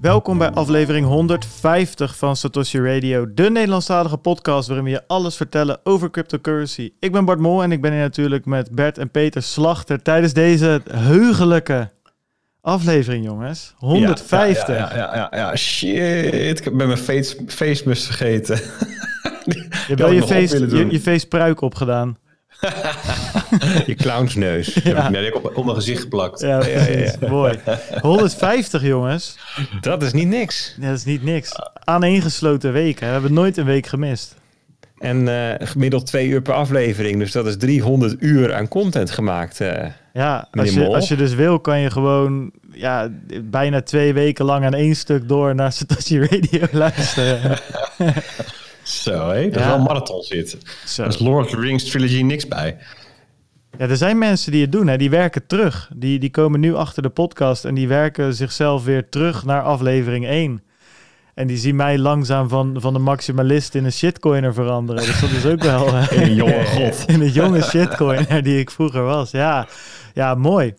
Welkom bij aflevering 150 van Satoshi Radio, de Nederlandstalige podcast waarin we je alles vertellen over cryptocurrency. Ik ben Bart Mol en ik ben hier natuurlijk met Bert en Peter Slachter tijdens deze heugelijke aflevering, jongens. 150. Ja, ja, ja, ja, ja, shit. Ik ben mijn face, vergeten. je hebt wel je face, je, je face pruik opgedaan. je clownsneus. Ja. Nee, ik op, op mijn gezicht geplakt. Ja, precies. Mooi. 150, jongens. Dat is niet niks. Ja, dat is niet niks. Aaneengesloten weken. We hebben nooit een week gemist. En uh, gemiddeld twee uur per aflevering. Dus dat is 300 uur aan content gemaakt. Uh, ja, als je, als je dus wil, kan je gewoon ja, bijna twee weken lang aan één stuk door naar Satoshi Radio luisteren. Zo, hé. Dat is wel een marathon zit. Zo. is Lord of the Rings trilogy niks bij. Ja, er zijn mensen die het doen, hè. die werken terug. Die, die komen nu achter de podcast en die werken zichzelf weer terug naar aflevering 1. En die zien mij langzaam van, van de maximalist in een shitcoiner veranderen. Dus dat is ook wel... in een jonge god. in een jonge shitcoiner die ik vroeger was. Ja, ja mooi.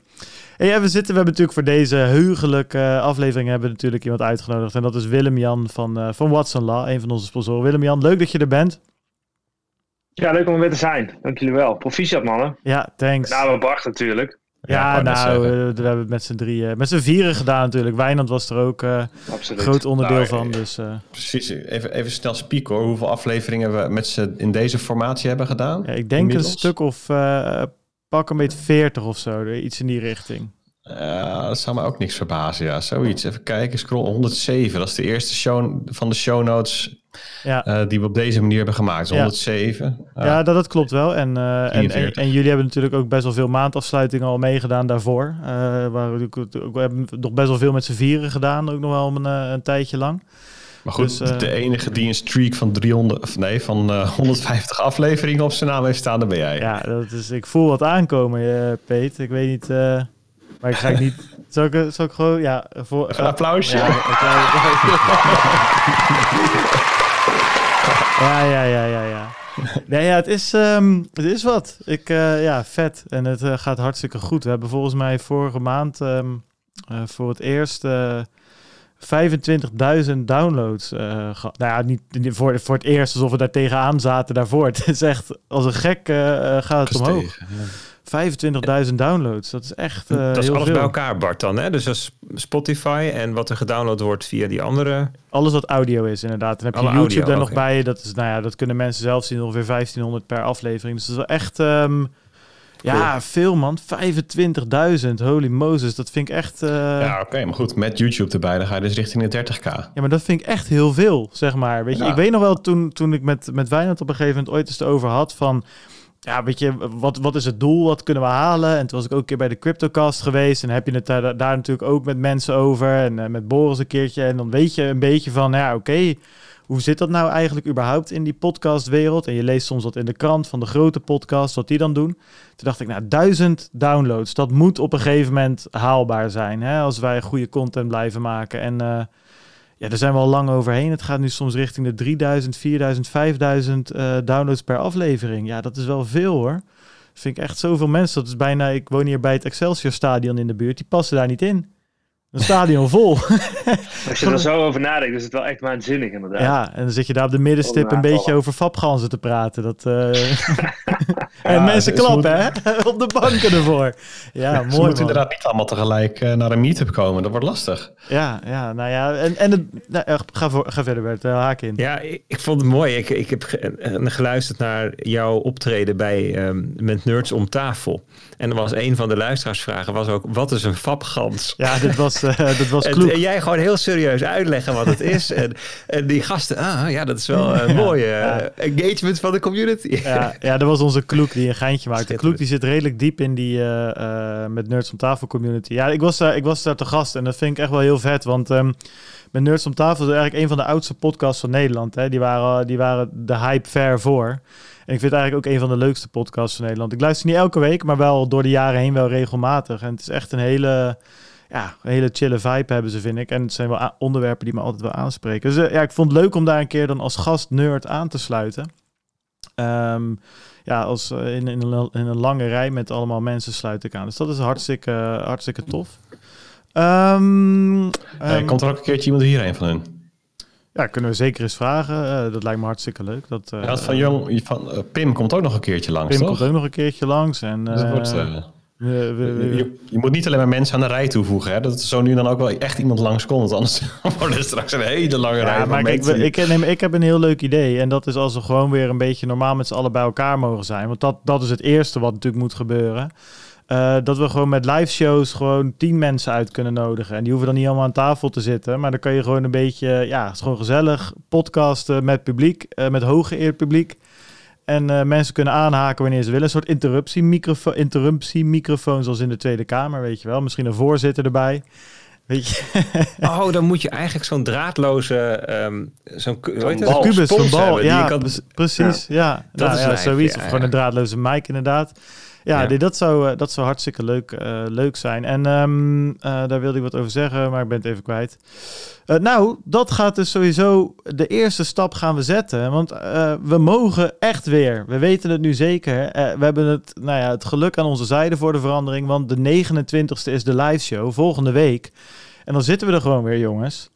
Hey, we, zitten, we hebben natuurlijk voor deze heugelijke aflevering hebben we natuurlijk iemand uitgenodigd. En dat is Willem-Jan van, uh, van Watson Law, een van onze sponsoren. Willem-Jan, leuk dat je er bent. Ja, leuk om er weer te zijn. Dank jullie wel. Proficiat, mannen. Ja, thanks. Nou, Bart natuurlijk. Ja, nou, we, we, hebben het met z'n drieën, met z'n vieren gedaan natuurlijk. Wijnand was er ook uh, groot onderdeel nou, van. Dus, uh. Precies, even, even snel spieken hoor. Hoeveel afleveringen we met z'n in deze formatie hebben gedaan? Ja, ik denk inmiddels? een stuk of uh, pak een beetje 40 of zo, iets in die richting. Ja, dat zou me ook niks verbazen. Ja, zoiets. Even kijken, scroll 107. Dat is de eerste show van de show notes ja. Uh, die we op deze manier hebben gemaakt. 107. Ja, ja dat, dat, klopt wel. En, uh, en, en, en, jullie hebben natuurlijk ook best wel veel maandafsluitingen al meegedaan daarvoor. Waar we, we hebben nog best wel veel met z'n vieren gedaan, ook nog wel een, een tijdje lang. Maar goed, dus, de enige die een streak van 300, of nee, van 150 afleveringen op zijn naam heeft staan, dan ben jij. Ja, dat is, ik voel wat aankomen, Peet. Ik weet niet. Maar ik ga niet. Zal ik, zal ik gewoon. Ja, voor, een applausje. Ja, ja, ja, ja, ja. ja. Nee, ja, het is, um, het is wat. Ik, uh, ja, vet. En het uh, gaat hartstikke goed. We hebben volgens mij vorige maand um, uh, voor het eerst 25.000 downloads gehad. Nou ja, niet voor, voor het eerst alsof we daar tegenaan zaten daarvoor. Het is echt als een gek gaat het omhoog. Ja. 25.000 downloads. Dat is echt. Uh, dat is alles bij elkaar, Bart, dan. Hè? Dus is Spotify en wat er gedownload wordt via die andere. Alles wat audio is, inderdaad. Dan heb je YouTube audio, daar nog bij. Dat, is, nou ja, dat kunnen mensen zelf zien, ongeveer 1500 per aflevering. Dus dat is wel echt. Um, ja, veel man. 25.000. Holy Moses. Dat vind ik echt. Uh... Ja, oké. maar goed, met YouTube erbij, dan ga je dus richting de 30k. Ja, maar dat vind ik echt heel veel, zeg maar. Weet je, ik weet nog wel toen, toen ik met, met Wijnand op een gegeven moment ooit eens over had van ja, weet je, wat, wat is het doel? Wat kunnen we halen? En toen was ik ook een keer bij de CryptoCast geweest. En heb je het daar, daar natuurlijk ook met mensen over. En uh, met Boris een keertje. En dan weet je een beetje van, ja, oké. Hoe zit dat nou eigenlijk überhaupt in die podcastwereld? En je leest soms wat in de krant van de grote podcast, wat die dan doen. Toen dacht ik, nou, duizend downloads. Dat moet op een gegeven moment haalbaar zijn. Hè? Als wij goede content blijven maken. En... Uh, ja, daar zijn we al lang overheen. Het gaat nu soms richting de 3000, 4000, 5000 uh, downloads per aflevering. Ja, dat is wel veel hoor. Vind ik echt zoveel mensen. Dat is bijna, ik woon hier bij het Excelsior Stadion in de buurt. Die passen daar niet in. Een stadion vol. Als je er zo over nadenkt, is het wel echt waanzinnig inderdaad. Ja, en dan zit je daar op de middenstip een beetje over fapganzen te praten. Dat, uh... en mensen klappen, hè? op de banken ervoor. Ja, mooi. Ze moeten inderdaad niet allemaal tegelijk uh, naar een meetup komen. Dat wordt lastig. Ja, ja nou ja. En, en het, nou, ga, voor, ga verder, Bert. Uh, haak in. Ja, ik, ik, vond het mooi. Ik, ik heb geluisterd naar jouw optreden bij, um, met Nerds om tafel. En er was een van de luisteraarsvragen was ook, wat is een fapgans? Ja, dit was, uh, dit was kloek. En, jij gewoon heel serieus uitleggen wat het is. en, en die gasten, ah ja, dat is wel een mooie uh, engagement van de community. ja, ja, dat was onze kloek die een geintje maakte. Kloek die zit redelijk diep in die uh, met Nerds om tafel community. Ja, ik was, daar, ik was daar te gast en dat vind ik echt wel heel vet, want... Um, met Nerds om tafel is eigenlijk een van de oudste podcasts van Nederland. Hè. Die, waren, die waren de hype ver voor. En ik vind het eigenlijk ook een van de leukste podcasts van Nederland. Ik luister niet elke week, maar wel door de jaren heen wel regelmatig. En het is echt een hele, ja, een hele chille vibe hebben ze, vind ik. En het zijn wel onderwerpen die me altijd wel aanspreken. Dus uh, ja, ik vond het leuk om daar een keer dan als gast nerd aan te sluiten. Um, ja, als, uh, in, in, een, in, een, lange rij met allemaal mensen sluit ik aan. Dus dat is hartstikke, hartstikke tof. Um, um, komt er ook een keertje iemand hierheen van hun? Ja, kunnen we zeker eens vragen. Uh, dat lijkt me hartstikke leuk. Dat, ja, van, jong, van Pim komt ook nog een keertje langs, Pim toch? komt ook nog een keertje langs. En, dat wordt, we, we, we, je, je, moet niet alleen maar mensen aan de rij toevoegen. Hè? Dat er zo nu dan ook wel echt iemand langs komt. Want anders wordt er straks een hele lange ja, rij maar kijk, ik, ik, ik heb een heel leuk idee. En dat is als we gewoon weer een beetje normaal met z'n allen bij elkaar mogen zijn. Want dat, dat is het eerste wat natuurlijk moet gebeuren. Uh, dat we gewoon met live shows gewoon tien mensen uit kunnen nodigen. En die hoeven dan niet allemaal aan tafel te zitten. Maar dan kan je gewoon een beetje, ja, het is gewoon gezellig podcasten met publiek, uh, met hooggeëerd publiek. En uh, mensen kunnen aanhaken wanneer ze willen. Een soort interruptiemicrofoon, interruptiemicrofoon zoals in de Tweede Kamer, weet je wel. Misschien een voorzitter erbij. Weet je? Oh, dan moet je eigenlijk zo'n draadloze, um, zo'n zo kubus, zo'n bal. Ja, kan... precies. Ja, ja. Dat nou, is ja, zoiets. Of gewoon een draadloze mic inderdaad. Ja, ja. dat, zou, eh, dat zou hartstikke leuk, uh, leuk zijn. En um, uh, daar wilde ik wat over zeggen, maar ik ben het even kwijt. Uh, nou, dat gaat dus sowieso de eerste stap gaan we zetten. Want we mogen echt weer. We weten het nu zeker. we hebben het, nou ja, het geluk aan onze zijde voor de verandering. Want de 29ste is de live show volgende week. En dan zitten we er gewoon weer, jongens.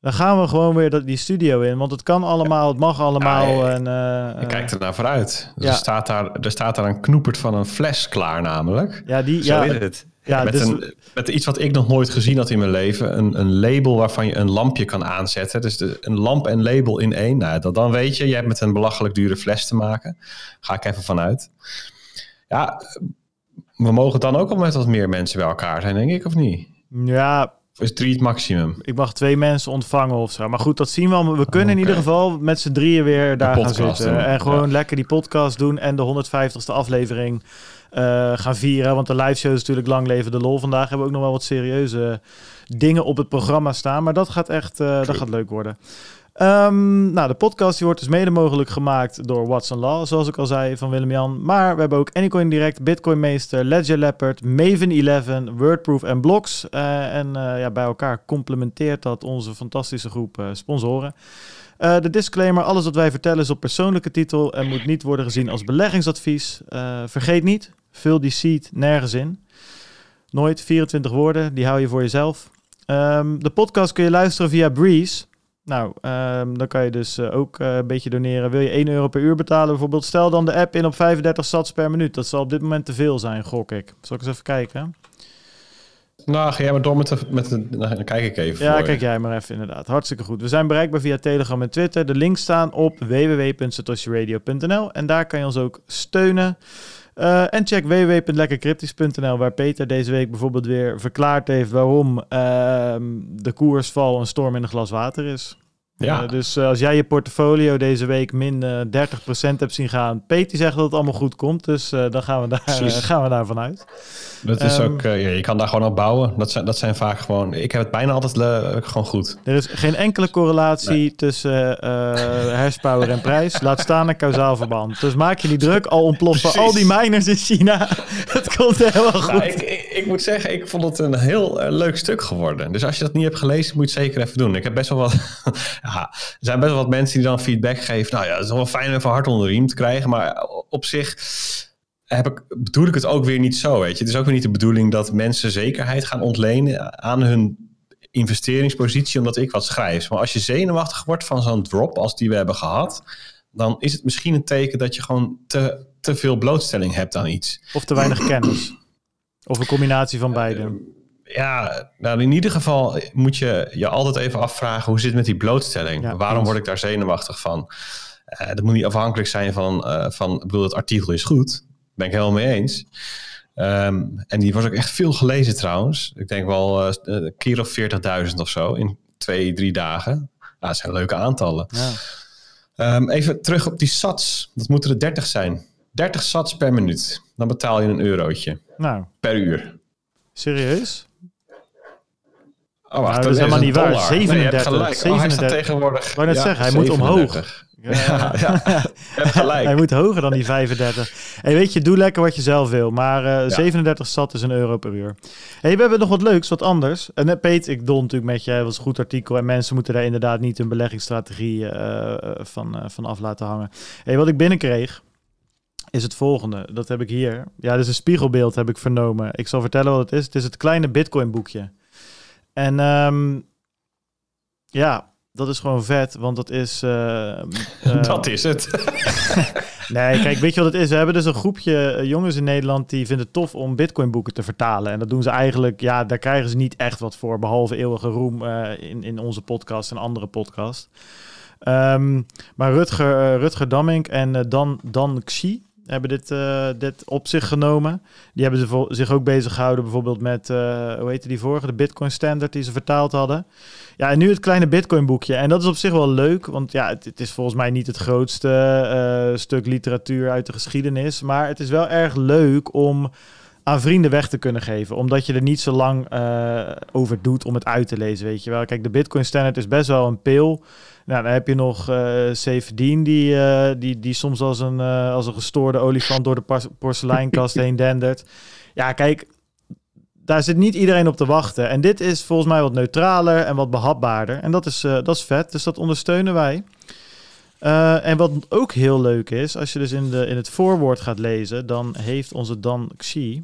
Dan gaan we gewoon weer die studio in, want het kan allemaal, het mag allemaal. Ja, en, uh, kijk er naar vooruit. Dus ja. er, staat daar, er staat daar een knoepert van een fles klaar namelijk. Ja, die, Zo ja, is het. Ja, met, dus, een, met iets wat ik nog nooit gezien had in mijn leven. Een, een label waarvan je een lampje kan aanzetten. Dus de, een lamp en label in één. Nou, dat, dan weet je, je hebt met een belachelijk dure fles te maken. Ga ik even vanuit. Ja, we mogen dan ook al met wat meer mensen bij elkaar zijn, denk ik, of niet? Ja, is drie het maximum? Ik mag twee mensen ontvangen of zo. Maar goed, dat zien we allemaal. We kunnen in ieder geval met z'n drieën weer daar gaan zitten. En gewoon lekker die podcast doen en de 150ste aflevering uh, gaan vieren. Want de live show is natuurlijk lang leven de lol. Vandaag hebben we ook nog wel wat serieuze dingen op het programma staan. Maar dat gaat echt uh, dat gaat leuk worden. Um, nou, de podcast wordt dus mede mogelijk gemaakt door Watson Law, zoals ik al zei, van Willem-Jan. Maar we hebben ook Anycoin Direct, Bitcoin Meester, Ledger Leopard, Maven 11, Wordproof en Blocks. Uh, en uh, ja, bij elkaar complementeert dat onze fantastische groep uh, sponsoren. de disclaimer, alles wat wij vertellen is op persoonlijke titel en moet niet worden gezien als beleggingsadvies. vergeet niet, vul die seed nergens in. Nooit 24 woorden, die hou je voor jezelf. Um, de podcast kun je luisteren via Breeze. Nou, um, dan kan je dus uh, ook uh, een beetje doneren. Wil je 1 euro per uur betalen bijvoorbeeld? Stel dan de app in op 35 sats per minuut. Dat zal op dit moment te veel zijn, gok ik. Zal ik eens even kijken? Nou, ga jij maar door met de... Met de nou, dan kijk ik even Ja, kijk jij maar even inderdaad. Hartstikke goed. We zijn bereikbaar via Telegram en Twitter. De links staan op www.satoshiradio.nl En daar kan je ons ook steunen. Uh, en check www.lekkercryptisch.nl, waar Peter deze week bijvoorbeeld weer verklaard heeft waarom uh, de koersval een storm in een glas water is. Ja. Uh, dus als jij je portfolio deze week min 30% hebt zien gaan, Peter zegt dat het allemaal goed komt, dus dan gaan we, daar, gaan we daar vanuit. Dat is um, ook, je kan daar gewoon op bouwen. Dat zijn, dat zijn vaak gewoon, ik heb het bijna altijd gewoon goed. Er is geen enkele correlatie nee. tussen hashpower en prijs. Laat staan een kausaal verband. Dus maak je niet druk, al ontploffen al die miners in China. het komt helemaal goed. Nou, ik, ik, ik, moet zeggen, ik vond het een heel leuk stuk geworden. Dus als je dat niet hebt gelezen, moet je het zeker even doen. Ik heb best wel wat, ja, er zijn best wel wat mensen die dan feedback geven. Nou ja, het is wel fijn even hard onder de riem te krijgen. Maar op zich heb ik, bedoel ik het ook weer niet zo. Weet je. Het is ook weer niet de bedoeling dat mensen zekerheid gaan ontlenen aan hun investeringspositie omdat ik wat schrijf. Maar als je zenuwachtig wordt van zo'n drop als die we hebben gehad, dan is het misschien een teken dat je gewoon te, te veel blootstelling hebt aan iets. Of te weinig kennis. Of een combinatie van beide. Uh, ja, nou in ieder geval moet je je altijd even afvragen hoe zit het met die blootstelling? Ja, Waarom word ik daar zenuwachtig van? Uh, dat moet niet afhankelijk zijn van, uh, van, ik bedoel, het artikel is goed ben ik helemaal mee eens. Um, en die was ook echt veel gelezen trouwens. Ik denk wel uh, een keer of 40.000 of zo in twee, drie dagen. Nou, dat zijn leuke aantallen. Ja. Um, even terug op die sats. Dat moeten er 30 zijn. 30 sats per minuut. Dan betaal je een eurotje. Nou. Per uur. Serieus? Oh, wacht, nou, dat is helemaal niet waar. 37. Nee, gelijk. 37. Oh, hij tegenwoordig. Ik wou net ja, zeggen, hij 37. moet omhoog. Ja, ja, gelijk. Hij moet hoger dan die 35. Hey, weet je, doe lekker wat je zelf wil. Maar uh, ja. 37 zat is een euro per uur. Hey, we hebben nog wat leuks, wat anders. En uh, Peet, ik dol natuurlijk met je. Dat was een goed artikel. En mensen moeten daar inderdaad niet hun beleggingsstrategie uh, van, van af laten hangen. Hey, wat ik binnenkreeg. is het volgende. Dat heb ik hier. Ja, dus een spiegelbeeld heb ik vernomen. Ik zal vertellen wat het is. Het is het kleine Bitcoin boekje. En ehm, ja, dat is gewoon vet, want dat is... eh, eh, dat is het. Nee, kijk, weet je wat het is? We hebben dus een groepje eh, jongens in Nederland die vinden het tof om Bitcoin boeken te vertalen. En dat doen ze eigenlijk, ja, daar krijgen ze niet echt wat voor, behalve eeuwige roem in, in onze podcast en andere podcast. Ehm, maar Rutger, eh, Rutger Dammink en Dan, Dan Xi hebben dit, eh, dit op zich genomen. Die hebben ze zich ook bezig gehouden bijvoorbeeld met, eh, hoe heette die vorige, de Bitcoin Standard die ze vertaald hadden. Ja, en nu het kleine Bitcoin boekje. En dat is op zich wel leuk, want ja, het, is volgens mij niet het grootste eh, stuk literatuur uit de geschiedenis. Maar het is wel erg leuk om aan vrienden weg te kunnen geven. Omdat je er niet zo lang over doet om het uit te lezen, weet je wel. Kijk, de Bitcoin Standard is best wel een pil. Nou, dan heb je nog eh Severdien, die, eh, die, die soms als een, eh, als een gestoorde olifant door de porseleinkast heen dendert. Ja, kijk, daar zit niet iedereen op te wachten. En dit is volgens mij wat neutraler en wat behapbaarder. En dat is, dat is vet, dus dat ondersteunen wij. En wat ook heel leuk is, als je dus in, de, in het voorwoord gaat lezen, dan heeft onze Dan Xi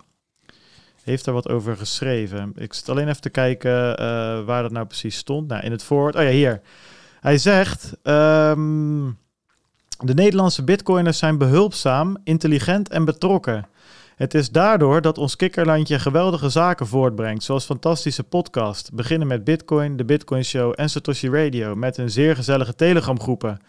heeft daar wat over geschreven. Ik zit alleen even te kijken waar dat nou precies stond. Nou, in het voorwoord. Oh ja, hier. Hij zegt: ehm, De Nederlandse bitcoiners zijn behulpzaam, intelligent en betrokken. Het is daardoor dat ons kikkerlandje geweldige zaken voortbrengt, zoals fantastische podcast, beginnen met Bitcoin, de Bitcoin Show en Satoshi Radio, met hun zeer gezellige Telegram-groepen.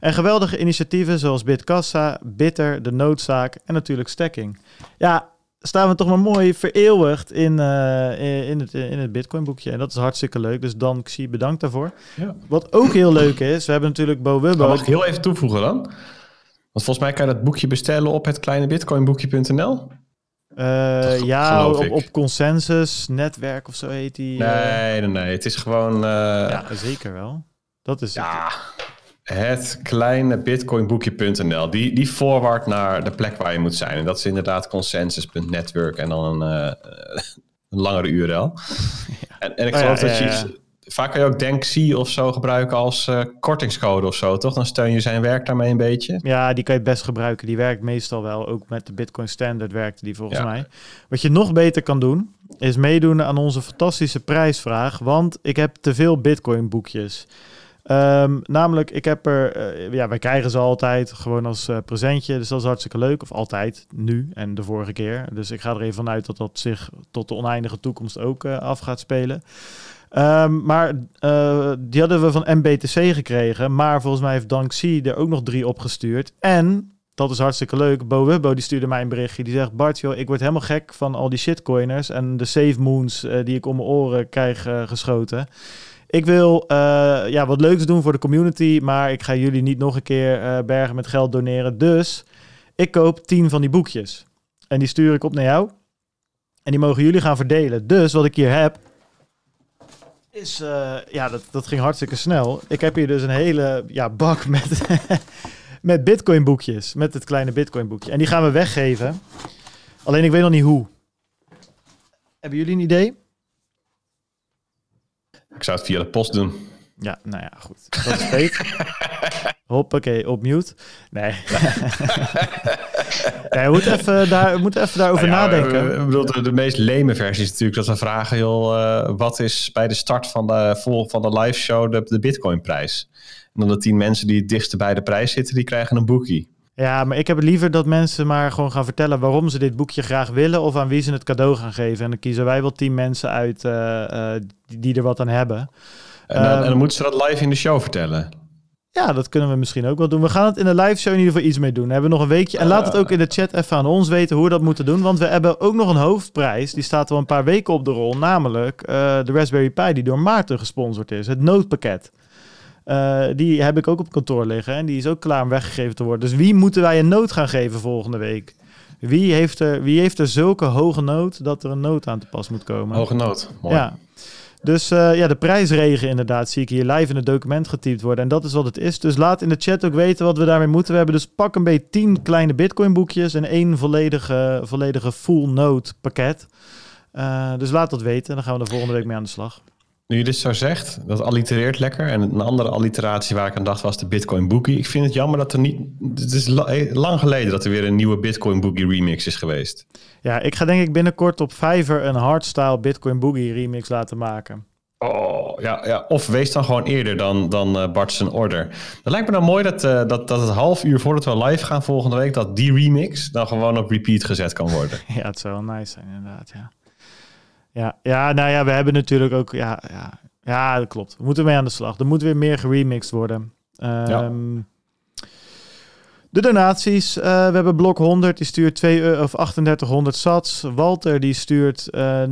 En geweldige initiatieven zoals Bitkassa, Bitter, De Noodzaak en natuurlijk Stacking. Ja, staan we toch maar mooi vereeuwigd in, eh, in het, in het Bitcoin-boekje. En dat is hartstikke leuk. Dus Dan Xi, bedankt daarvoor. Ja. Wat ook heel leuk is, we hebben natuurlijk Bo Wubbo. Mag ik heel even toevoegen dan? Want volgens mij kan je dat boekje bestellen op het kleine bitcoinboekje.nl. Eh, ja, op, op consensus, netwerk of zo heet die. eh. Nee, nee, nee. Het is gewoon ja, zeker wel. Dat is ja, het kleine bitcoinboekje.nl. Die, die forward naar de plek waar je moet zijn. En dat is inderdaad consensus.network en dan een, eh, een langere URL. En, en ik Oh ja, geloof dat ja, je... Vaak kan je ook DenkC of zo gebruiken als eh, kortingscode of zo, toch? Dan steun je zijn werk daarmee een beetje. Ja, die kan je best gebruiken. Die werkt meestal wel. Ook met de Bitcoin Standard werkte die volgens mij. Wat je nog beter kan doen, is meedoen aan onze fantastische prijsvraag. Want ik heb te veel Bitcoin boekjes. Ehm, namelijk, ik heb er... eh, ja, wij krijgen ze altijd gewoon als eh, presentje. Dus dat is hartstikke leuk. Of altijd, nu en de vorige keer. Dus ik ga er even vanuit dat dat zich tot de oneindige toekomst ook eh, af gaat spelen. Ehm, maar die hadden we van MBTC gekregen. Maar volgens mij heeft Dank C er ook nog drie opgestuurd. En, dat is hartstikke leuk, Bo die stuurde mij een berichtje. Die zegt, Bart, joh, ik word helemaal gek van al die shitcoiners... en de save moons die ik om mijn oren krijg geschoten. Ik wil eh, ja, wat leuks doen voor de community... maar ik ga jullie niet nog een keer eh, bergen met geld doneren. Dus ik koop tien van die boekjes. En die stuur ik op naar jou. En die mogen jullie gaan verdelen. Dus wat ik hier heb, is, eh, ja, dat, dat ging hartstikke snel. Ik heb hier dus een hele ja, bak met, met bitcoin boekjes. Met het kleine bitcoin boekje. En die gaan we weggeven. Alleen ik weet nog niet hoe. Hebben jullie een idee? Ik zou het via de post doen. Ja, nou ja, goed. Dat is. Hoppakee, op mute. Nee. nee we moeten even, daar, we moeten even daarover Nou ja, nadenken. Ik bedoel, de, de meest leme versie is natuurlijk dat we vragen, joh, eh, wat is bij de start van de, vol, van de live show de, de bitcoinprijs? En dan de tien mensen die het dichtst bij de prijs zitten, die krijgen een boekie. Ja, maar ik heb het liever dat mensen maar gewoon gaan vertellen waarom ze dit boekje graag willen of aan wie ze het cadeau gaan geven. En dan kiezen wij wel tien mensen uit eh, eh, die, die er wat aan hebben. En dan, Ehm, en dan moeten ze dat live in de show vertellen. Ja, dat kunnen we misschien ook wel doen. We gaan het in de live show in ieder geval iets mee doen. We hebben nog een weekje. En laat het ook in de chat even aan ons weten hoe we dat moeten doen. Want we hebben ook nog een hoofdprijs. Die staat al een paar weken op de rol. Namelijk eh, de Raspberry Pi die door Maarten gesponsord is. Het noodpakket. Eh, die heb ik ook op kantoor liggen. En die is ook klaar om weggegeven te worden. Dus wie moeten wij een nood gaan geven volgende week? Wie heeft er, wie heeft er zulke hoge nood dat er een nood aan te pas moet komen? Hoge nood. Mooi. Ja. Dus eh, ja, de prijsregen inderdaad zie ik hier live in het document getypt worden. En dat is wat het is. Dus laat in de chat ook weten wat we daarmee moeten. We hebben dus pak een beetje 10 kleine bitcoin boekjes en één volledige, volledige full note pakket. Eh, dus laat dat weten. Dan gaan we er volgende week mee aan de slag. Nu je dit zo zegt, dat allitereert lekker. En een andere alliteratie waar ik aan dacht was de Bitcoin Boogie. Ik vind het jammer dat er niet... Het is lang geleden dat er weer een nieuwe Bitcoin Boogie remix is geweest. Ja, ik ga denk ik binnenkort op Fiverr een hardstyle Bitcoin Boogie remix laten maken. Oh, ja, ja. Of wees dan gewoon eerder dan, dan uh, Bart's order. Dat lijkt me dan mooi dat, uh, dat, dat het half uur voordat we live gaan volgende week... dat die remix dan gewoon op repeat gezet kan worden. ja, het zou wel nice zijn inderdaad, ja. Ja, ja, nou ja, we hebben natuurlijk ook... Ja, ja, ja, dat klopt. We moeten mee aan de slag. Er moet weer meer geremixed worden. Um, De donaties. Uh, we hebben Blok 100, die stuurt 2 euro, of 3800 sats. Walter, die stuurt uh, 29.463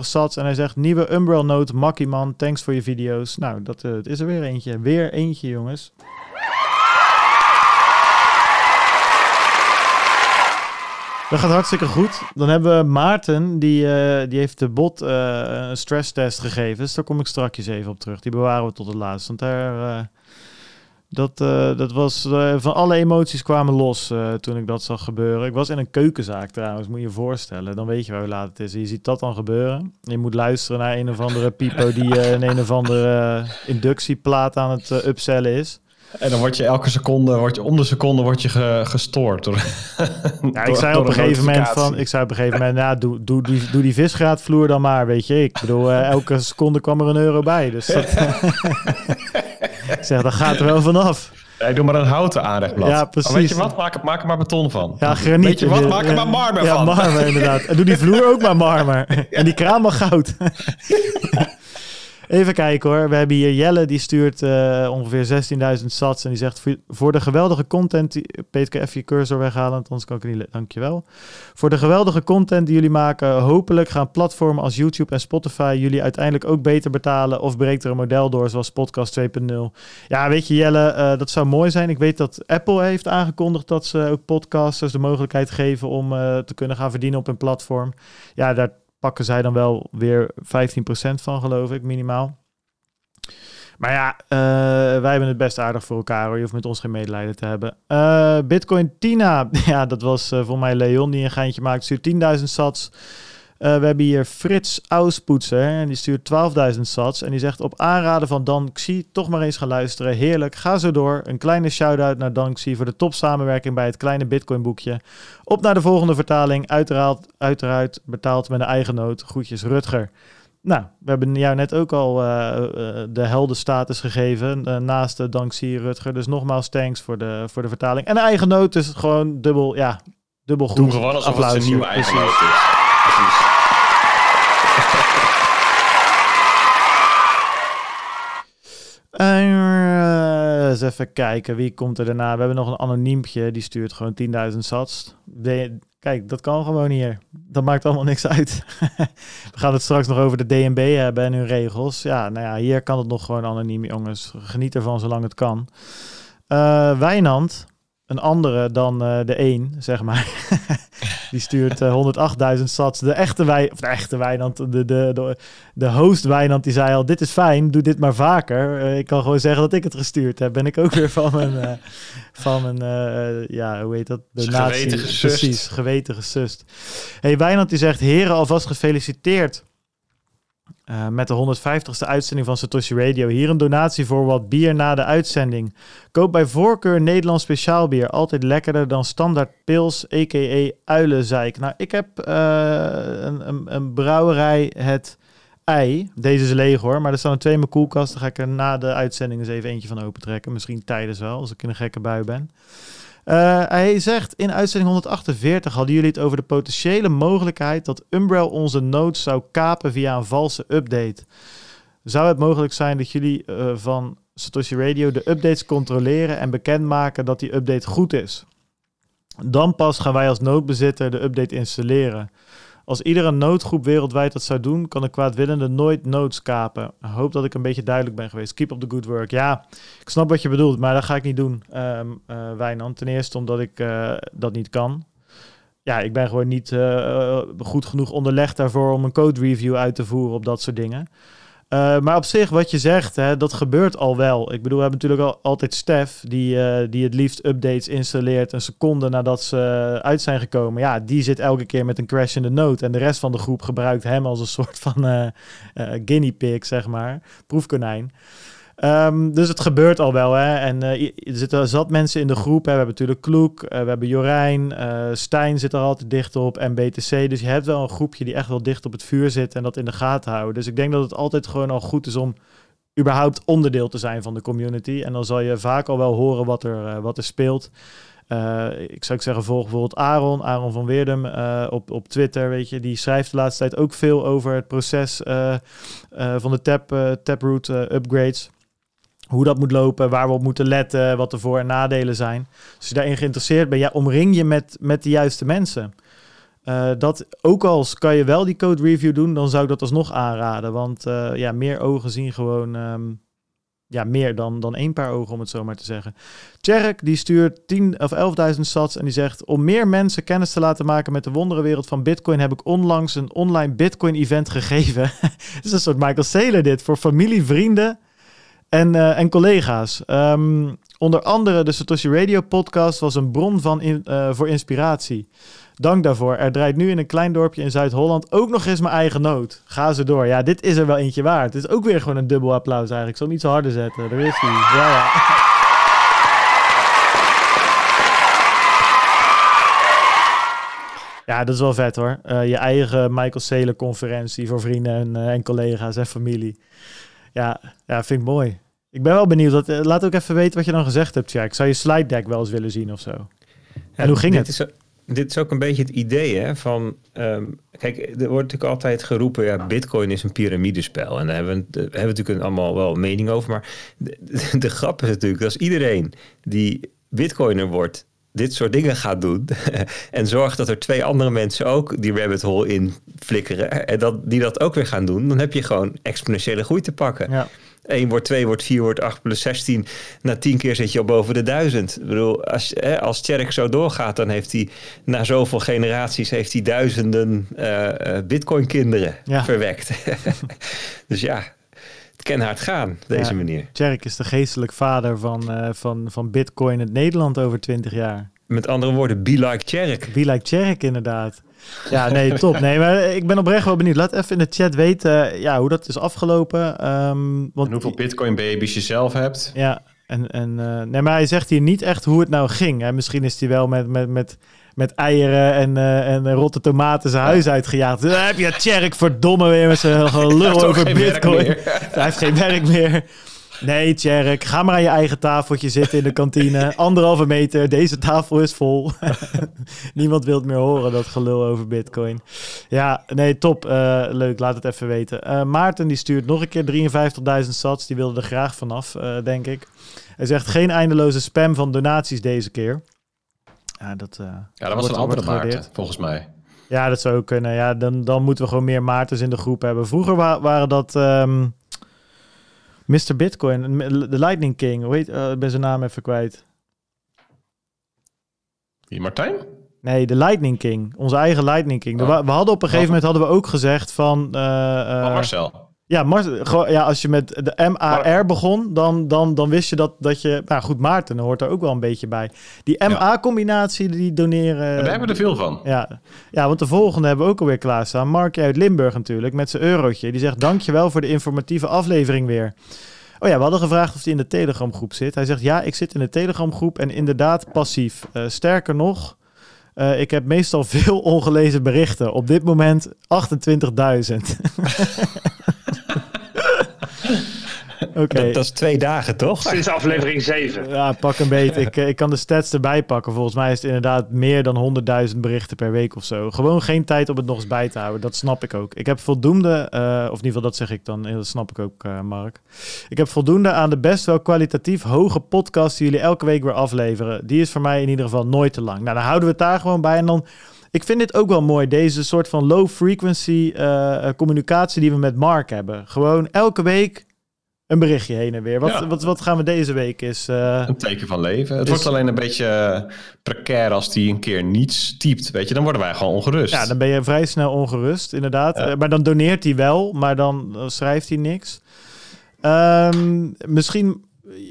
sats. En hij zegt, nieuwe Umbrel Note, Makkie man, thanks voor je video's. Nou, dat uh, is er weer eentje. Weer eentje, jongens. Dat gaat hartstikke goed. Dan hebben we Maarten, die, uh, die heeft de bot uh, een stresstest gegeven. Dus daar kom ik straks even op terug. Die bewaren we tot het laatst. Want daar, uh, dat, dat was, van alle emoties kwamen los toen ik dat zag gebeuren. Ik was in een keukenzaak trouwens, moet je je voorstellen. Dan weet je waar laat het is. Je ziet dat dan gebeuren. Je moet luisteren naar een of andere pipo die een een of andere inductieplaat aan het upsellen is. En dan word je elke seconde, word je, om de seconde word je gestoord. Door, ja, ik zei op een gegeven moment van, ik zei op een gegeven moment, nou, doe, doe, doe, doe die visgraatvloer dan maar, weet je. Ik bedoel, uh, elke seconde kwam er een euro bij. Dus dat, ik zeg, dat gaat er wel vanaf. Ja, doe maar een houten aanrechtblad. Ja, precies. Oh, weet je wat? Maak, maak er maar beton van. Ja, graniet. Weet je wat? Maak er maar marmer ja, van. Ja, marmer inderdaad. En doe die vloer ook maar marmer. En die kraan maar goud. Even kijken hoor. We hebben hier Jelle, die stuurt uh, ongeveer 16.000 sats. En die zegt, voor de geweldige content... Peter, even je cursor weghalen, anders kan ik niet... Dankjewel. Voor de geweldige content die jullie maken... hopelijk gaan platformen als YouTube en Spotify... jullie uiteindelijk ook beter betalen... of breekt er een model door zoals Podcast 2.0. Ja, weet je Jelle, uh, dat zou mooi zijn. Ik weet dat Apple heeft aangekondigd... dat ze ook podcasters de mogelijkheid geven... om uh, te kunnen gaan verdienen op een platform. Ja, daar pakken zij dan wel weer 15% van, geloof ik, minimaal. Maar ja, uh, wij hebben het best aardig voor elkaar hoor. Je hoeft met ons geen medelijden te hebben. Uh, Bitcoin Tina, ja, dat was uh, voor mij Leon die een geintje maakt. Stuurt 10.000 sats. We hebben hier Frits Auspoetser en die stuurt 12.000 sats. En die zegt op aanraden van Dan Xi toch maar eens gaan luisteren. Heerlijk, ga zo door. Een kleine shout-out naar Dan Xi voor de top samenwerking bij het kleine Bitcoin boekje. Op naar de volgende vertaling. Uiteraard, uiteraard betaald met een eigen noot. Groetjes Rutger. Nou, we hebben jou net ook al uh, uh, de heldenstatus gegeven uh, naast de dankzij Rutger. Dus nogmaals thanks voor de, voor de vertaling. En de eigen noot is gewoon dubbel, ja, dubbel goed. Doe gewoon alsof het een nieuwe eigen noot is. Eens even kijken, wie komt er daarna? We hebben nog een anoniempje, die stuurt gewoon 10.000 sats. Kijk, dat kan gewoon hier. Dat maakt allemaal niks uit. We gaan het straks nog over de DNB hebben en hun regels. Ja, nou ja, hier kan het nog gewoon anoniem, jongens. Geniet ervan zolang het kan. Uh, Wijnand, een andere dan uh, de één, zeg maar. die stuurt uh, 108.000 sats. De echte, wij, of de echte Wijnand, de, de, de, de host Wijnand, die zei al, dit is fijn, doe dit maar vaker. Uh, ik kan gewoon zeggen dat ik het gestuurd heb. Ben ik ook weer van mijn, uh, van mijn ja, hoe heet dat? De geweten gesust. Precies, geweten gesust. hey, Wijnand die zegt, heren, alvast gefeliciteerd. Uh, met de 150ste uitzending van Satoshi Radio. Hier een donatie voor wat bier na de uitzending. Koop bij voorkeur Nederlands speciaal bier. Altijd lekkerder dan standaard pils, a.k.a. uilenzeik. Nou, ik heb uh, een, een, een, brouwerij, het ei. Deze is leeg hoor, maar er staan er twee in mijn koelkast. Dan ga ik er na de uitzending eens even eentje van opentrekken. Misschien tijdens wel, als ik in een gekke bui ben. Uh, hij zegt in uitzending 148 hadden jullie het over de potentiële mogelijkheid dat Umbrel onze nodes zou kapen via een valse update. Zou het mogelijk zijn dat jullie uh, van Satoshi Radio de updates controleren en bekendmaken dat die update goed is? Dan pas gaan wij als noodbezitter de update installeren. Als iedere noodgroep wereldwijd dat zou doen, kan een kwaadwillende nooit nodes kapen. Hoop dat ik een beetje duidelijk ben geweest. Keep up the good work. Ja, ik snap wat je bedoelt, maar dat ga ik niet doen, um, uh, Wijnand. Ten eerste omdat ik uh, dat niet kan. Ja, ik ben gewoon niet uh, goed genoeg onderlegd daarvoor om een code review uit te voeren op dat soort dingen. Uh, maar op zich, wat je zegt, hè, dat gebeurt al wel. Ik bedoel, we hebben natuurlijk al, altijd Stef, die, uh, die het liefst updates installeert een seconde nadat ze uit zijn gekomen. Ja, die zit elke keer met een crash in de node. En de rest van de groep gebruikt hem als een soort van uh, guinea pig, zeg maar, proefkonijn. Um, dus het gebeurt al wel. Hè? En uh, er zitten zat mensen in de groep. Hè? We hebben natuurlijk Kloek, uh, we hebben Jorijn, uh, Stijn zit er altijd dicht op en BTC. Dus je hebt wel een groepje die echt wel dicht op het vuur zit en dat in de gaten houden. Dus ik denk dat het altijd gewoon al goed is om überhaupt onderdeel te zijn van de community. En dan zal je vaak al wel horen wat er, wat er speelt. ik zou zeggen, volg bijvoorbeeld Aaron, Aaron van Weerdem op, op Twitter, weet je. Die schrijft de laatste tijd ook veel over het proces van de tap, Taproot upgrades hoe dat moet lopen, waar we op moeten letten, wat de voor- en nadelen zijn. Als je daarin geïnteresseerd bent, omring je met, met de juiste mensen. Uh, dat, ook als kan je wel die code review doen, dan zou ik dat alsnog aanraden. Want uh, ja, meer ogen zien gewoon um, ja, meer dan, dan één paar ogen, om het zo maar te zeggen. Tjerk, die stuurt 10 of 11.000 sats en die zegt... om meer mensen kennis te laten maken met de wonderenwereld van Bitcoin... heb ik onlangs een online Bitcoin-event gegeven. Het is een soort Michael Saylor dit, voor familie, vrienden en, uh, en collega's. Um, onder andere de Satoshi Radio podcast was een bron van uh, voor inspiratie. Dank daarvoor. Er draait nu in een klein dorpje in Zuid-Holland ook nog eens mijn eigen noot. Ga ze door. Ja, dit is er wel eentje waard. Het is ook weer gewoon een dubbel applaus eigenlijk. Ik zal niet zo harder zetten. Daar is hij. Ja, ja. Ja, dat is wel vet hoor. Uh, je eigen Michael Saylor conferentie voor vrienden en, en collega's en familie. Ja, ja, vind ik mooi. Ik ben wel benieuwd. Dat, uh, laat ook even weten wat je dan gezegd hebt, Jack. Zou je slide deck wel eens willen zien of zo? Ja, en hoe ging dit het? Is, dit is ook een beetje het idee hè, van... Um, kijk, er wordt natuurlijk altijd geroepen... ja, bitcoin is een piramidespel. En daar hebben we, daar hebben we natuurlijk allemaal wel mening over. Maar de, de, de grap is natuurlijk... als iedereen die bitcoiner wordt dit soort dingen gaat doen en zorgt dat er twee andere mensen ook die rabbit hole in flikkeren en dat, die dat ook weer gaan doen, dan heb je gewoon exponentiële groei te pakken. Ja. 1 wordt 2 wordt 4 wordt 8 plus 16. Na 10 keer zit je al boven de 1000. Ik bedoel, als, hè, als Tjerk zo doorgaat, dan heeft hij na zoveel generaties heeft hij duizenden uh, Bitcoin-kinderen ja. verwekt. dus ja, het kan hard gaan op deze Ja. manier. Tjerk is de geestelijk vader van, uh, van, van Bitcoin in het Nederland over 20 jaar. Met andere woorden, be like Tjerk. Be like Tjerk, inderdaad. Ja, nee, top. Nee, maar ik ben oprecht wel benieuwd. Laat even in de chat weten ja, hoe dat is afgelopen. Um, want, en hoeveel Bitcoin baby's je zelf hebt. Ja, en, en uh, nee, maar hij zegt hier niet echt hoe het nou ging. Hè. Misschien is hij wel met, met, met, met eieren en, uh, en rotte tomaten zijn huis uitgejaagd. Dan heb je Tjerk verdomme weer met zijn gelul over Bitcoin. Hij heeft geen werk meer. Nee, Tjerk, ga maar aan je eigen tafeltje zitten in de kantine. Anderhalve meter, deze tafel is vol. Niemand wil het meer horen, dat gelul over bitcoin. Ja, nee, top. Uh, leuk, laat het even weten. Uh, Maarten die stuurt nog een keer 53.000 sats. Die wilde er graag vanaf, uh, denk ik. Hij zegt geen eindeloze spam van donaties deze keer. Ja, dat, ja, dat was een andere Maarten, volgens mij. Ja, dat zou ook kunnen. Ja, dan, dan moeten we gewoon meer Maartens in de groep hebben. Vroeger wa waren dat... Um, Mr. Bitcoin, de Lightning King. Hoe heet, uh, ik ben zijn naam even kwijt. Wie, Martijn? Nee, de Lightning King. Onze eigen Lightning King. Oh. We hadden op een gegeven moment hadden we ook gezegd van... Uh, oh, Marcel. Ja, Mar ja, als je met de MAR begon, dan, dan, dan wist je dat, dat je... Nou goed, Maarten hoort er ook wel een beetje bij. Die MA-combinatie, die doneren... Ja, daar hebben we er veel van. Ja. ja, want de volgende hebben we ook alweer klaarstaan. Mark uit Limburg natuurlijk, met zijn eurotje. Die zegt, dankjewel voor de informatieve aflevering weer. Oh ja, we hadden gevraagd of hij in de Telegram-groep zit. Hij zegt, ja, ik zit in de Telegram-groep en inderdaad passief. Uh, sterker nog... Uh, ik heb meestal veel ongelezen berichten. Op dit moment 28.000. Okay. Dat, dat, is twee dagen, toch? Sinds aflevering 7. Ja, pak een beetje. Ik, ik kan de stats erbij pakken. Volgens mij is het inderdaad meer dan 100.000 berichten per week of zo. Gewoon geen tijd om het nog eens bij te houden. Dat snap ik ook. Ik heb voldoende, uh, of in ieder geval dat zeg ik dan, dat snap ik ook, uh, Mark. Ik heb voldoende aan de best wel kwalitatief hoge podcast die jullie elke week weer afleveren. Die is voor mij in ieder geval nooit te lang. Nou, dan houden we het daar gewoon bij en dan... Ik vind dit ook wel mooi, deze soort van low frequency uh, communicatie die we met Mark hebben. Gewoon elke week een berichtje heen en weer. Wat, wat, wat gaan we deze week is... Uh, een teken van leven. Het wordt alleen een beetje uh, precair als die een keer niets typt. Weet je, dan worden wij gewoon ongerust. Ja, dan ben je vrij snel ongerust, inderdaad. Ja. maar dan doneert hij wel, maar dan schrijft hij niks. Um, misschien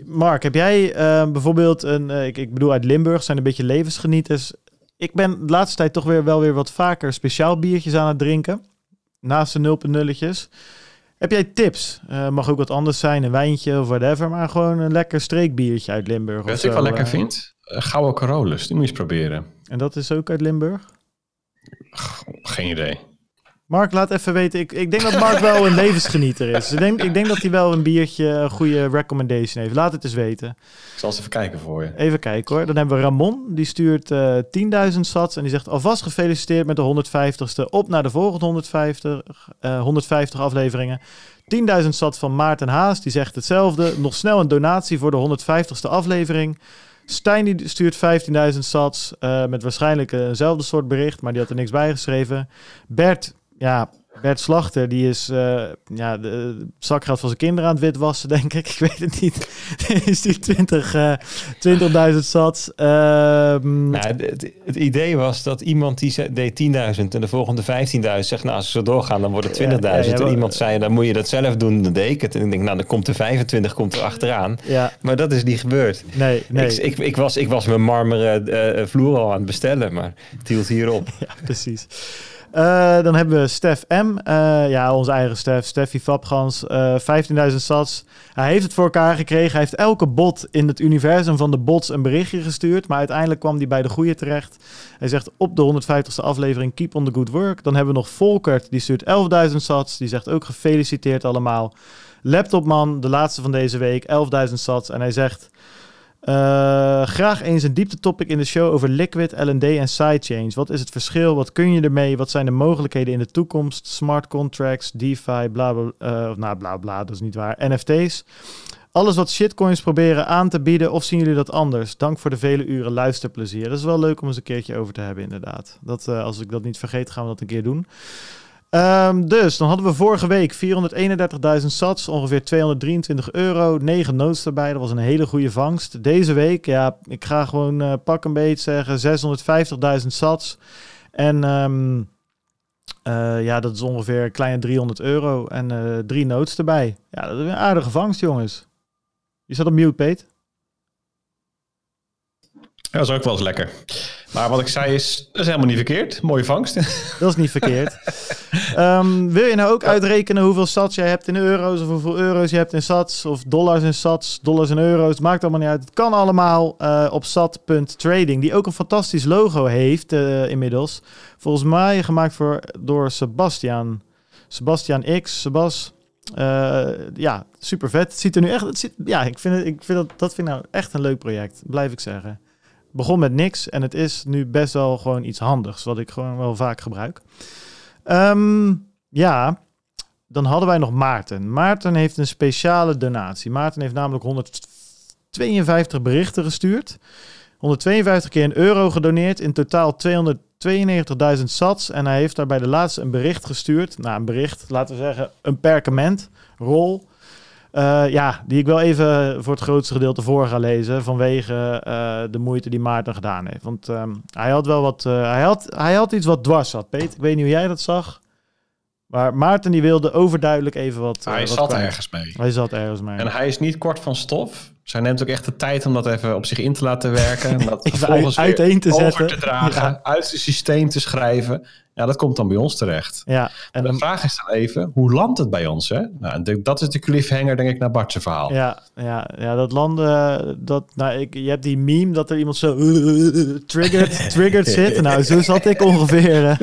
Mark, heb jij uh, bijvoorbeeld een, uh, ik, ik bedoel uit Limburg, zijn een beetje levensgenieters. Ik ben de laatste tijd toch weer wel weer wat vaker speciaal biertjes aan het drinken. Naast de 0.0'tjes. Heb jij tips? Uh, mag ook wat anders zijn, een wijntje of whatever. Maar gewoon een lekker streekbiertje uit Limburg. Wat ik wel lekker vind? Gouden Carolus, die moet je eens proberen. En dat is ook uit Limburg? Geen idee. Mark, laat even weten. Ik, ik denk dat Mark wel een levensgenieter is. Ik denk, ik denk dat hij wel een biertje, een goede recommendation heeft. Laat het eens weten. Ik zal eens even kijken voor je. Even kijken hoor. Dan hebben we Ramon. Die stuurt uh, 10.000 sats. En die zegt alvast gefeliciteerd met de 150ste. Op naar de volgende 150, uh, 150 afleveringen. 10.000 sats van Maarten Haas. Die zegt hetzelfde. Nog snel een donatie voor de 150ste aflevering. Stijn die stuurt 15.000 sats uh, met waarschijnlijk eenzelfde soort bericht, maar die had er niks bij geschreven. Bert ja, Bert Slachter, die is uh, ja, de zakgeld van zijn kinderen aan het witwassen, denk ik. Ik weet het niet. is die 20, uh, 20.000 zat. Uh, nou, het, het, idee was dat iemand die deed 10.000 en de volgende 15.000 zegt, nou, als ze zo doorgaan, dan wordt het 20.000. Ja, ja, en iemand zei, dan moet je dat zelf doen. Dan deed ik het. En ik denk, nou, dan komt de 25 komt er achteraan. Ja. Maar dat is niet gebeurd. Nee, nee. Ik, ik, ik was, ik was mijn marmeren uh, vloer al aan het bestellen, maar het hield hierop. ja, precies. Uh, dan hebben we Stef M. Uh, ja, onze eigen Stef. Steffi Fabgans. Uh, 15.000 sats. Hij heeft het voor elkaar gekregen. Hij heeft elke bot in het universum van de bots een berichtje gestuurd. Maar uiteindelijk kwam hij bij de goede terecht. Hij zegt op de 150ste aflevering keep on the good work. Dan hebben we nog Volkert. Die stuurt 11.000 sats. Die zegt ook gefeliciteerd allemaal. Laptopman, de laatste van deze week. 11.000 sats. En hij zegt... Uh, graag eens een diepte-topic in de show over liquid, LND en sidechains. Wat is het verschil? Wat kun je ermee? Wat zijn de mogelijkheden in de toekomst? Smart contracts, DeFi, bla bla, uh, nou bla bla, dat is niet waar. NFT's. Alles wat shitcoins proberen aan te bieden, of zien jullie dat anders? Dank voor de vele uren luisterplezier. Dat is wel leuk om eens een keertje over te hebben, inderdaad. Dat, uh, als ik dat niet vergeet, gaan we dat een keer doen. Um, dus, dan hadden we vorige week 431.000 sats, ongeveer 223 euro, 9 notes erbij. Dat was een hele goede vangst. Deze week, ja, ik ga gewoon uh, pak een beetje zeggen, 650.000 sats. En um, uh, ja, dat is ongeveer kleine 300 euro en uh, drie notes erbij. Ja, dat is een aardige vangst, jongens. Je zat op mute, Peet. Ja, dat is ook wel eens lekker. Maar wat ik zei is, dat is helemaal niet verkeerd. Mooie vangst. Dat is niet verkeerd. um, wil je nou ook uitrekenen hoeveel sats jij hebt in euro's of hoeveel euro's je hebt in sats of dollars in sats, dollars in euro's? Maakt allemaal niet uit. Het kan allemaal uh, op sat.trading, die ook een fantastisch logo heeft uh, inmiddels. Volgens mij gemaakt voor, door Sebastian. Sebastian X, Sebas. Uh, ja, super vet. Het ziet er nu echt. Het ziet, ja, ik vind, het, ik vind dat, dat vind ik nou echt een leuk project. Blijf ik zeggen begon met niks en het is nu best wel gewoon iets handigs, wat ik gewoon wel vaak gebruik. Um, ja, dan hadden wij nog Maarten. Maarten heeft een speciale donatie. Maarten heeft namelijk 152 berichten gestuurd. 152 keer een euro gedoneerd. In totaal 292.000 sats. En hij heeft daarbij de laatste een bericht gestuurd. Nou, een bericht, laten we zeggen, een perkament, rol. Uh, ja, die ik wel even voor het grootste gedeelte voor ga lezen. Vanwege uh, de moeite die Maarten gedaan heeft. Want um, hij had wel wat. Uh, hij, had, hij had iets wat dwars zat, Peter. Ik weet niet hoe jij dat zag. Maar Maarten die wilde overduidelijk even wat. hij wat zat kwijt. ergens mee. Hij zat ergens mee. En hij is niet kort van stof. Zij neemt ook echt de tijd om dat even op zich in te laten werken. En dat uit, uiteen te over zetten. te dragen, ja. uit het systeem te schrijven. Ja, dat komt dan bij ons terecht. Ja, en de vraag is dan even, hoe landt het bij ons? Hè? Nou, dat is de cliffhanger, denk ik, naar Bart's verhaal. Ja, ja, ja dat landen, dat, nou, ik, je hebt die meme dat er iemand zo uh, triggered, triggered zit. Nou, zo zat ik ongeveer uh,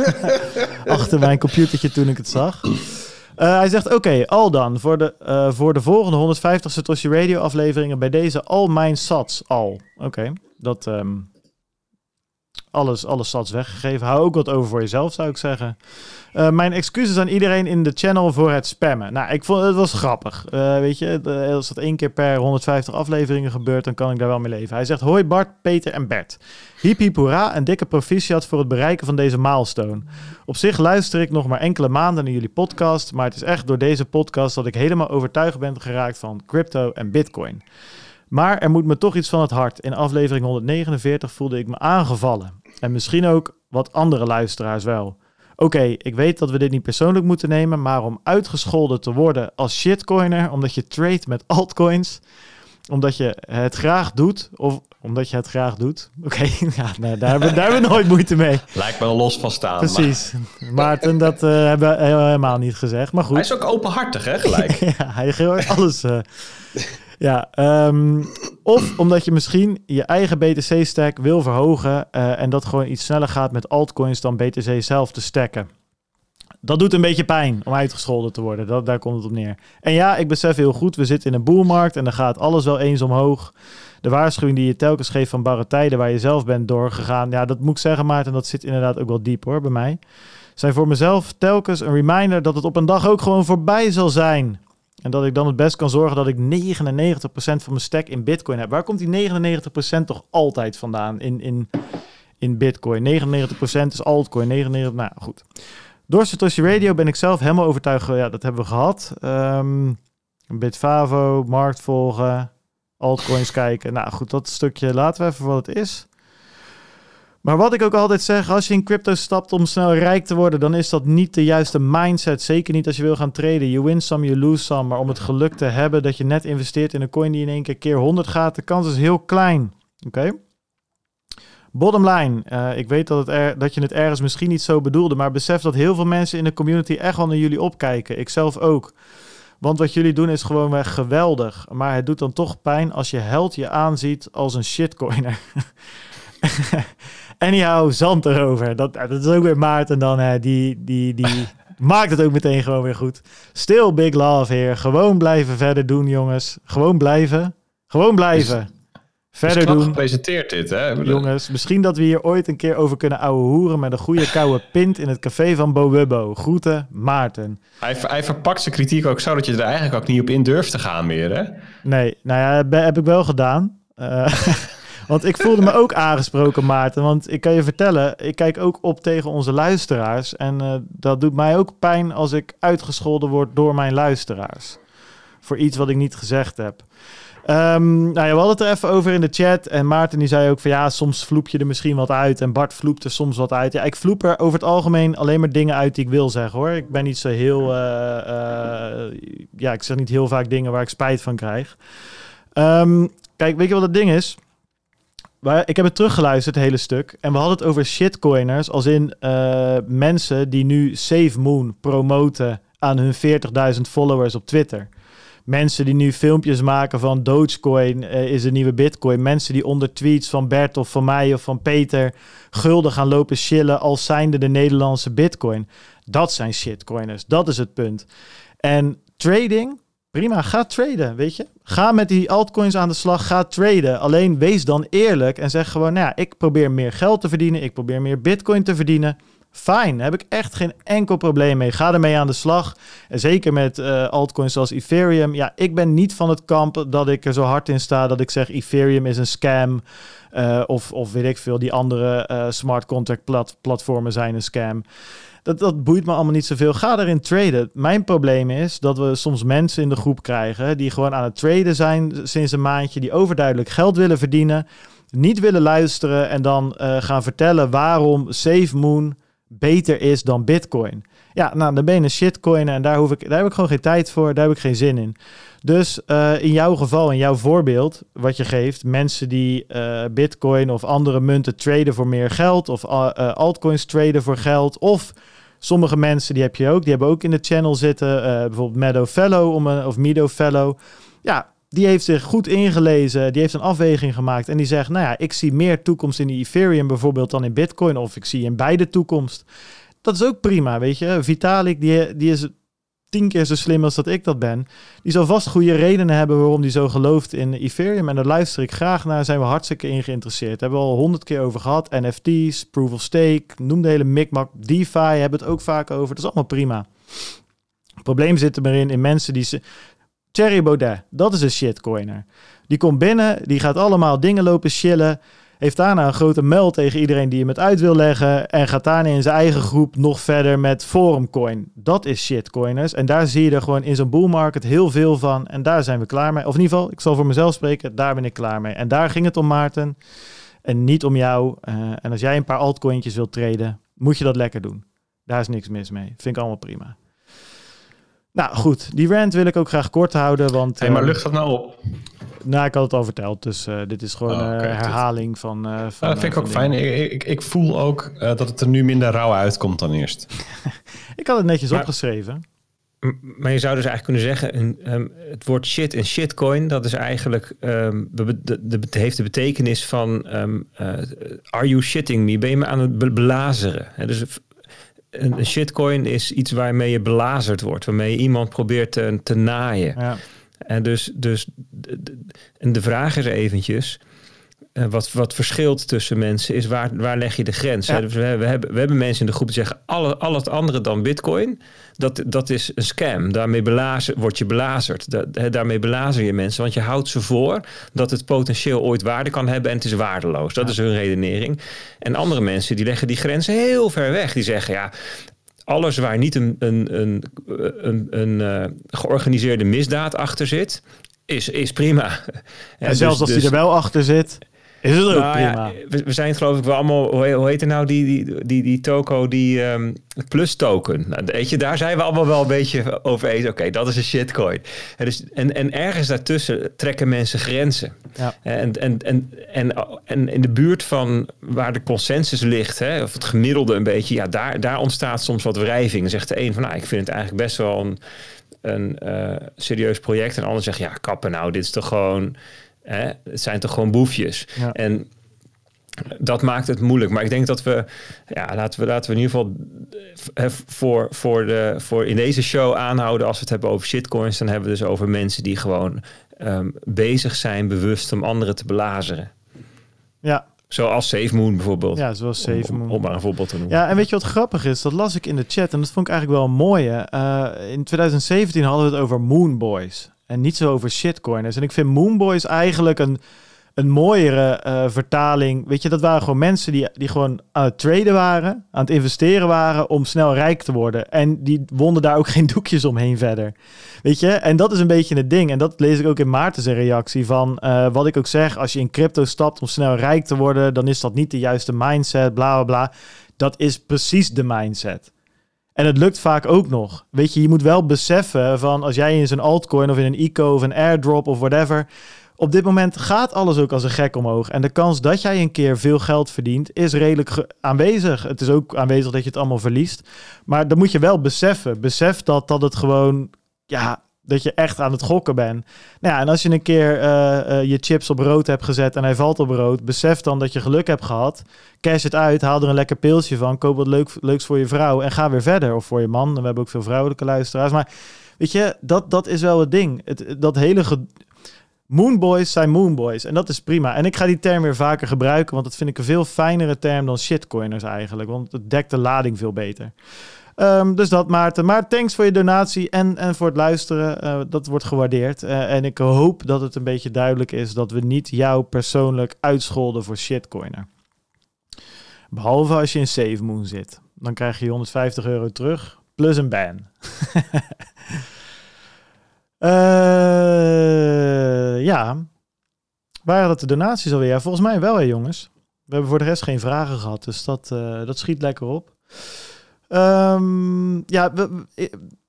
achter mijn computertje toen ik het zag. Uh, hij zegt, oké, al dan. Voor de, uh, voor de volgende 150 Satoshi Radio afleveringen bij deze al mijn sats al. Oké, dat... Um, alles, alles sats weggegeven. Hou ook wat over voor jezelf, zou ik zeggen. Uh, mijn excuses aan iedereen in de channel voor het spammen. Nou, ik vond het was grappig. Uh, weet je, als dat één keer per 150 afleveringen gebeurt, dan kan ik daar wel mee leven. Hij zegt: Hoi Bart, Peter en Bert. Hiep hiep hoera en dikke proficiat voor het bereiken van deze milestone. Op zich luister ik nog maar enkele maanden naar jullie podcast, maar het is echt door deze podcast dat ik helemaal overtuigd ben geraakt van crypto en bitcoin. Maar er moet me toch iets van het hart. In aflevering 149 voelde ik me aangevallen. En misschien ook wat andere luisteraars wel. Oké, ik weet dat we dit niet persoonlijk moeten nemen, maar om uitgescholden te worden als shitcoiner, omdat je trade met altcoins, omdat je het graag doet, of omdat je het graag doet. Oké, ja, nee, daar, hebben, daar hebben we nooit moeite mee. Lijkt me los van staan. Precies. Maar... Maarten, dat uh, hebben we helemaal niet gezegd. Maar goed. Hij is ook openhartig, hè, gelijk. ja, hij geeft alles. Uh, ja, um, of omdat je misschien je eigen BTC-stack wil verhogen uh, en dat gewoon iets sneller gaat met altcoins dan BTC zelf te stacken. Dat doet een beetje pijn om uitgescholden te worden. Dat, daar komt het op neer. En ja, ik besef heel goed, we zitten in een boelmarkt en dan gaat alles wel eens omhoog. De waarschuwing die je telkens geeft van barre tijden waar je zelf bent doorgegaan. Ja, dat moet ik zeggen, Maarten, dat zit inderdaad ook wel diep hoor bij mij. Zijn voor mezelf telkens een reminder dat het op een dag ook gewoon voorbij zal zijn. En dat ik dan het best kan zorgen dat ik 99% van mijn stack in Bitcoin heb. Waar komt die 99% toch altijd vandaan in, in, in Bitcoin? 99% is altcoin, 99%. Nou goed. Door Satoshi Radio ben ik zelf helemaal overtuigd. Ja, dat hebben we gehad. Um, Bitfavo, markt volgen, altcoins kijken. Nou goed, dat stukje laten we even wat het is. Maar wat ik ook altijd zeg, als je in crypto stapt om snel rijk te worden, dan is dat niet de juiste mindset. Zeker niet als je wil gaan traden. You win some, you lose some. Maar om het geluk te hebben dat je net investeert in een coin die in één keer keer 100 gaat, de kans is heel klein. Oké? Bottom line, uh, ik weet dat, het er, dat je het ergens misschien niet zo bedoelde, maar besef dat heel veel mensen in de community echt wel naar jullie opkijken. Ik zelf ook. Want wat jullie doen is gewoon geweldig. Maar het doet dan toch pijn als je held je aanziet als een shitcoiner. Anyhow, zand erover. Dat, dat is ook weer Maarten dan. Hè. Die, die, die maakt het ook meteen gewoon weer goed. Still big love hier. Gewoon blijven verder doen, jongens. Gewoon blijven. Gewoon blijven. verder doen. gepresenteerd dit, hè? Jongens, misschien dat we hier ooit een keer over kunnen ouwe hoeren met een goede koude pint in het café van Bowubbo. Groeten, Maarten. Hij, hij verpakt zijn kritiek ook zo dat je er eigenlijk ook niet op in durft te gaan meer, hè? Nee, nou ja, heb ik wel gedaan. Uh, Want ik voelde me ook aangesproken, Maarten. Want ik kan je vertellen, ik kijk ook op tegen onze luisteraars. En uh, dat doet mij ook pijn als ik uitgescholden word door mijn luisteraars. Voor iets wat ik niet gezegd heb. Um, nou ja, we hadden het er even over in de chat. En Maarten die zei ook van ja, soms vloep je er misschien wat uit. En Bart vloept er soms wat uit. Ja, ik vloep er over het algemeen alleen maar dingen uit die ik wil zeggen hoor. Ik ben niet zo heel. Uh, uh, ja, ik zeg niet heel vaak dingen waar ik spijt van krijg. Um, kijk, weet je wat het ding is? Ik heb het teruggeluisterd, het hele stuk. En we hadden het over shitcoiners. Als in uh, mensen die nu Save Moon promoten aan hun 40.000 followers op Twitter. Mensen die nu filmpjes maken van Dogecoin uh, is een nieuwe bitcoin. Mensen die onder tweets van Bert of van mij of van Peter gulden gaan lopen chillen als zijnde de Nederlandse bitcoin. Dat zijn shitcoiners. Dat is het punt. En trading, prima, ga traden, weet je. Ga met die altcoins aan de slag, ga traden. Alleen wees dan eerlijk en zeg gewoon, nou ja, ik probeer meer geld te verdienen, ik probeer meer bitcoin te verdienen. Fijn, heb ik echt geen enkel probleem mee. Ga ermee aan de slag. En zeker met uh, altcoins zoals Ethereum. Ja, ik ben niet van het kamp dat ik er zo hard in sta dat ik zeg Ethereum is een scam. Uh, of, of weet ik veel, die andere uh, smart contract plat platformen zijn een scam. Dat, dat boeit me allemaal niet zoveel. Ga erin traden. Mijn probleem is dat we soms mensen in de groep krijgen die gewoon aan het traden zijn sinds een maandje, die overduidelijk geld willen verdienen, niet willen luisteren en dan uh, gaan vertellen waarom SafeMoon beter is dan Bitcoin. Ja, nou, dan ben je een shitcoin en daar, hoef ik, daar heb ik gewoon geen tijd voor, daar heb ik geen zin in. Dus uh, in jouw geval, in jouw voorbeeld, wat je geeft, mensen die uh, Bitcoin of andere munten traden voor meer geld, of altcoins traden voor geld, of Sommige mensen, die heb je ook, die hebben ook in de channel zitten. Uh, bijvoorbeeld Meadow Fellow om of Mido Fellow. Ja, die heeft zich goed ingelezen. Die heeft een afweging gemaakt. En die zegt, nou ja, ik zie meer toekomst in die Ethereum bijvoorbeeld dan in Bitcoin. Of ik zie in beide toekomst. Dat is ook prima, weet je. Vitalik, die, die is tien keer zo slim als dat ik dat ben. Die zal vast goede redenen hebben waarom die zo gelooft in Ethereum. En daar luister ik graag naar. Zijn we hartstikke in geïnteresseerd. Hebben we al honderd keer over gehad. NFT's, proof of stake, noem de hele micmac. DeFi hebben het ook vaak over. Dat is allemaal prima. Het probleem zit er maar in, in mensen die... Ze... Thierry Baudet, dat is een shitcoiner. Die komt binnen, die gaat allemaal dingen lopen chillen. Heeft daarna een grote meld tegen iedereen die hem het uit wil leggen. En gaat daarna in zijn eigen groep nog verder met Forumcoin. Dat is shitcoiners. En daar zie je er gewoon in zo'n bull market heel veel van. En daar zijn we klaar mee. Of in ieder geval, ik zal voor mezelf spreken, daar ben ik klaar mee. En daar ging het om Maarten. En niet om jou. Uh, en als jij een paar altcointjes wilt treden, moet je dat lekker doen. Daar is niks mis mee. Vind ik allemaal prima. Nou goed, die rant wil ik ook graag kort houden. Want, hey, maar lucht dat nou op? Nou, ik had het al verteld, dus uh, dit is gewoon een oh, okay, uh, herhaling van, uh, van... dat vind ik ook fijn. Ik, ik, ik, voel ook dat het er nu minder rauw uitkomt dan eerst. ik had het netjes maar, opgeschreven. Maar je zou dus eigenlijk kunnen zeggen, een, um, het woord shit en shitcoin, dat is eigenlijk, um, de, de, de, heeft de betekenis van, um, are you shitting me? Ben je me aan het belazeren? He, dus een shitcoin is iets waarmee je belazerd wordt, waarmee je iemand probeert te, te naaien. Ja. En dus, dus en de vraag is eventjes, uh, wat, wat verschilt tussen mensen is waar, waar leg je de grens? Ja. Dus we, we, hebben, we hebben mensen in de groep die zeggen, alle, al het andere dan bitcoin, dat, dat is een scam. Daarmee belazer, word je belazerd. Da, daarmee belazer je mensen, want je houdt ze voor dat het potentieel ooit waarde kan hebben en het is waardeloos. Dat ja. is hun redenering. En andere mensen die leggen die grenzen heel ver weg. Die zeggen, ja, alles waar niet een, een, een, een, een uh, georganiseerde misdaad achter zit, is, is prima. En, zelfs dus, als die er wel achter zit, is het ook nou, prima. Ja, we, we, zijn geloof ik wel allemaal, hoe, hoe heet het nou, die, die, die, die toko, die um, plus token. Nou, weet je, daar zijn we allemaal wel een beetje over eens. Oké, okay, dat is een shitcoin. En, dus, en, en ergens daartussen trekken mensen grenzen. Ja. En, en, en, en, en in de buurt van waar de consensus ligt, hè, of het gemiddelde een beetje, ja, daar, daar ontstaat soms wat wrijving. Zegt de een van, nou, ik vind het eigenlijk best wel een, een uh, serieus project. En de ander zegt, ja, kappen nou, dit is toch gewoon Hè? Het zijn toch gewoon boefjes. Ja. En dat maakt het moeilijk. Maar ik denk dat we, ja, laten we, laten we in ieder geval eh, voor, voor, de, voor in deze show aanhouden. Als we het hebben over shitcoins, dan hebben we dus over mensen die gewoon um, bezig zijn, bewust om anderen te belazeren. Ja. Zoals Save Moon bijvoorbeeld. Ja, zoals Save Moon. Om, om, maar een voorbeeld te noemen. Ja, en weet je wat grappig is? Dat las ik in de chat en dat vond ik eigenlijk wel een mooie. Uh, in 2017 hadden we het over Moon Boys. En niet zo over shitcoiners. En ik vind Moonboys eigenlijk een, een mooiere uh, vertaling. Weet je, dat waren gewoon mensen die, die gewoon aan het traden waren, aan het investeren waren om snel rijk te worden. En die wonden daar ook geen doekjes omheen verder. Weet je, en dat is een beetje het ding. En dat lees ik ook in Maarten's reactie van uh, wat ik ook zeg. Als je in crypto stapt om snel rijk te worden, dan is dat niet de juiste mindset, bla bla bla. Dat is precies de mindset. En het lukt vaak ook nog. Weet je, je moet wel beseffen van als jij in zo'n altcoin of in een ICO of een airdrop of whatever. Op dit moment gaat alles ook als een gek omhoog. En de kans dat jij een keer veel geld verdient is redelijk aanwezig. Het is ook aanwezig dat je het allemaal verliest. Maar dan moet je wel beseffen. Besef dat, dat het gewoon ja, dat je echt aan het gokken bent. Nou ja, en als je een keer uh, uh, je chips op rood hebt gezet en hij valt op rood, besef dan dat je geluk hebt gehad. Cash het uit, haal er een lekker pilsje van, koop wat leuk, leuks voor je vrouw en ga weer verder. Of voor je man. We hebben ook veel vrouwelijke luisteraars. Maar weet je, dat, dat is wel het ding. Het, dat hele Moonboys zijn moonboys. En dat is prima. En ik ga die term weer vaker gebruiken, want dat vind ik een veel fijnere term dan shitcoiners eigenlijk. Want het dekt de lading veel beter. Um, dus dat Maarten. Maar thanks voor je donatie en, en voor het luisteren. Uh, dat wordt gewaardeerd. Uh, en ik hoop dat het een beetje duidelijk is dat we niet jou persoonlijk uitscholden voor shitcoiner. Behalve als je in Save Moon zit. Dan krijg je 150 euro terug plus een ban. uh, ja. Waren dat de donaties alweer? Ja, volgens mij wel hè jongens. We hebben voor de rest geen vragen gehad. Dus dat, dat schiet lekker op. Um, ja,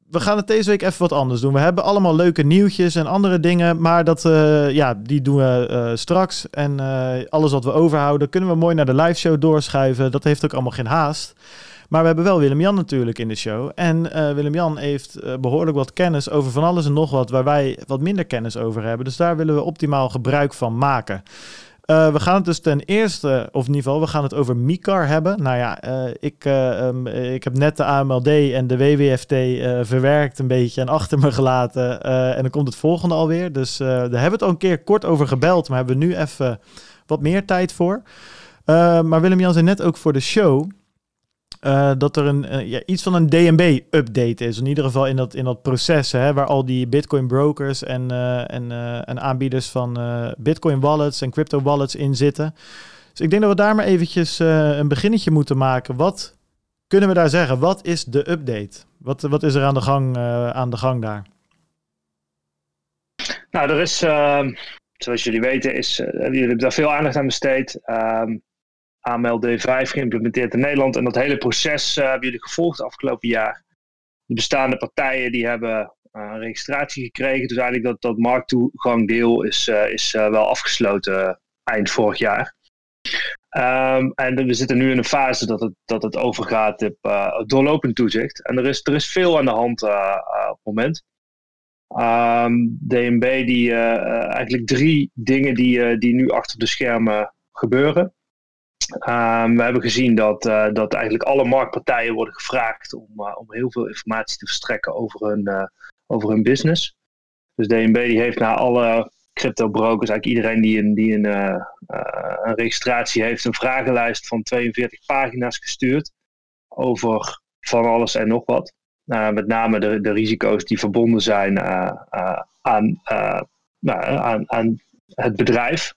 we, gaan het deze week even wat anders doen. We hebben allemaal leuke nieuwtjes en andere dingen, maar dat, uh, ja, die doen we uh, straks. En uh, alles wat we overhouden kunnen we mooi naar de live show doorschuiven. Dat heeft ook allemaal geen haast. Maar we hebben wel Willem-Jan natuurlijk in de show. En Willem-Jan heeft behoorlijk wat kennis over van alles en nog wat waar wij wat minder kennis over hebben. Dus daar willen we optimaal gebruik van maken. Uh, we gaan het dus ten eerste, of in ieder geval, we gaan het over MICAR hebben. Nou ja, uh, ik, uh, um, ik heb net de AMLD en de WWFT verwerkt een beetje en achter me gelaten. en dan komt het volgende alweer. Dus daar hebben we het al een keer kort over gebeld, maar hebben we nu even wat meer tijd voor. maar Willem-Jan zei net ook voor de show uh, dat er een, uh, ja, iets van een DNB-update is. In ieder geval in dat, in dat proces hè, waar al die Bitcoin-brokers en, en, en aanbieders van Bitcoin-wallets en crypto-wallets in zitten. Dus ik denk dat we daar maar eventjes een beginnetje moeten maken. Wat kunnen we daar zeggen? Wat is de update? Wat, wat is er aan de gang, aan de gang daar? Nou, er is, zoals jullie weten, is, jullie hebben daar veel aandacht aan besteed. Ehm, AML D5 geïmplementeerd in Nederland. En dat hele proces uh, hebben jullie gevolgd afgelopen jaar. De bestaande partijen die hebben uh, registratie gekregen. Dus eigenlijk dat, dat markttoegangdeel is, uh, is wel afgesloten eind vorig jaar. Um, en we zitten nu in een fase dat het, dat het overgaat op doorlopend toezicht. En er is, er is veel aan de hand op het moment. Um, ehm, DNB die eigenlijk drie dingen die, die nu achter de schermen gebeuren. Um, we hebben gezien dat, uh, dat eigenlijk alle marktpartijen worden gevraagd om, uh, om heel veel informatie te verstrekken over hun, uh, over hun business. Dus DNB die heeft naar alle crypto brokers, eigenlijk iedereen die een, die een, een registratie heeft, een vragenlijst van 42 pagina's gestuurd over van alles en nog wat. met name de, de risico's die verbonden zijn aan, nou, aan, aan het bedrijf.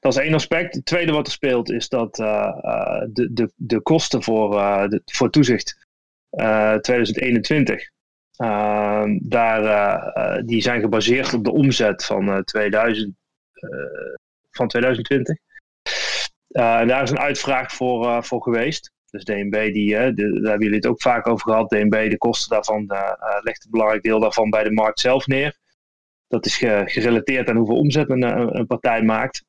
Dat is één aspect. Het tweede wat er speelt is dat uh, de, de, de kosten voor, de, voor toezicht 2021, ehm, daar, die zijn gebaseerd op de omzet van, 2000, van 2020. en daar is een uitvraag voor, voor geweest. Dus DNB, die, daar hebben jullie het ook vaak over gehad. DNB, de kosten daarvan, legt een belangrijk deel daarvan bij de markt zelf neer. Dat is gerelateerd aan hoeveel omzet een, een partij maakt.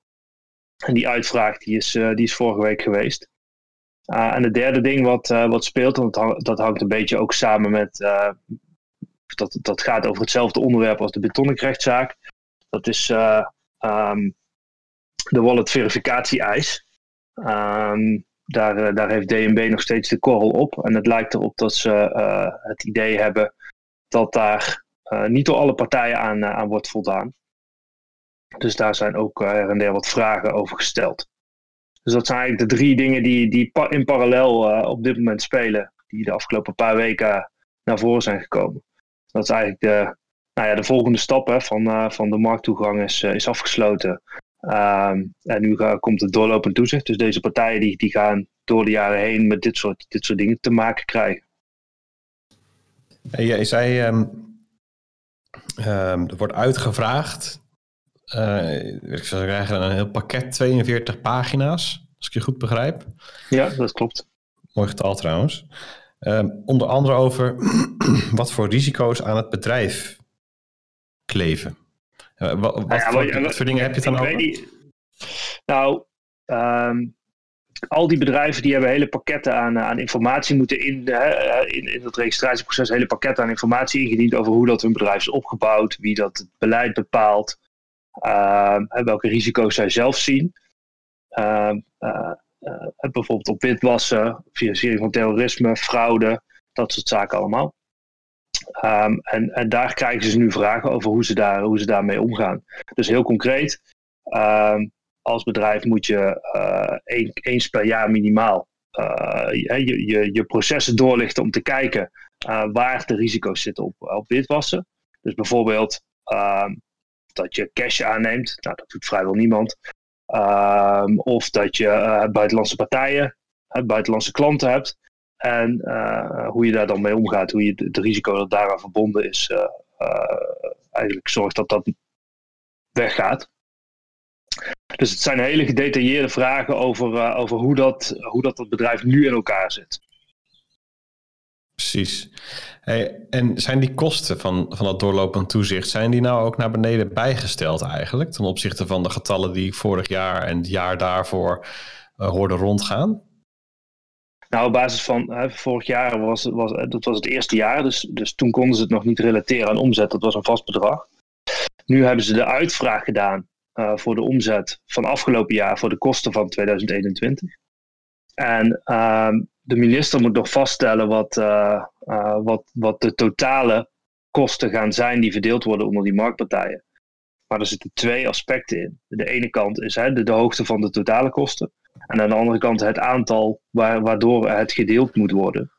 En die uitvraag die is, uh, die is vorige week geweest. Uh, en het derde ding wat, uh, wat speelt, en dat, hangt een beetje ook samen met. dat, dat gaat over hetzelfde onderwerp als de betonnenrechtszaak. Dat is um, de wallet verificatie-eis. Um, daar, daar heeft DNB nog steeds de korrel op. En het lijkt erop dat ze het idee hebben dat daar niet door alle partijen aan, aan wordt voldaan. Dus daar zijn ook her en der wat vragen over gesteld. Dus dat zijn eigenlijk de drie dingen die, die in parallel uh, op dit moment spelen, die de afgelopen paar weken naar voren zijn gekomen. Dat is eigenlijk de, nou ja, de volgende stap van, uh, van de markttoegang is, is afgesloten. Um, en nu komt het doorlopend toezicht. Dus deze partijen die, die gaan door de jaren heen met dit soort, dit soort dingen te maken krijgen. Hey, jij zei, um, er wordt uitgevraagd ik zou zeggen, een heel pakket, 42 pagina's, als ik je goed begrijp. Ja, dat klopt. Mooi getal trouwens. Uh, onder andere over wat voor risico's aan het bedrijf kleven. Uh, wat, wat, ja, voor, wat, voor, dingen heb je het dan over? nou, um, al die bedrijven die hebben hele pakketten aan, aan informatie moeten in, in, in het registratieproces hele pakketten aan informatie ingediend over hoe dat hun bedrijf is opgebouwd, wie dat het beleid bepaalt, Ehm, welke risico's zij zelf zien. Ehm, eh, eh, bijvoorbeeld op witwassen, financiering van terrorisme, fraude, dat soort zaken allemaal. Um, en, en, daar krijgen ze nu vragen over hoe ze, daar, hoe ze daarmee omgaan. Dus heel concreet, als bedrijf moet je uh, eens per jaar minimaal je, je, je processen doorlichten om te kijken waar de risico's zitten op, op witwassen. Dus bijvoorbeeld dat je cash aanneemt. Nou, dat doet vrijwel niemand. Ehm, of dat je uh, buitenlandse partijen, uh, buitenlandse klanten hebt. En uh, hoe je daar dan mee omgaat, hoe je het risico dat daaraan verbonden is, eigenlijk zorgt dat dat weggaat. Dus het zijn hele gedetailleerde vragen over, over hoe, dat, hoe dat het bedrijf nu in elkaar zit. Precies. En zijn die kosten van, van dat doorlopend toezicht, zijn die nou ook naar beneden bijgesteld eigenlijk? Ten opzichte van de getallen die vorig jaar en het jaar daarvoor uh, hoorden rondgaan? Nou, op basis van hè, vorig jaar was, was dat was het eerste jaar, dus, dus toen konden ze het nog niet relateren aan omzet. Dat was een vast bedrag. Nu hebben ze de uitvraag gedaan voor de omzet van afgelopen jaar voor de kosten van 2021. En ehm, de minister moet nog vaststellen wat, wat, wat de totale kosten gaan zijn die verdeeld worden onder die marktpartijen. Maar er zitten twee aspecten in. De ene kant is hè, de, hoogte van de totale kosten. En aan de andere kant het aantal waar, waardoor het gedeeld moet worden.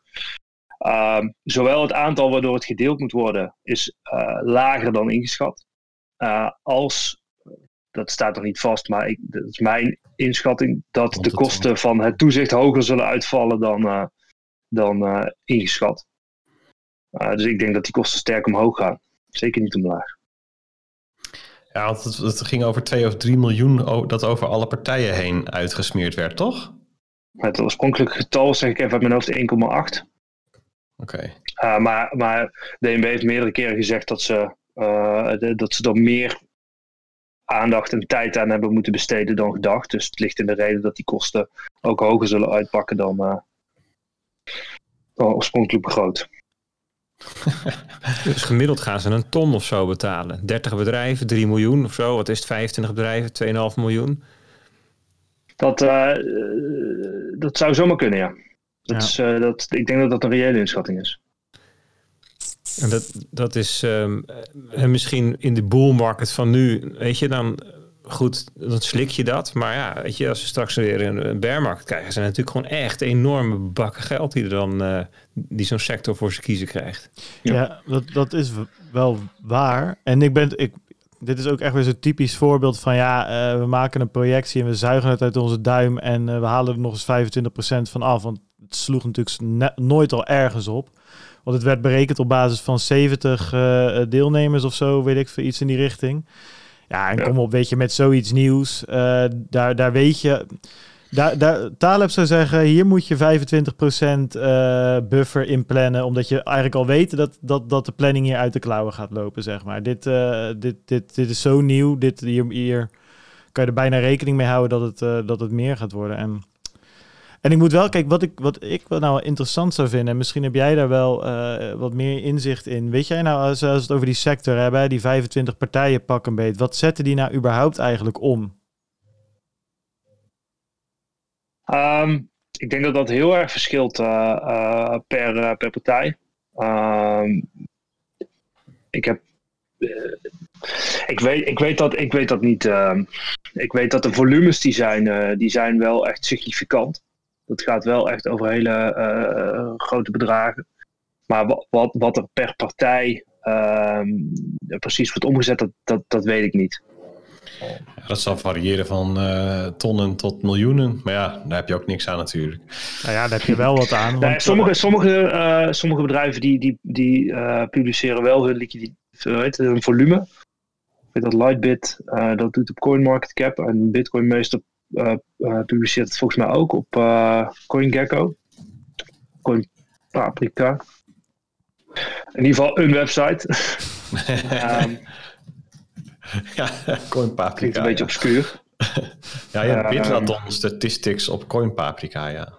Ehm, zowel het aantal waardoor het gedeeld moet worden is uh, lager dan ingeschat. Als, dat staat nog niet vast, maar ik, dat is mijn inschatting, dat de kosten van het toezicht hoger zullen uitvallen dan, uh, dan ingeschat. dus ik denk dat die kosten sterk omhoog gaan. Zeker niet omlaag. Ja, want het, het, ging over 2 of 3 miljoen dat over alle partijen heen uitgesmeerd werd, toch? Het oorspronkelijke getal, zeg ik even uit mijn hoofd, 1,8. Oké. Maar, maar DNB heeft meerdere keren gezegd dat ze, uh, dat ze er meer aandacht en tijd aan hebben moeten besteden dan gedacht. Dus het ligt in de reden dat die kosten ook hoger zullen uitpakken dan, uh, dan oorspronkelijk begroot. dus gemiddeld gaan ze een ton of zo betalen. 30 bedrijven, 3 miljoen of zo. Wat is het? 25 bedrijven, 2,5 miljoen? Dat, uh, dat zou zomaar kunnen, ja. Dat Is, uh, dat, ik denk dat dat een reële inschatting is. En dat, dat is um, misschien in de bull market van nu, weet je, dan goed, dan slik je dat. Maar ja, weet je, als we straks weer een, een bear market krijgen, zijn natuurlijk gewoon echt enorme bakken geld die er dan uh, die zo'n sector voor ze kiezen krijgt. Ja, ja, dat, dat is wel waar. En ik ben, ik, dit is ook echt weer zo'n typisch voorbeeld van ja, uh, we maken een projectie en we zuigen het uit onze duim en uh, we halen er nog eens 25% van af. Want het sloeg natuurlijk nooit al ergens op. Want het werd berekend op basis van 70 uh, deelnemers of zo, weet ik veel, iets in die richting. Ja, en kom op, weet je, met zoiets nieuws, uh, daar, daar weet je... Daar, daar, Taleb zou zeggen, hier moet je 25% uh, buffer inplannen, omdat je eigenlijk al weet dat, dat, dat de planning hier uit de klauwen gaat lopen, zeg maar. Dit, dit, dit, dit is zo nieuw, dit, hier, hier kan je er bijna rekening mee houden dat het, dat het meer gaat worden. En en ik moet wel, kijk, wat ik, wat ik nou interessant zou vinden, en misschien heb jij daar wel uh, wat meer inzicht in. Weet jij nou, als, als we het over die sector hebben, die 25 partijen pak een beet, wat zetten die nou überhaupt eigenlijk om? Um, ik denk dat dat heel erg verschilt uh, uh, per, per partij. Um, ik heb. ik, weet, ik, weet dat, ik weet dat niet. Ehm, ik weet dat de volumes die zijn, die zijn wel echt significant. Dat gaat wel echt over hele uh, grote bedragen. Maar wat, wat, wat er per partij uh, precies wordt omgezet, dat, dat, dat weet ik niet. Ja, dat zal variëren van uh, tonnen tot miljoenen. Maar ja, daar heb je ook niks aan natuurlijk. Nou ja, daar heb je wel wat aan. Nee, sommige, sommige, uh, sommige bedrijven die, die, die uh, publiceren wel hun liquiditeit, hun volume. Ik weet dat Lightbit dat doet op CoinMarketCap en Bitcoin meester uh, publiceert het volgens mij ook op uh, CoinGecko. Coin Paprika. In ieder geval een website. um, ja, Coin Paprika. Klinkt een beetje obscuur. ja, je hebt Bitradon statistics op Coin Paprika, ja.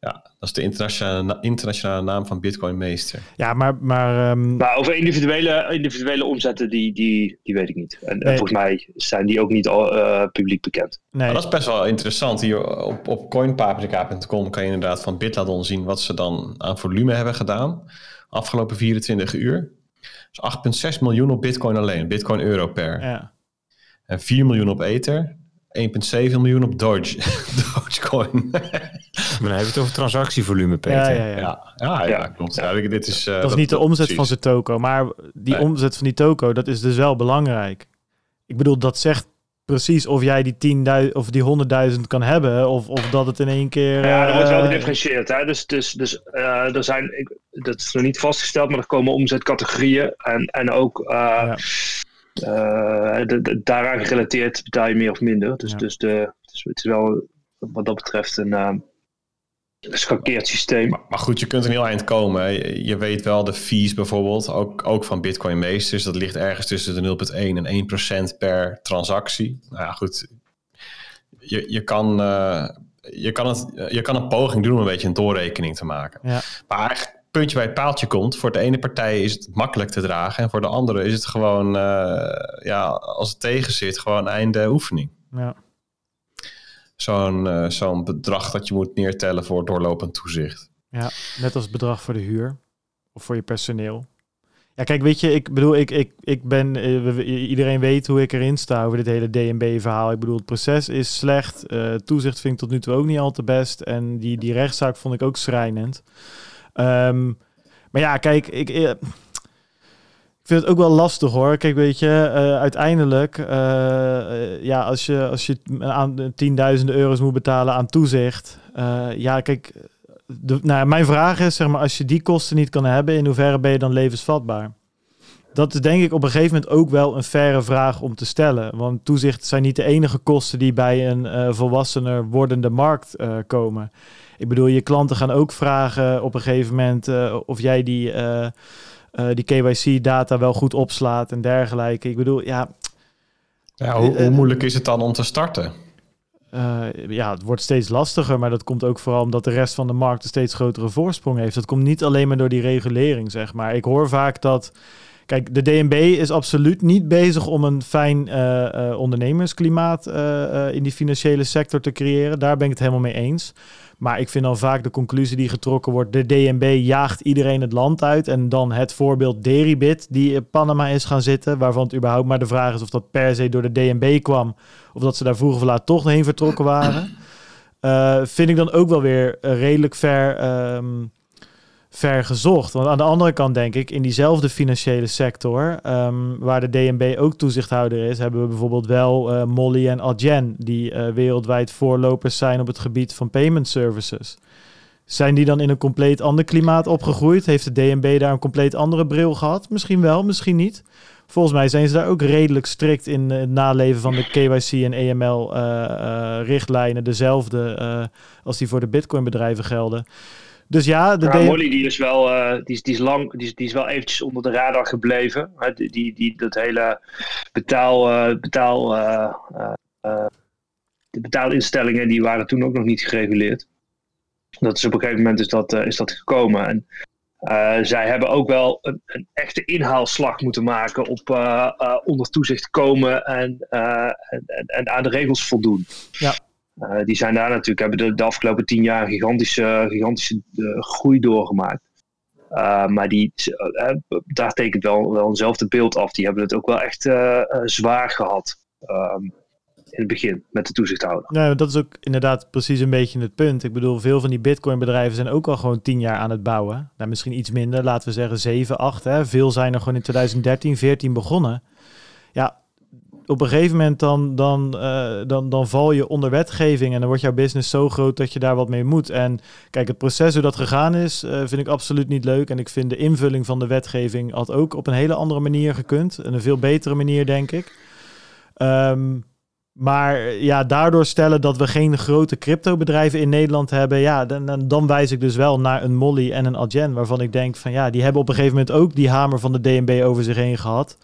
Ja, is de internationale, internationale naam van Bitcoin Meester. Ja, maar... Maar, um... maar over individuele, individuele omzetten, die, die, die weet ik niet. En, nee. en volgens mij zijn die ook niet al, uh, publiek bekend. Nee. Maar dat is best wel interessant. Hier op, op coinpaprika.com kan je inderdaad van Bitladon zien wat ze dan aan volume hebben gedaan. Afgelopen 24 uur. Dus 8,6 miljoen op Bitcoin alleen. Bitcoin euro per. Ja. En 4 miljoen op Ether. 1,7 miljoen op Doge, Dogecoin. maar dan heb je het over transactievolume, Peter. Ja, ja, ja. ja, ja, ja klopt. Ja. dit is, uh, dat, dat is niet de omzet precies. van zijn toko, maar die nee. omzet van die toko, dat is dus wel belangrijk. Ik bedoel, dat zegt precies of jij die 10.000 of die 100.000 kan hebben, of, of dat het in één keer. Ja, er wordt wel gedifferentieerd. Hè? Dus, dus, dus uh, er zijn, ik, dat is nog niet vastgesteld, maar er komen omzetcategorieën en, en ook. Uh, ja. Uh, de, de, daaraan gerelateerd betaal je meer of minder. Dus, ja. dus, de, dus het is wel wat dat betreft een uh, geschakeerd systeem. Maar, maar, goed, je kunt een heel eind komen. Je, je, weet wel de fees bijvoorbeeld, ook, ook van Bitcoin meesters. Dat ligt ergens tussen de 0,1 en 1% per transactie. Nou ja, goed. Je, je kan... Uh, je kan, het, je kan een poging doen om een beetje een doorrekening te maken. Ja. Maar puntje bij het paaltje komt. Voor de ene partij is het makkelijk te dragen. En voor de andere is het gewoon, ja, als het tegen zit, gewoon einde oefening. Ja. Zo'n zo'n bedrag dat je moet neertellen voor doorlopend toezicht. Ja, net als bedrag voor de huur of voor je personeel. Ja, kijk, weet je, ik bedoel, ik, ik, ik ben, uh, iedereen weet hoe ik erin sta over dit hele DNB-verhaal. Ik bedoel, het proces is slecht. Uh, toezicht vind ik tot nu toe ook niet al te best. En die, die rechtszaak vond ik ook schrijnend. Um, maar ja, kijk, ik, uh, ik vind het ook wel lastig hoor. Kijk, weet je, uiteindelijk, ja, als je, als je aan tienduizenden euro's moet betalen aan toezicht. ja, kijk, nou, mijn vraag is, zeg maar, als je die kosten niet kan hebben, in hoeverre ben je dan levensvatbaar? Dat is denk ik op een gegeven moment ook wel een faire vraag om te stellen. Want toezicht zijn niet de enige kosten die bij een volwassener wordende markt komen. Ik bedoel, je klanten gaan ook vragen op een gegeven moment uh, of jij die, die KYC-data wel goed opslaat en dergelijke. Ik bedoel, ja. ja hoe, hoe moeilijk is het dan om te starten? Uh, ja, het wordt steeds lastiger, maar dat komt ook vooral omdat de rest van de markt een steeds grotere voorsprong heeft. Dat komt niet alleen maar door die regulering, zeg maar. Ik hoor vaak dat. Kijk, de DNB is absoluut niet bezig om een fijn uh, uh, ondernemersklimaat in die financiële sector te creëren. Daar ben ik het helemaal mee eens. Maar ik vind dan vaak de conclusie die getrokken wordt: de DNB jaagt iedereen het land uit. En dan het voorbeeld Deribit, die in Panama is gaan zitten. Waarvan het überhaupt maar de vraag is of dat per se door de DNB kwam. Of dat ze daar vroeger of laat toch heen vertrokken waren. Uh, vind ik dan ook wel weer redelijk ver. Um, ver gezocht. Want aan de andere kant denk ik, in diezelfde financiële sector, um, waar de DNB ook toezichthouder is, hebben we bijvoorbeeld wel uh, Molly en Adyen, die uh, wereldwijd voorlopers zijn op het gebied van payment services. Zijn die dan in een compleet ander klimaat opgegroeid? Heeft de DNB daar een compleet andere bril gehad? Misschien wel, misschien niet. Volgens mij zijn ze daar ook redelijk strikt in het naleven van de KYC en EML-richtlijnen, dezelfde als die voor de Bitcoin-bedrijven gelden. Dus ja, de die is wel, uh, die, is, die is lang, die is, die is wel eventjes onder de radar gebleven. Hè? Die, die, die, dat hele betaal, uh, betaal, uh, de betaalinstellingen die waren toen ook nog niet gereguleerd. Dat is op een gegeven moment is dat, is dat gekomen. En zij hebben ook wel een, een, echte inhaalslag moeten maken op onder toezicht komen en, en, en, aan de regels voldoen. Ja. Uh, die zijn daar natuurlijk, hebben de, afgelopen tien jaar een gigantische, gigantische uh, groei doorgemaakt. Uh, maar die, daar tekent wel, wel eenzelfde beeld af. Die hebben het ook wel echt zwaar gehad. Um, in het begin met de toezichthouder. Nou, dat is ook inderdaad precies een beetje het punt. Ik bedoel, veel van die Bitcoin-bedrijven zijn ook al gewoon tien jaar aan het bouwen. Nou, misschien iets minder, laten we zeggen 7, 8. Hè. Veel zijn er gewoon in 2013, 14 begonnen. Ja, op een gegeven moment dan, dan, uh, dan, dan val je onder wetgeving en dan wordt jouw business zo groot dat je daar wat mee moet. En kijk, het proces hoe dat gegaan is, uh, vind ik absoluut niet leuk. En ik vind de invulling van de wetgeving had ook op een hele andere manier gekund. En een veel betere manier, denk ik. Um, maar ja, daardoor stellen dat we geen grote cryptobedrijven in Nederland hebben, ja, dan, dan wijs ik dus wel naar een Molly en een Adyen, waarvan ik denk van ja, die hebben op een gegeven moment ook die hamer van de DNB over zich heen gehad.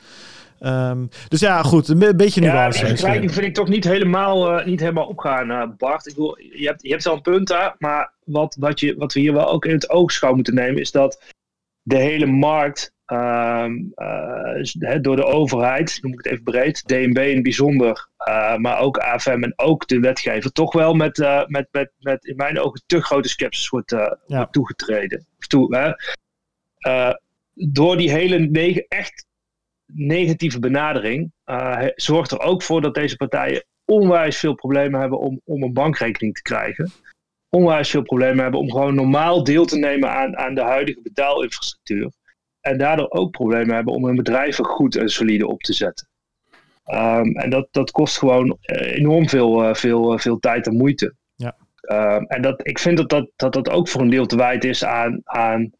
Um, dus ja, goed, een beetje nuance. Ja, de vergelijking vind ik toch niet helemaal, uh, niet helemaal opgaan, uh, Bart. Ik bedoel, je, hebt, je hebt wel een punt daar, maar wat, wat, je, wat we hier wel ook in het oogschouw moeten nemen, is dat de hele markt um, uh, door de overheid, noem ik het even breed, DNB in het bijzonder, maar ook AFM en ook de wetgever, toch wel met, met, met, met in mijn ogen te grote sceptisch wordt, ja. wordt toegetreden. Of toe, door die hele negen, echt negatieve benadering uh, zorgt er ook voor dat deze partijen onwijs veel problemen hebben om, om een bankrekening te krijgen. Onwijs veel problemen hebben om gewoon normaal deel te nemen aan, aan de huidige betaalinfrastructuur. En daardoor ook problemen hebben om hun bedrijven goed en solide op te zetten. Um, en dat, dat kost gewoon eh, enorm veel, uh, veel, veel tijd en moeite. Ja. Um, en dat, ik vind dat dat, dat dat ook voor een deel te wijten is aan, aan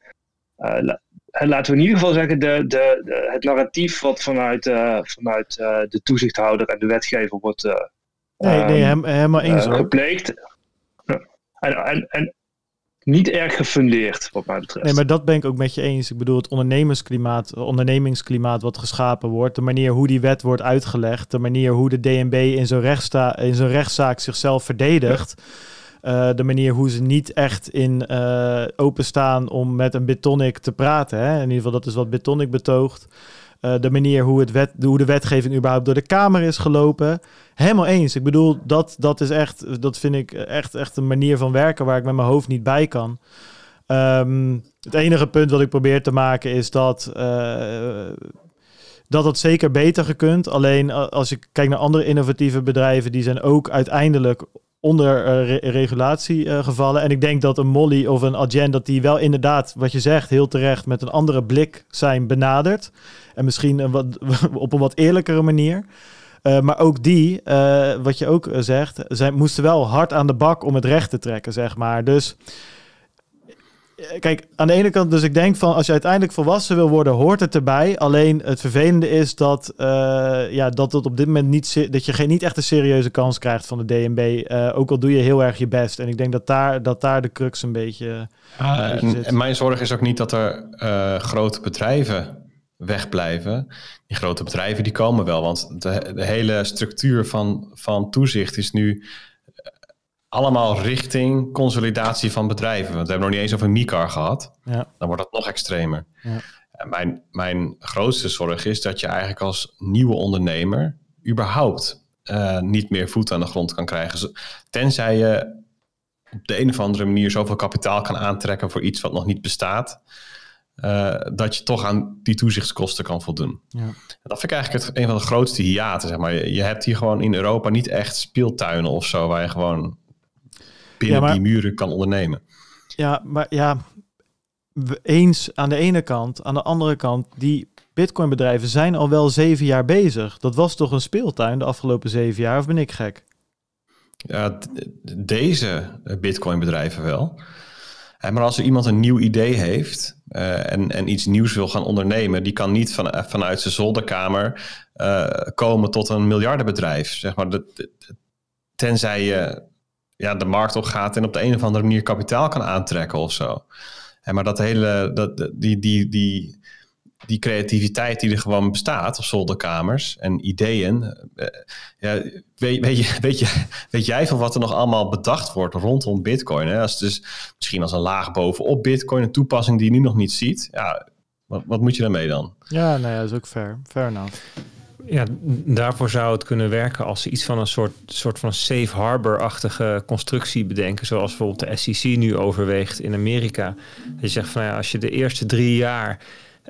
uh, laten we in ieder geval zeggen, de, de, de het narratief wat vanuit, uh, vanuit uh, de toezichthouder en de wetgever wordt nee, nee, hem, helemaal eens, gepleegd. En, en, en niet erg gefundeerd, wat mij betreft. Nee, maar dat ben ik ook met je eens. Ik bedoel, het ondernemersklimaat, ondernemingsklimaat wat geschapen wordt, de manier hoe die wet wordt uitgelegd, de manier hoe de DNB in zo'n rechtszaak zichzelf verdedigt. Ja de manier hoe ze niet echt in openstaan om met een Bitonic te praten. Hè? In ieder geval, dat is wat Bitonic betoogt. de manier hoe, het wet, hoe de wetgeving überhaupt door de Kamer is gelopen. Helemaal eens. Ik bedoel, dat, dat is echt, dat vind ik echt, echt een manier van werken waar ik met mijn hoofd niet bij kan. Ehm, het enige punt wat ik probeer te maken is dat uh, dat het zeker beter gekund. Alleen als ik kijk naar andere innovatieve bedrijven, die zijn ook uiteindelijk onder uh, regulatie uh, gevallen. En ik denk dat een Molly of een Agent, dat die wel inderdaad, wat je zegt, heel terecht met een andere blik zijn benaderd. En misschien wat, op een wat eerlijkere manier. Uh, maar ook die, wat je ook zegt, zij moesten wel hard aan de bak om het recht te trekken, zeg maar. Dus eh, kijk, aan de ene kant, dus ik denk van als je uiteindelijk volwassen wil worden, hoort het erbij. Alleen het vervelende is dat, uh, ja, dat het op dit moment niet, dat je geen, niet echt een serieuze kans krijgt van de DNB. Uh, eh, ook al doe je heel erg je best. En ik denk dat daar, dat daar de crux een beetje. Uh, en, mijn zorg is ook niet dat er grote bedrijven wegblijven. Die grote bedrijven die komen wel, want de, de hele structuur van, van toezicht is nu allemaal richting consolidatie van bedrijven. Want we hebben nog niet eens over MICAR gehad. Ja. Dan wordt dat nog extremer. Ja. Mijn, mijn grootste zorg is dat je eigenlijk als nieuwe ondernemer überhaupt uh, niet meer voet aan de grond kan krijgen. Tenzij je op de een of andere manier zoveel kapitaal kan aantrekken voor iets wat nog niet bestaat. Uh, dat je toch aan die toezichtskosten kan voldoen. Ja. dat vind ik eigenlijk het, een van de grootste hiaten. Zeg maar. je, je hebt hier gewoon in Europa niet echt speeltuinen of zo, waar je gewoon binnen die muren kan ondernemen. Ja, maar ja, eens aan de ene kant. Aan de andere kant, die Bitcoin-bedrijven zijn al wel zeven jaar bezig. Dat was toch een speeltuin de afgelopen zeven jaar, of ben ik gek? Ja, deze Bitcoin-bedrijven wel. Maar als er iemand een nieuw idee heeft uh, en, en iets nieuws wil gaan ondernemen, die kan niet van, vanuit zijn zolderkamer uh, komen tot een miljardenbedrijf. Zeg maar, de, tenzij je ja, de markt op gaat en op de een of andere manier kapitaal kan aantrekken of zo. En maar dat hele, dat, die, die, die, die creativiteit die er gewoon bestaat op zolderkamers en ideeën. Uh, ja, weet, je, weet, je, weet jij van wat er nog allemaal bedacht wordt rondom Bitcoin? Hè? Als dus misschien als een laag bovenop Bitcoin, een toepassing die je nu nog niet ziet. Ja, wat, wat moet je daarmee dan? Ja, nou ja, dat is ook fair. Fair enough. Ja, daarvoor zou het kunnen werken als ze iets van een soort, soort van safe harbor-achtige constructie bedenken. Zoals bijvoorbeeld de SEC nu overweegt in Amerika. Je zegt van ja, als je de eerste drie jaar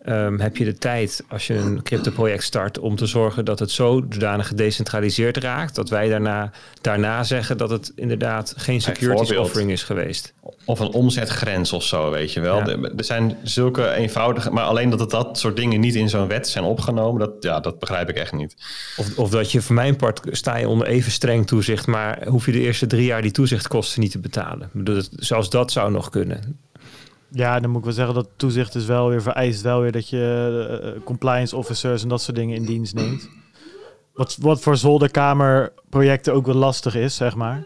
um, heb je de tijd als je een crypto-project start om te zorgen dat het zodanig gedecentraliseerd raakt dat wij daarna, daarna zeggen dat het inderdaad geen security offering is geweest. Of een omzetgrens of zo, weet je wel. Er zijn zulke eenvoudige, maar alleen dat het dat soort dingen niet in zo'n wet zijn opgenomen, dat, ja, dat begrijp ik echt niet. Of, of dat je voor mijn part sta je onder even streng toezicht, maar hoef je de eerste drie jaar die toezichtkosten niet te betalen. Dus zelfs dat zou nog kunnen. Ja, dan moet ik wel zeggen dat toezicht is wel weer vereist wel weer dat je uh, compliance officers en dat soort dingen in dienst neemt. Wat, wat voor zolderkamerprojecten ook wel lastig is, zeg maar.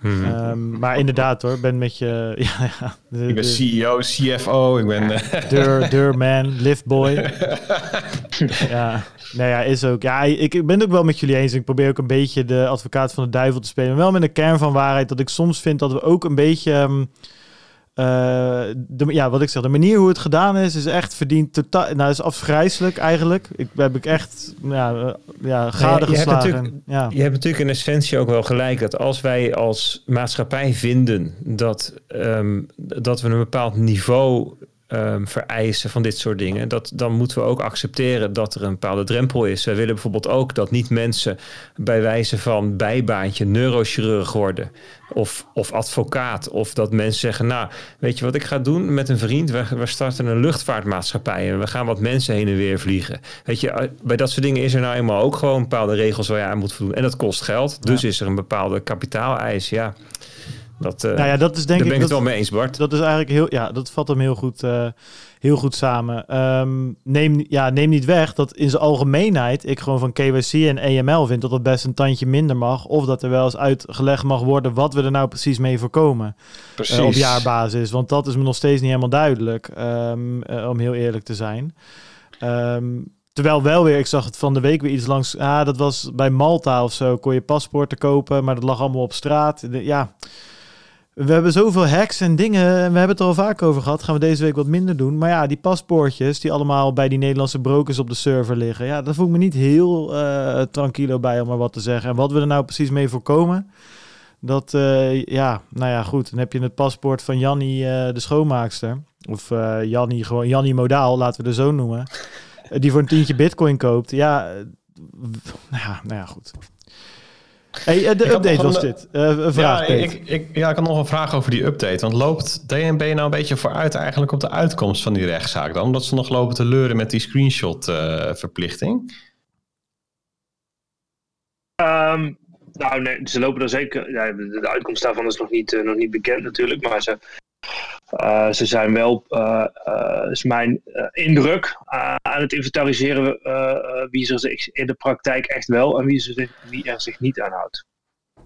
Hmm. Um, maar inderdaad hoor, ben met je... Ja, ja, ik ben CEO, CFO, ik ben... Deur, deurman, liftboy. ja, nou ja, is ook... Ja, ik, ik ben het ook wel met jullie eens. Ik probeer ook een beetje de advocaat van de duivel te spelen. Wel met een kern van waarheid dat ik soms vind dat we ook een beetje... Um, uh, de, ja, wat ik zeg, de manier hoe het gedaan is, is echt verdiend totaal. Nou, is afgrijzelijk eigenlijk. Ik heb ik echt ja, uh, ja, gade je, geslagen. Hebt ja. je hebt natuurlijk in essentie ook wel gelijk dat als wij als maatschappij vinden dat, um, dat we een bepaald niveau um, vereisen van dit soort dingen, dat, dan moeten we ook accepteren dat er een bepaalde drempel is. We willen bijvoorbeeld ook dat niet mensen bij wijze van bijbaantje neurochirurg worden of, of advocaat. Of dat mensen zeggen, nou, weet je wat ik ga doen met een vriend? We, we starten een luchtvaartmaatschappij en we gaan wat mensen heen en weer vliegen. Weet je, eh, bij dat soort dingen is er nou eenmaal ook gewoon bepaalde regels waar je aan moet voldoen. En dat kost geld, dus is er een bepaalde kapitaaleis, ja. Dat, uh, nou ja, dat is denk daar ben ik, het wel mee eens, Bart. Dat is eigenlijk heel, ja, dat vat hem heel goed, uh, heel goed samen. Um, neem, ja, neem niet weg dat in zijn algemeenheid ik gewoon van KYC en EML vind dat het best een tandje minder mag. Of dat er wel eens uitgelegd mag worden wat we er nou precies mee voorkomen. Precies. Uh, op jaarbasis. Want dat is me nog steeds niet helemaal duidelijk, um, om heel eerlijk te zijn. Um, Terwijl wel weer, ik zag het van de week weer iets langs. Ah, dat was bij Malta of zo. Kon je paspoorten kopen, maar dat lag allemaal op straat. Ja, we hebben zoveel hacks en dingen. En we hebben het er al vaak over gehad. Gaan we deze week wat minder doen. Maar ja, die paspoortjes die allemaal bij die Nederlandse brokers op de server liggen. Ja, daar voel ik me niet heel uh, tranquilo bij om maar wat te zeggen. En wat we er nou precies mee voorkomen. Dat, uh, ja, nou ja, goed. Dan heb je het paspoort van Jannie, uh, de schoonmaakster. Of Jannie, gewoon Jannie Modaal, laten we de zo noemen. die voor een tientje bitcoin koopt. Ja, ja, nou ja goed. Hey, de update was dit. een vraag, ja, ik, ik, ja, ik had nog een vraag over die update. Want loopt DNB nou een beetje vooruit eigenlijk op de uitkomst van die rechtszaak dan? Omdat ze nog lopen te leuren met die screenshot-verplichting? Um, nou, nee, ze lopen er zeker. Ja, de, uitkomst daarvan is nog niet, uh, nog niet bekend natuurlijk. Maar ze, uh, ze zijn wel, uh, is mijn indruk, aan het inventariseren wie er zich in de praktijk echt wel en wie, ze, wie er zich niet aan houdt.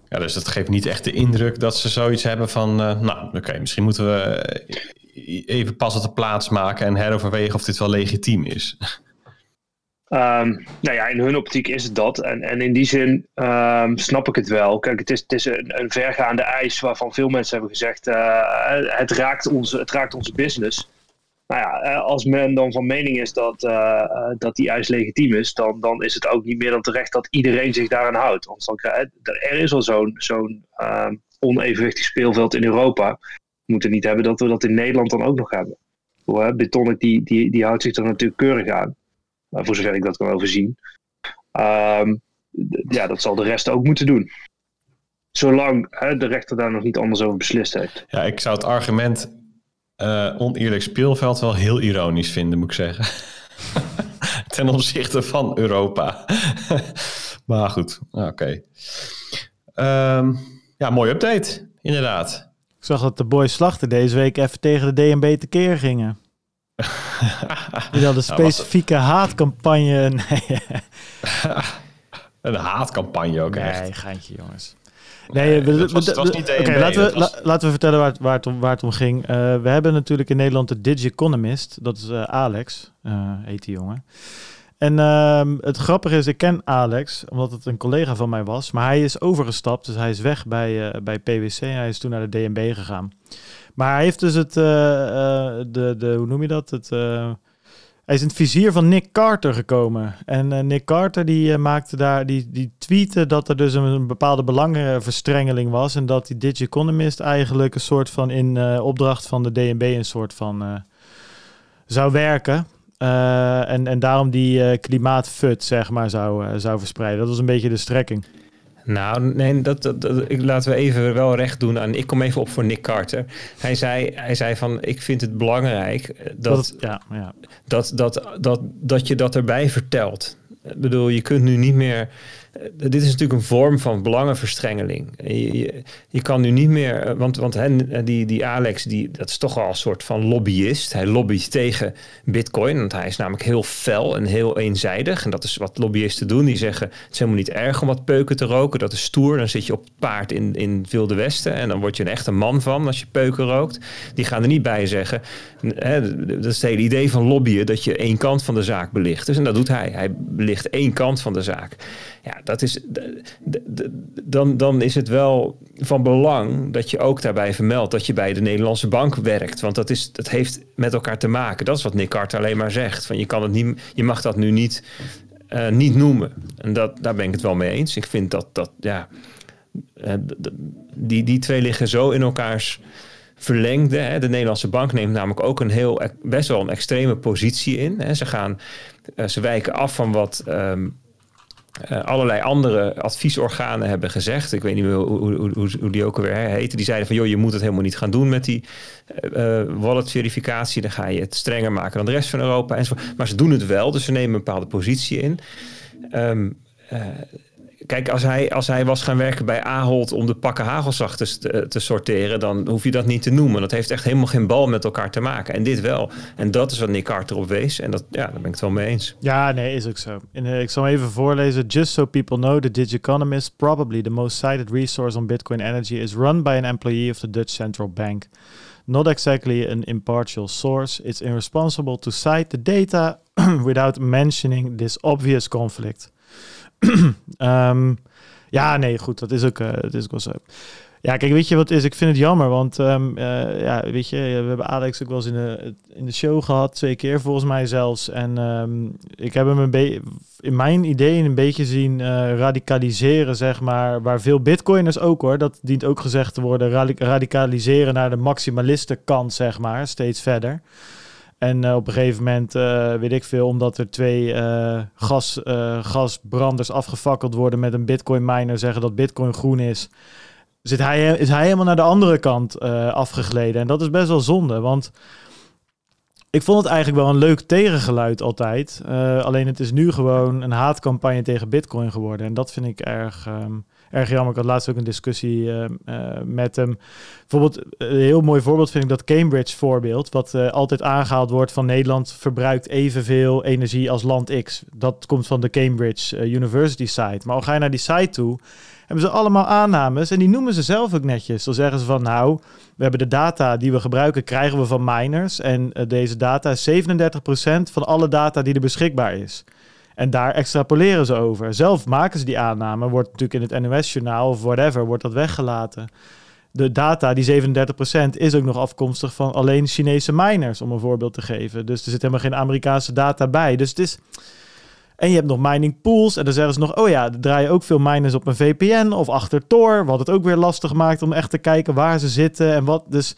Ja, dus dat geeft niet echt de indruk dat ze zoiets hebben van, nou oké, misschien moeten we even pas op de plaats maken en heroverwegen of dit wel legitiem is. Um, nou ja, in hun optiek is het dat. En, en in die zin um, snap ik het wel. Kijk, het is, het is een, vergaande eis waarvan veel mensen hebben gezegd: uh, het, raakt onze, het raakt onze business. Nou ja, eh, als men dan van mening is dat, uh, dat die eis legitiem is, dan, dan is het ook niet meer dan terecht dat iedereen zich daaraan houdt. Want dan, er is al zo'n zo'n uh, onevenwichtig speelveld in Europa. We moeten niet hebben dat we dat in Nederland dan ook nog hebben. Betonic die, die, die houdt zich er natuurlijk keurig aan voor zover ik dat kan overzien. Um, ja, dat zal de rest ook moeten doen. Zolang hè, de rechter daar nog niet anders over beslist heeft. Ja, ik zou het argument uh, oneerlijk speelveld wel heel ironisch vinden, moet ik zeggen. Ten opzichte van Europa. maar goed, oké. Okay. Um, ja, mooie update, inderdaad. Ik zag dat de boys slachten deze week even tegen de DNB tekeer gingen. Die had een specifieke haatcampagne. Nee. een haatcampagne ook nee, echt. Nee, geintje jongens. Nee, we, was, was niet okay, laten, we, was... laten we vertellen waar het, waar het, om, waar het om ging. Uh, we hebben natuurlijk in Nederland de Digiconomist. Dat is uh, Alex, uh, heet die jongen. En ehm, het grappige is, ik ken Alex, omdat het een collega van mij was. Maar hij is overgestapt, dus hij is weg bij, bij PwC. Hij is toen naar de DNB gegaan. Maar hij heeft dus het, uh, de, de, hoe noem je dat? Het, uh, hij is in het vizier van Nick Carter gekomen. En Nick Carter die maakte daar, die, die tweette dat er dus een, een, bepaalde belangenverstrengeling was. En dat die Digiconomist eigenlijk een soort van in opdracht van de DNB een soort van zou werken. en, en daarom die klimaatfut, zeg maar, zou, zou verspreiden. Dat was een beetje de strekking. Nou, nee, dat, dat, ik, laten we even wel recht doen aan. Ik kom even op voor Nick Carter. Hij zei, hij zei van: Ik vind het belangrijk dat, dat, ja, ja. dat, dat, dat, dat je dat erbij vertelt. Ik bedoel, je kunt nu niet meer eh, dit is natuurlijk een vorm van belangenverstrengeling. Je, je, kan nu niet meer, eh, want, want hè, die, die Alex, die, dat is toch al een soort van lobbyist. Hij lobbyt tegen Bitcoin, want hij is namelijk heel fel en heel eenzijdig. En dat is wat lobbyisten doen. Die zeggen: het is helemaal niet erg om wat peuken te roken. Dat is stoer. Dan zit je op paard in, in Wilde Westen en dan word je een echte man van als je peuken rookt. Die gaan er niet bij zeggen. Hè, dat is het hele idee van lobbyen, dat je één kant van de zaak belicht. Dus en dat doet hij. Hij belicht één kant van de zaak. Ja, dat is, dan, dan is het wel van belang dat je ook daarbij vermeldt dat je bij de Nederlandse bank werkt. Want dat, is, dat heeft met elkaar te maken. Dat is wat Nick Carter alleen maar zegt. Van je, kan het niet, je mag dat nu niet, uh, niet noemen. En dat, daar ben ik het wel mee eens. Ik vind dat, dat ja, uh, die, die twee liggen zo in elkaars verlengde. Hè. De Nederlandse bank neemt namelijk ook een heel, best wel een extreme positie in. Hè. Ze, gaan, uh, ze wijken af van wat um, uh, allerlei andere adviesorganen hebben gezegd. Ik weet niet hoe, hoe, hoe, hoe die ook alweer heten. Die zeiden van, joh, je moet het helemaal niet gaan doen met die uh, wallet-verificatie. Dan ga je het strenger maken dan de rest van Europa. Enzovoort. Maar ze doen het wel, dus ze nemen een bepaalde positie in. Um, kijk, als hij, als hij was gaan werken bij Ahold om de pakken hagelzachters te, te, sorteren, dan hoef je dat niet te noemen. Dat heeft echt helemaal geen bal met elkaar te maken. En dit wel. En dat is wat Nick Carter op wees. En dat, ja, daar ben ik het wel mee eens. Ja, nee, is ook zo. En, uh, ik zal even voorlezen. Just so people know, the Digiconomist, probably the most cited resource on Bitcoin energy, is run by an employee of the Dutch Central Bank. Not exactly an impartial source. It's irresponsible to cite the data without mentioning this obvious conflict. Um, ja, nee, goed, dat is ook, uh, dat is wel zo. Ja, kijk, weet je wat is? Ik vind het jammer, want um, ja, weet je, we hebben Alex ook wel eens in de, in de show gehad, twee keer volgens mij zelfs. En um, ik heb hem een beetje, in mijn idee een beetje zien uh, radicaliseren, zeg maar, waar veel bitcoiners ook hoor, dat dient ook gezegd te worden, radicaliseren naar de maximalisten kant, zeg maar, steeds verder. En uh, op een gegeven moment, uh, weet ik veel, omdat er twee gas, gasbranders afgefakkeld worden met een bitcoin miner, zeggen dat bitcoin groen is zit hij, is hij helemaal naar de andere kant afgegleden. En dat is best wel zonde, want ik vond het eigenlijk wel een leuk tegengeluid altijd. Alleen het is nu gewoon een haatcampagne tegen Bitcoin geworden. En dat vind ik erg, um, erg jammer. Ik had laatst ook een discussie uh, met hem. Bijvoorbeeld, een heel mooi voorbeeld vind ik dat Cambridge voorbeeld. Wat altijd aangehaald wordt van Nederland verbruikt evenveel energie als land X. Dat komt van de Cambridge University site. Maar al ga je naar die site toe hebben ze allemaal aannames en die noemen ze zelf ook netjes. Dan zeggen ze van nou, we hebben de data die we gebruiken, krijgen we van miners. En deze data is 37% van alle data die er beschikbaar is. En daar extrapoleren ze over. Zelf maken ze die aanname, wordt natuurlijk in het NOS-journaal of whatever, wordt dat weggelaten. De data, die 37%, is ook nog afkomstig van alleen Chinese miners, om een voorbeeld te geven. Dus er zit helemaal geen Amerikaanse data bij. Dus het is en je hebt nog mining pools. En dan zeggen ze nog, oh ja, er draaien ook veel miners op een VPN of achter Tor. Wat het ook weer lastig maakt om echt te kijken waar ze zitten en wat. Dus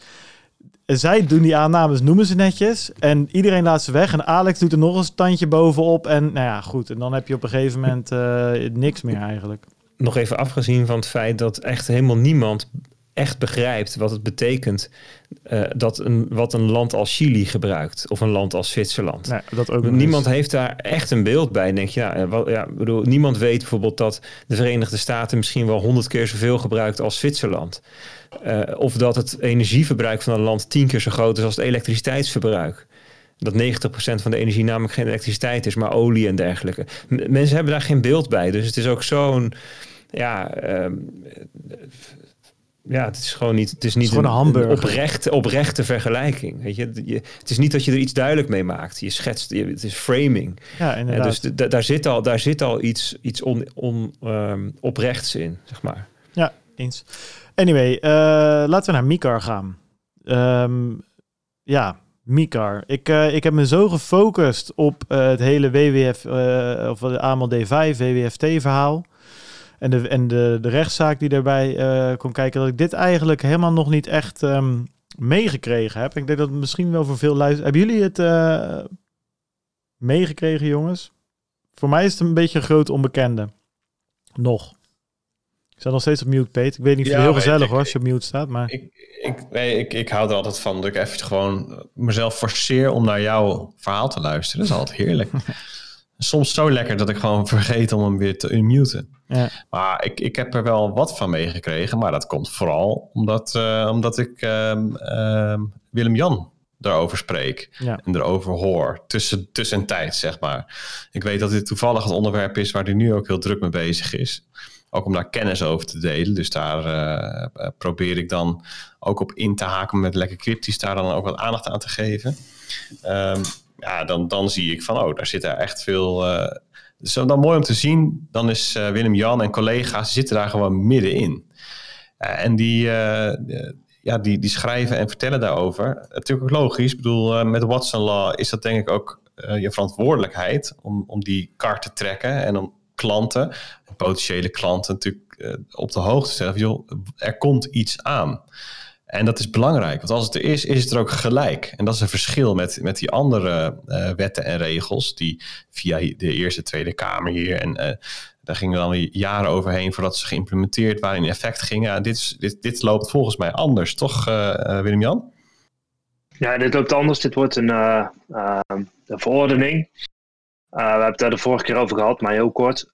zij doen die aannames, noemen ze netjes. En iedereen laat ze weg. En Alex doet er nog een standje bovenop. En nou ja, goed. En dan heb je op een gegeven moment uh, niks meer eigenlijk. Nog even afgezien van het feit dat echt helemaal niemand echt begrijpt wat het betekent uh, dat een, wat een land als Chili gebruikt of een land als Zwitserland. Nee, dat ook niemand heeft daar echt een beeld bij. Denk je, ja, wat, ja, bedoel, niemand weet bijvoorbeeld dat de Verenigde Staten misschien wel honderd keer zoveel gebruikt als Zwitserland. Uh, of dat het energieverbruik van een land tien keer zo groot is als het elektriciteitsverbruik. Dat 90% van de energie namelijk geen elektriciteit is, maar olie en dergelijke. mensen hebben daar geen beeld bij. Dus het is ook zo'n ja, uh, ja, het is gewoon niet, het is niet een, een, oprechte, oprechte vergelijking. Weet je? je? het is niet dat je er iets duidelijk mee maakt. Je schetst, je, het is framing. Ja, inderdaad. dus daar zit al, daar zit al iets, iets on, on, um, oprechts in, zeg maar. Ja, eens. Anyway, uh, laten we naar Mikar gaan. Um, ja, Mikar. Ik, uh, ik heb me zo gefocust op uh, het hele WWF, of de AML D5, WWFT-verhaal en de, en de, de rechtszaak die daarbij kon kijken, dat ik dit eigenlijk helemaal nog niet echt um, meegekregen heb. Ik denk dat het misschien wel voor veel luisteren. Hebben jullie het meegekregen, jongens? Voor mij is het een beetje een groot onbekende. Nog. Sta nog steeds op mute, Peet. Ik weet niet of ja, het heel gezellig hoor, als je op mute staat. Maar... Ik, ik, nee, ik, ik hou er altijd van dat ik even gewoon mezelf forceer om naar jouw verhaal te luisteren. Dat is altijd heerlijk. soms zo lekker dat ik gewoon vergeet om hem weer te unmuten. Ja. Maar ik, ik heb er wel wat van meegekregen. Maar dat komt vooral omdat, uh, omdat ik uh, Willem-Jan daarover spreek. Ja. En erover hoor. Tussen, tussentijd, zeg maar. Ik weet dat dit toevallig het onderwerp is waar hij nu ook heel druk mee bezig is. Ook om daar kennis over te delen. Dus daar eh, eh, probeer ik dan ook op in te haken met lekker cryptisch. Daar dan ook wat aandacht aan te geven. Um, ja, dan, dan zie ik van, oh, daar zit er echt veel. Uh, dan mooi om te zien. Dan is Willem-Jan en collega's zitten daar gewoon middenin. En die, ja, die, die schrijven en vertellen daarover. Natuurlijk ook logisch. Ik bedoel, met Watson Law is dat denk ik ook je verantwoordelijkheid om, om die kaart te trekken en om klanten, potentiële klanten natuurlijk op de hoogte te stellen. Joh, er komt iets aan. En dat is belangrijk, want als het er is, is het er ook gelijk. En dat is een verschil met, met die andere uh, wetten en regels die via de Eerste Tweede Kamer hier en uh, daar gingen dan jaren overheen voordat ze geïmplementeerd waren in effect gingen. Ja, dit, dit, dit loopt volgens mij anders, toch Willem-Jan? Ja, dit loopt anders. Dit wordt een, een verordening. we hebben het daar de vorige keer over gehad, maar heel kort.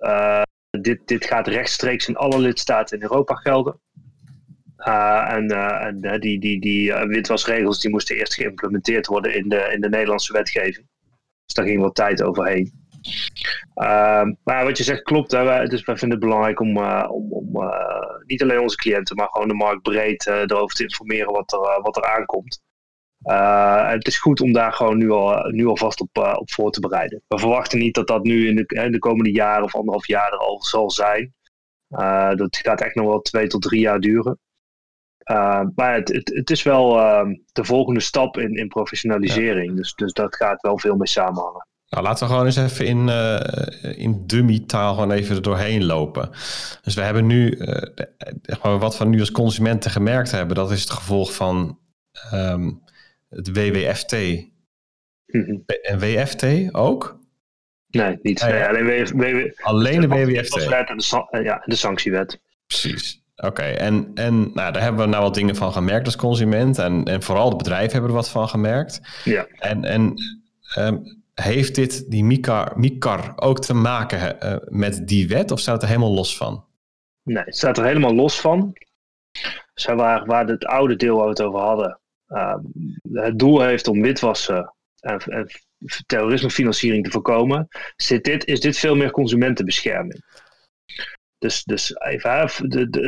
Dit, dit gaat rechtstreeks in alle lidstaten in Europa gelden. Uh, en uh, en uh, die, die, die witwasregels die moesten eerst geïmplementeerd worden in de, in de Nederlandse wetgeving. Dus daar ging wat tijd overheen. Maar wat je zegt klopt. Hè? Dus wij vinden het belangrijk om, om, om niet alleen onze cliënten, maar gewoon de markt breed erover te informeren wat er, wat er aankomt. En het is goed om daar gewoon nu, al, nu alvast op, op voor te bereiden. We verwachten niet dat dat nu in de, in de komende jaren of anderhalf jaar er al zal zijn. dat gaat echt nog wel twee tot drie jaar duren. maar het, het, het, is wel ehm, de volgende stap in, in professionalisering. Dus, dus dat gaat wel veel mee samenhangen. Nou, laten we gewoon eens even in, uh, in dummy-taal gewoon even er doorheen lopen. Dus we hebben nu, wat we nu als consumenten gemerkt hebben, dat is het gevolg van um, het WWFT. Mm En WFT ook? Nee, niet. Nee, alleen, WW, alleen de WWFT. En de, ja, de sanctiewet. Precies. Oké, en, en nou, daar hebben we nou wat dingen van gemerkt als consument. En, en vooral de bedrijven hebben er wat van gemerkt. Ja. En, en um, heeft dit, die MICAR, MICAR ook te maken uh, met die wet of staat het er helemaal los van? Nee, het staat er helemaal los van. Zij waar, waar het oude deel waar we het over hadden, het doel heeft om witwassen en, en terrorismefinanciering te voorkomen, zit dit, is dit veel meer consumentenbescherming. Dus, dus even, de, de,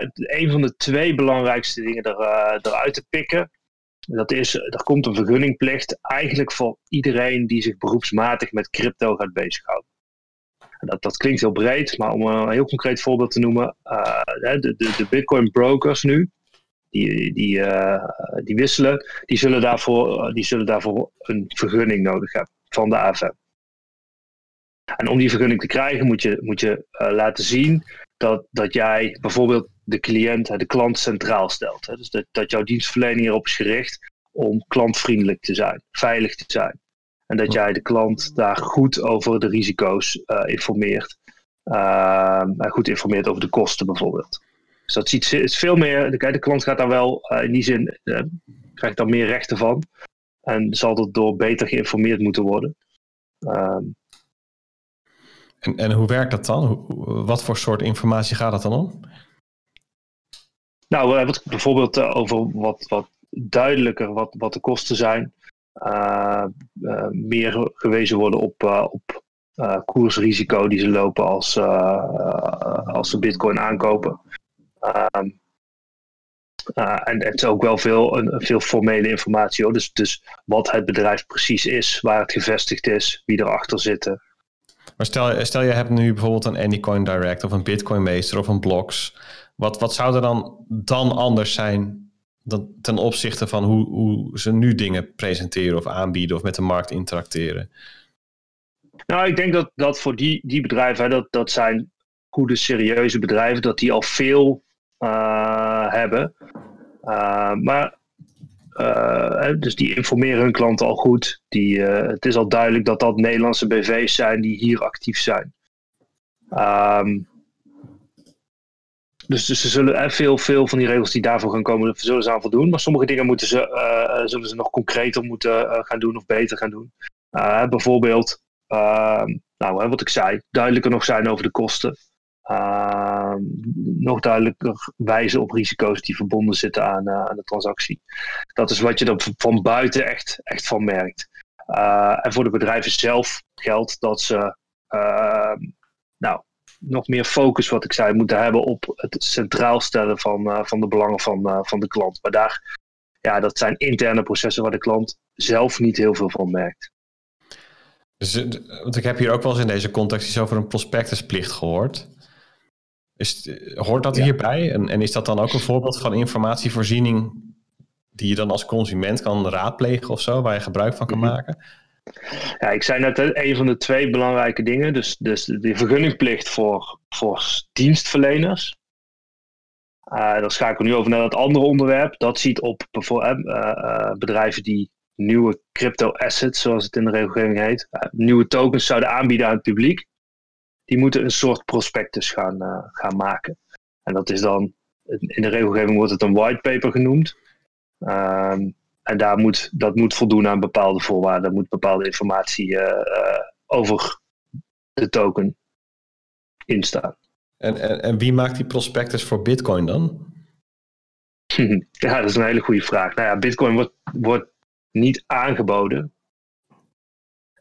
het een van de twee belangrijkste dingen er, uh, eruit te pikken dat is, er komt een vergunningplicht eigenlijk voor iedereen die zich beroepsmatig met crypto gaat bezighouden. Dat, dat klinkt heel breed, maar om een heel concreet voorbeeld te noemen, uh, de, de, de Bitcoin brokers nu, die, die, uh, die wisselen, die zullen, daarvoor, die zullen daarvoor een vergunning nodig hebben van de AFM. En om die vergunning te krijgen moet je, moet je uh, laten zien dat, dat jij bijvoorbeeld de cliënt, de klant centraal stelt. Dus dat, dat jouw dienstverlening erop is gericht om klantvriendelijk te zijn, veilig te zijn. En dat jij de klant daar goed over de risico's uh, informeert. Uh, goed informeert over de kosten bijvoorbeeld. Dus dat ziet, is veel meer. De, de klant gaat daar wel uh, in die zin. krijgt daar meer rechten van. En zal dat door beter geïnformeerd moeten worden. Ehm, en, en hoe werkt dat dan? wat voor soort informatie gaat het dan om? Nou, we hebben het bijvoorbeeld eh, over wat, wat duidelijker wat, wat de kosten zijn. Uh, uh, meer gewezen worden op, uh, op koersrisico die ze lopen als, als ze bitcoin aankopen. Ehm, en het is ook wel veel, een, veel formele informatie. Hoor. Dus, dus wat het bedrijf precies is, waar het gevestigd is, wie erachter zitten. Maar stel, stel je hebt nu bijvoorbeeld een Anycoin Direct of een Bitcoin Meester of een Blocks. Wat, wat zou er dan, dan anders zijn dan, ten opzichte van hoe, hoe ze nu dingen presenteren of aanbieden of met de markt interacteren? Nou, ik denk dat, dat voor die, die bedrijven, dat, dat zijn goede, serieuze bedrijven, dat die al veel hebben. Uh, maar uh, dus die informeren hun klanten al goed. Die, het is al duidelijk dat dat Nederlandse BV's zijn die hier actief zijn. Um, dus, dus ze zullen eh, veel, veel van die regels die daarvoor gaan komen, zullen ze aan voldoen. Maar sommige dingen moeten ze, zullen ze nog concreter moeten gaan doen of beter gaan doen. Bijvoorbeeld, ehm, nou, wat ik zei, duidelijker nog zijn over de kosten. Ehm, nog duidelijker wijzen op risico's die verbonden zitten aan, aan de transactie. Dat is wat je er van buiten echt, echt van merkt. en voor de bedrijven zelf geldt dat ze ehm, nou, nog meer focus, wat ik zei, moeten hebben op het centraal stellen van, uh, van de belangen van, van de klant. Maar daar, ja, dat zijn interne processen waar de klant zelf niet heel veel van merkt. Dus, eh, want ik heb hier ook wel eens in deze context iets over een prospectusplicht gehoord. Is, hoort dat hierbij? En, en is dat dan ook een voorbeeld van informatievoorziening die je dan als consument kan raadplegen of zo, waar je gebruik van kan mhm. maken? Ja, ik zei net een van de twee belangrijke dingen. Dus, dus de vergunningplicht voor, voor dienstverleners. Uh, dan schakelen we nu over naar het andere onderwerp. Dat ziet op bijvoorbeeld uh, uh, bedrijven die nieuwe crypto assets, zoals het in de regelgeving heet, nieuwe tokens zouden aanbieden aan het publiek. Die moeten een soort prospectus gaan, gaan maken. En dat is dan, in de regelgeving wordt het een whitepaper genoemd. Ehm, en daar moet, dat moet voldoen aan bepaalde voorwaarden. Er moet bepaalde informatie uh, over de token in staan. En, en, en wie maakt die prospectus voor Bitcoin dan? ja, dat is een hele goede vraag. Nou ja, Bitcoin wordt, wordt niet aangeboden.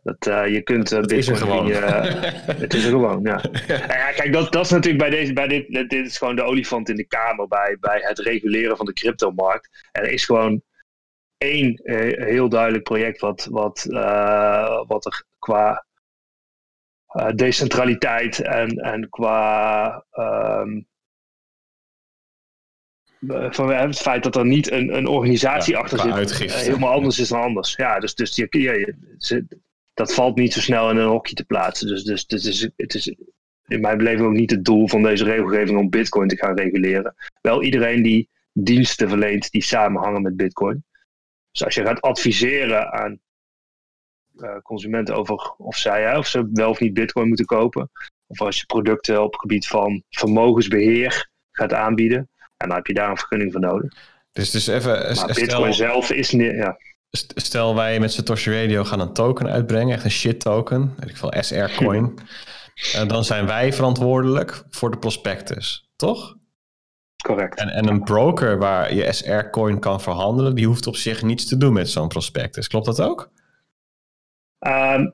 Dat, uh, je kunt uh, Bitcoin. Is er gewoon. het is er gewoon, ja. Nou ja kijk, dat, dat is natuurlijk bij deze. Bij dit, dit is gewoon de olifant in de kamer bij, bij het reguleren van de cryptomarkt. Er is gewoon één eh, heel duidelijk project wat, wat, wat er qua decentraliteit en, en qua um, van het feit dat er niet een, een organisatie achter zit, helemaal anders is dan anders. Ja, dus, dus je, je, dat valt niet zo snel in een hokje te plaatsen. Dus, dus, dus het, is, het is in mijn beleving ook niet het doel van deze regelgeving om Bitcoin te gaan reguleren. Wel iedereen die diensten verleent die samenhangen met Bitcoin. Dus als je gaat adviseren aan uh, consumenten over of zij of ze wel of niet Bitcoin moeten kopen, of als je producten op het gebied van vermogensbeheer gaat aanbieden, en dan heb je daar een vergunning voor nodig. Dus, dus even. Maar stel, Bitcoin zelf is. Ja. Stel wij met Satoshi Radio gaan een token uitbrengen, echt een shit token, weet ik veel, SR coin. En dan zijn wij verantwoordelijk voor de prospectus, toch? Correct. En, en een broker waar je SR-coin kan verhandelen, die hoeft op zich niets te doen met zo'n prospectus. Klopt dat ook? Ehm,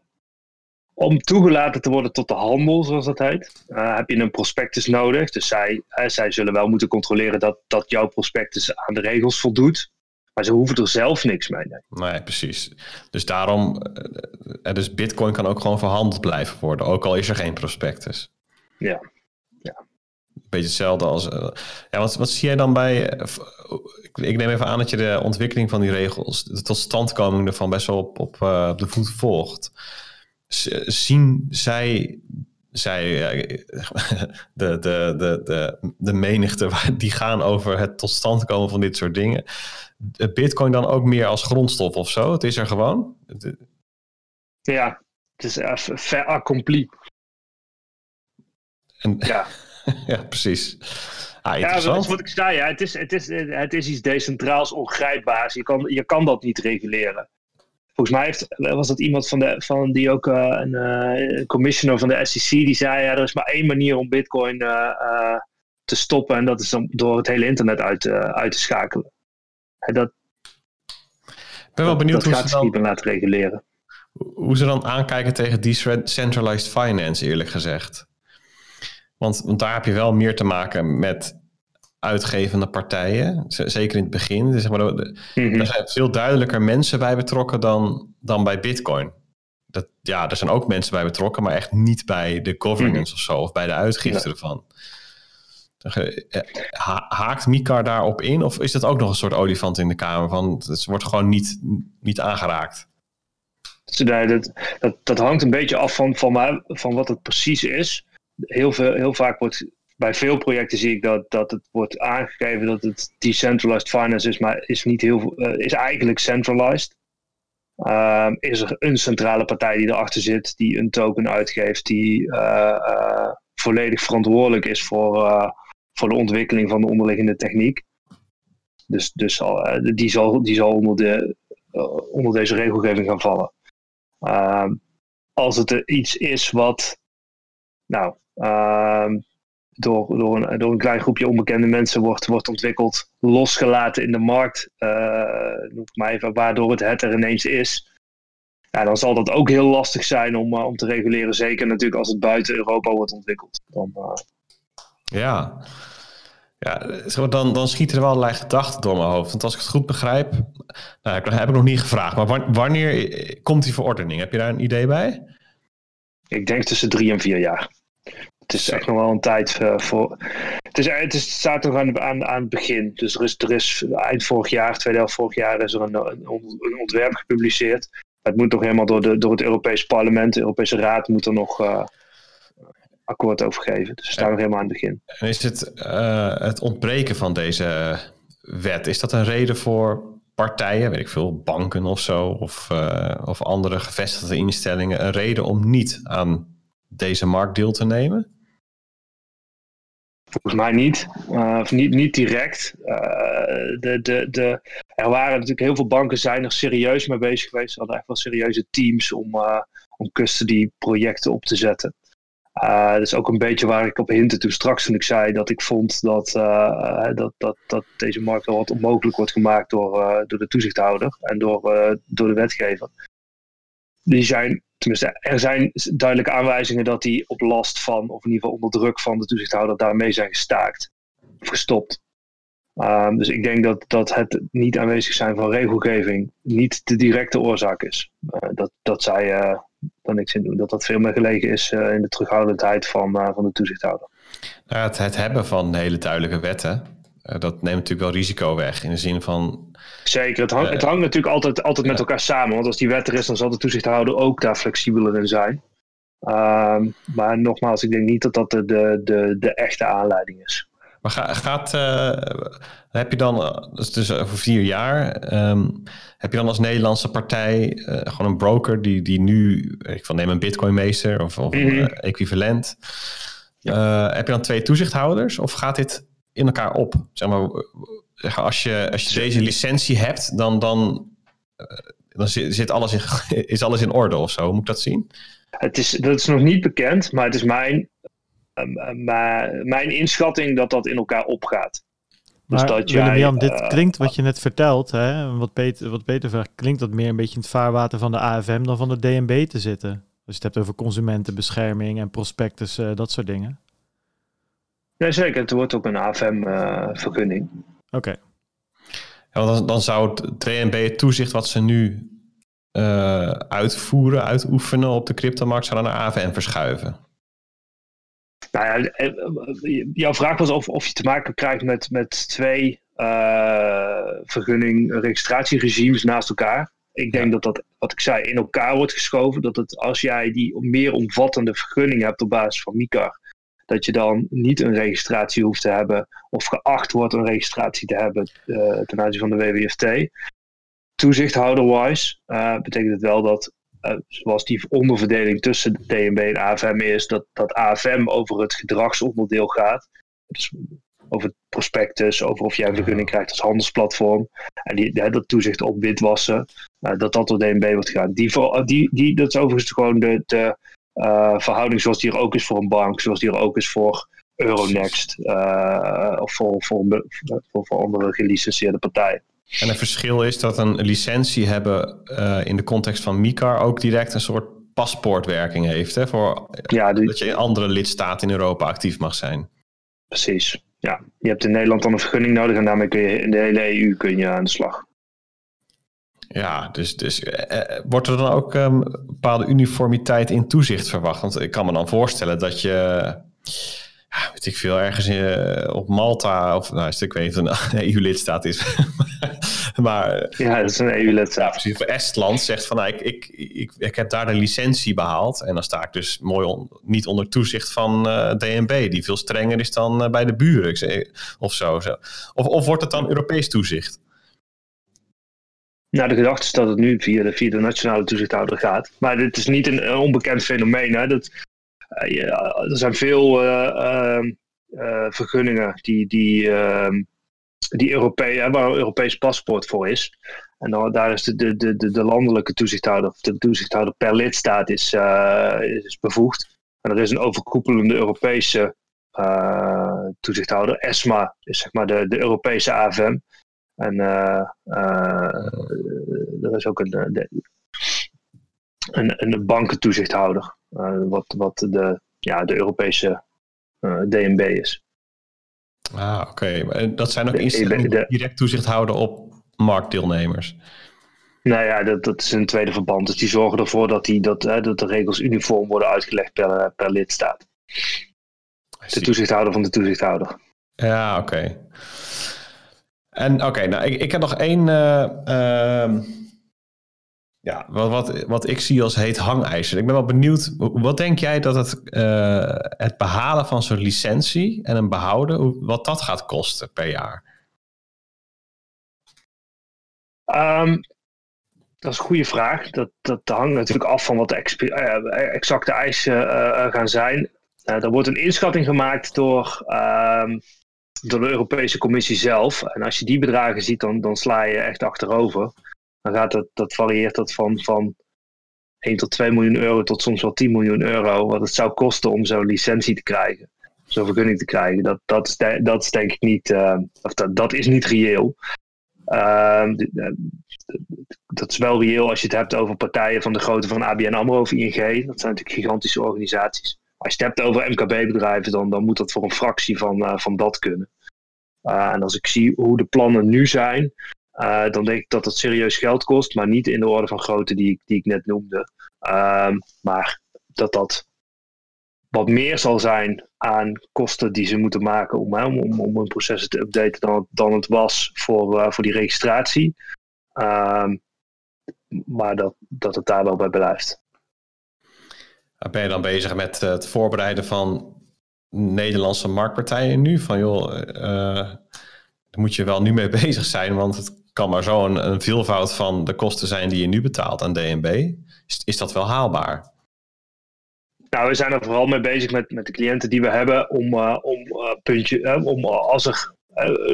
om toegelaten te worden tot de handel, zoals dat heet, uh, heb je een prospectus nodig. Dus zij, uh, zij zullen wel moeten controleren dat, dat jouw prospectus aan de regels voldoet. Maar ze hoeven er zelf niks mee. Nee, nee precies. Dus daarom, uh, dus Bitcoin kan ook gewoon verhandeld blijven worden, ook al is er geen prospectus. Ja. ja. Beetje hetzelfde als. ja, wat, wat zie jij dan bij. ik neem even aan dat je de ontwikkeling van die regels, de totstandkoming ervan best wel op, op, op de voet volgt zien zij, zij de, de, de, de, de menigte die gaan over het tot stand komen van dit soort dingen. Bitcoin dan ook meer als grondstof of zo? Het is er gewoon? Ja, het is ver accompli. En, ja. ja, precies. Ah, ja, dat is wat ik zei. Ja, het, is, het, is, het is iets decentraals, ongrijpbaars. Je kan, je kan dat niet reguleren. Volgens mij heeft, was dat iemand van, de, van die ook uh, een uh, commissioner van de SEC die zei: ja, er is maar één manier om Bitcoin uh, te stoppen en dat is door het hele internet uit, uit te schakelen. Dat, ik ben wel benieuwd dat hoe ze dan laten reguleren. Hoe ze dan aankijken tegen decentralized finance, eerlijk gezegd. Want, want daar heb je wel meer te maken met uitgevende partijen. Zeker in het begin. Dus zeg maar, mhm. Er zijn veel duidelijker mensen bij betrokken dan, dan bij Bitcoin. Dat, ja, er zijn ook mensen bij betrokken, maar echt niet bij de governance mhm. of zo, of bij de uitgifte ervan. Eh, haakt Mikar daarop in? Of is dat ook nog een soort olifant in de kamer? Van het wordt gewoon niet, niet aangeraakt. dat, dat, dat hangt een beetje af van, van, van wat het precies is. Heel, veel, heel vaak wordt bij veel projecten zie ik dat, dat het wordt aangegeven dat het decentralized finance is, maar is, niet heel, uh, is eigenlijk centralized. Uh, is er een centrale partij die erachter zit, die een token uitgeeft, die uh, volledig verantwoordelijk is voor, voor de ontwikkeling van de onderliggende techniek. Dus, dus die zal, die zal onder, de, onder deze regelgeving gaan vallen. Ehm, als het iets is wat nou, ehm, door, door, een, door een klein groepje onbekende mensen wordt, wordt ontwikkeld, losgelaten in de markt, uh, noem ik maar even, waardoor het het er ineens is. Ja, dan zal dat ook heel lastig zijn om, om te reguleren. Zeker natuurlijk als het buiten Europa wordt ontwikkeld. Dan, Ja, ja dan, dan schieten er wel allerlei gedachten door mijn hoofd. Want als ik het goed begrijp, nou, ik, heb ik nog niet gevraagd, maar wanneer komt die verordening? Heb je daar een idee bij? Ik denk tussen drie en vier jaar het is echt nog wel een tijd uh, voor. Het, is, het, is, het staat nog aan, aan, aan het begin. Dus er is, er is eind vorig jaar, tweede helft vorig jaar, is er een, een, ontwerp gepubliceerd. Het moet nog helemaal door, de, door het Europees Parlement, de Europese Raad moet er nog uh, akkoord over geven. Dus we staan nog helemaal aan het begin. En is het, uh, het ontbreken van deze wet, is dat een reden voor partijen, weet ik veel, banken of zo, of, of andere gevestigde instellingen, een reden om niet aan deze markt deel te nemen? Volgens mij niet. Uh, niet, niet direct. Uh, de, de, de, er waren natuurlijk heel veel banken zijn er serieus mee bezig geweest. Ze hadden echt wel serieuze teams om, om custody projecten op te zetten. Dat is ook een beetje waar ik op hintte toen straks toen ik zei dat ik vond dat, dat, dat, dat deze markt wel wat onmogelijk wordt gemaakt door, door de toezichthouder en door, door de wetgever. Die zijn tenminste, er zijn duidelijke aanwijzingen dat die op last van, of in ieder geval onder druk van de toezichthouder, daarmee zijn gestaakt of gestopt. Um, dus ik denk dat, dat het niet aanwezig zijn van regelgeving niet de directe oorzaak is. Uh, dat, dat zij uh, eh, daar niks in doen. Dat dat veel meer gelegen is uh, in de terughoudendheid van, van de toezichthouder. Nou, het, het hebben van hele duidelijke wetten dat neemt natuurlijk wel risico weg in de zin van. Zeker, het, hangt, het hangt natuurlijk altijd, altijd met elkaar samen. Want als die wet er is, dan zal de toezichthouder ook daar flexibeler in zijn. Ehm, maar nogmaals, ik denk niet dat dat de, de, de, de echte aanleiding is. Maar ga, gaat, uh, heb je dan, dus, dus over vier jaar, ehm, heb je dan als Nederlandse partij uh, gewoon een broker die, die nu, ik van neem een bitcoinmeester of, of mm equivalent. Ja. heb je dan twee toezichthouders of gaat dit in elkaar op? Zeg maar, als je, als je deze licentie hebt, dan, dan, dan zit, alles in, is alles in orde of zo. Moet ik dat zien? Het is, dat is nog niet bekend, maar het is mijn, uh, mijn inschatting dat dat in elkaar opgaat. Dus maar dat jij, Jan, dit uh, klinkt wat je net vertelt, hè, wat, Peter, wat Peter vraagt, klinkt dat meer een beetje in het vaarwater van de AFM dan van de DNB te zitten. Als je het hebt over consumentenbescherming en prospectus, uh, dat soort dingen. Nee, zeker. Het wordt ook een AFM-vergunning. Oké. Ja, dan, dan zou het DNB toezicht wat ze nu uh, uitvoeren, uitoefenen op de cryptomarkt, zou dan naar AVM verschuiven? Nou ja, eh, jouw vraag was of, of je te maken krijgt met, met twee uh, vergunning registratieregimes naast elkaar. Ik denk dat dat, wat ik zei, in elkaar wordt geschoven. Dat het als jij die meer omvattende vergunning hebt op basis van MICAR, dat je dan niet een registratie hoeft te hebben of geacht wordt een registratie te hebben uh, ten aanzien van de WWFT toezichthouder-wise uh, betekent het wel dat, zoals die onderverdeling tussen de DNB en AFM is, dat, dat AFM over het gedragsonderdeel gaat. Dus over het prospectus, over of jij een vergunning krijgt als handelsplatform. En die, dat toezicht op witwassen, uh, dat dat door DNB wordt gedaan. Die, die, die, dat is overigens gewoon de, de verhouding zoals die er ook is voor een bank, zoals die er ook is voor Euronext of voor, voor, voor, voor andere gelicenseerde partijen. En het verschil is dat een licentie hebben uh, in de context van MICAR ook direct een soort paspoortwerking heeft. Hè, voor ja, Dat je in andere lidstaten in Europa actief mag zijn. Precies. Ja, je hebt in Nederland dan een vergunning nodig en daarmee kun je in de hele EU kun je aan de slag. Ja, dus, dus eh, wordt er dan ook um, bepaalde uniformiteit in toezicht verwacht? Want ik kan me dan voorstellen dat je ja, weet ik veel, ergens in, eh, op Malta, of nou, ik weet niet of een EU-lidstaat is. maar, ja, dat is een EU-lidstaat. voor Estland zegt van, nou, ik, ik, ik, ik heb daar de licentie behaald. En dan sta ik dus mooi niet onder toezicht van uh, eh, DNB, die veel strenger is dan uh, bij de buren. Zeg, of zo. zo. Of, of wordt het dan Europees toezicht? Nou, de gedachte is dat het nu via de, via de nationale toezichthouder gaat. Maar dit is niet een, een onbekend fenomeen. Hè? Dat, eh, er zijn veel eh, ehm, eh, vergunningen die, die, ehm, die Europees, waar een Europees paspoort voor is. En dan, daar is de, de, de, de landelijke toezichthouder, de toezichthouder per lidstaat is, is bevoegd. En er is een overkoepelende Europese toezichthouder. ESMA is zeg maar de, de Europese AFM. En uh, er is ook een, een, een bankentoezichthouder. Eh, wat, wat de, ja, de Europese eh, DNB is. Ah, oké. Dat zijn ook instellingen die direct toezicht houden op marktdeelnemers. Nou ja, dat, dat is een tweede verband. Dus die zorgen ervoor dat, die, dat, hè, dat de regels uniform worden uitgelegd per, per lidstaat. De toezichthouder van de toezichthouder. Ja, oké. En oké, nou, ik, ik heb nog één. Uh, ja, wat, wat, wat ik zie als heet hangijzer. Ik ben wel benieuwd, wat denk jij dat het, uh, het behalen van zo'n licentie en een behouden, wat dat gaat kosten per jaar? Um, dat is een goede vraag. Dat, dat hangt natuurlijk af van wat de uh, exacte eisen uh, gaan zijn. er wordt een inschatting gemaakt door, ehm, door de Europese Commissie zelf. En als je die bedragen ziet, dan, dan sla je echt achterover dan dat varieert dat van, van 1 tot 2 miljoen euro tot soms wel 10 miljoen euro. Wat het zou kosten om zo'n licentie te krijgen. Zo'n vergunning te krijgen. Dat, dat, is, dat is denk ik niet, uh, of dat, dat is niet reëel. Uh, dat is wel reëel als je het hebt over partijen van de grootte van ABN AMRO of ING. Dat zijn natuurlijk gigantische organisaties. Als je het hebt over MKB-bedrijven, dan, dan moet dat voor een fractie van, uh, van dat kunnen. En als ik zie hoe de plannen nu zijn, uh, dan denk ik dat het serieus geld kost, maar niet in de orde van grootte die die ik net noemde. Uh, maar dat dat wat meer zal zijn aan kosten die ze moeten maken om, om, om hun processen te updaten dan, dan het was voor, uh, voor die registratie. Uh, maar dat, dat het daar wel bij blijft. Ben je dan bezig met het voorbereiden van Nederlandse marktpartijen nu? Van joh, daar moet je wel nu mee bezig zijn, want het kan maar zo een, een veelvoud van de kosten zijn die je nu betaalt aan DNB. Is, is dat wel haalbaar? Nou, we zijn er vooral mee bezig met, met de cliënten die we hebben om, uh, om, uh, puntje, uh, om als er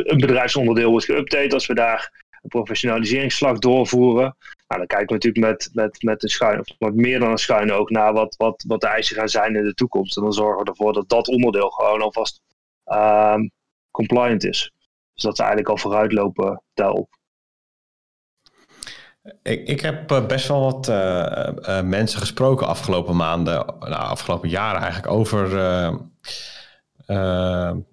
een bedrijfsonderdeel wordt geüpdate, als we daar een professionaliseringsslag doorvoeren. Nou, dan kijken we natuurlijk met, met, met een schuin, of met meer dan een schuin ook naar wat, wat, wat de eisen gaan zijn in de toekomst. En dan zorgen we ervoor dat dat onderdeel gewoon alvast ehm, compliant is. Dus dat ze eigenlijk al vooruitlopen daarop. Ik, ik heb eh, best wel wat uh, uh, mensen gesproken afgelopen maanden, nou, afgelopen jaren eigenlijk, over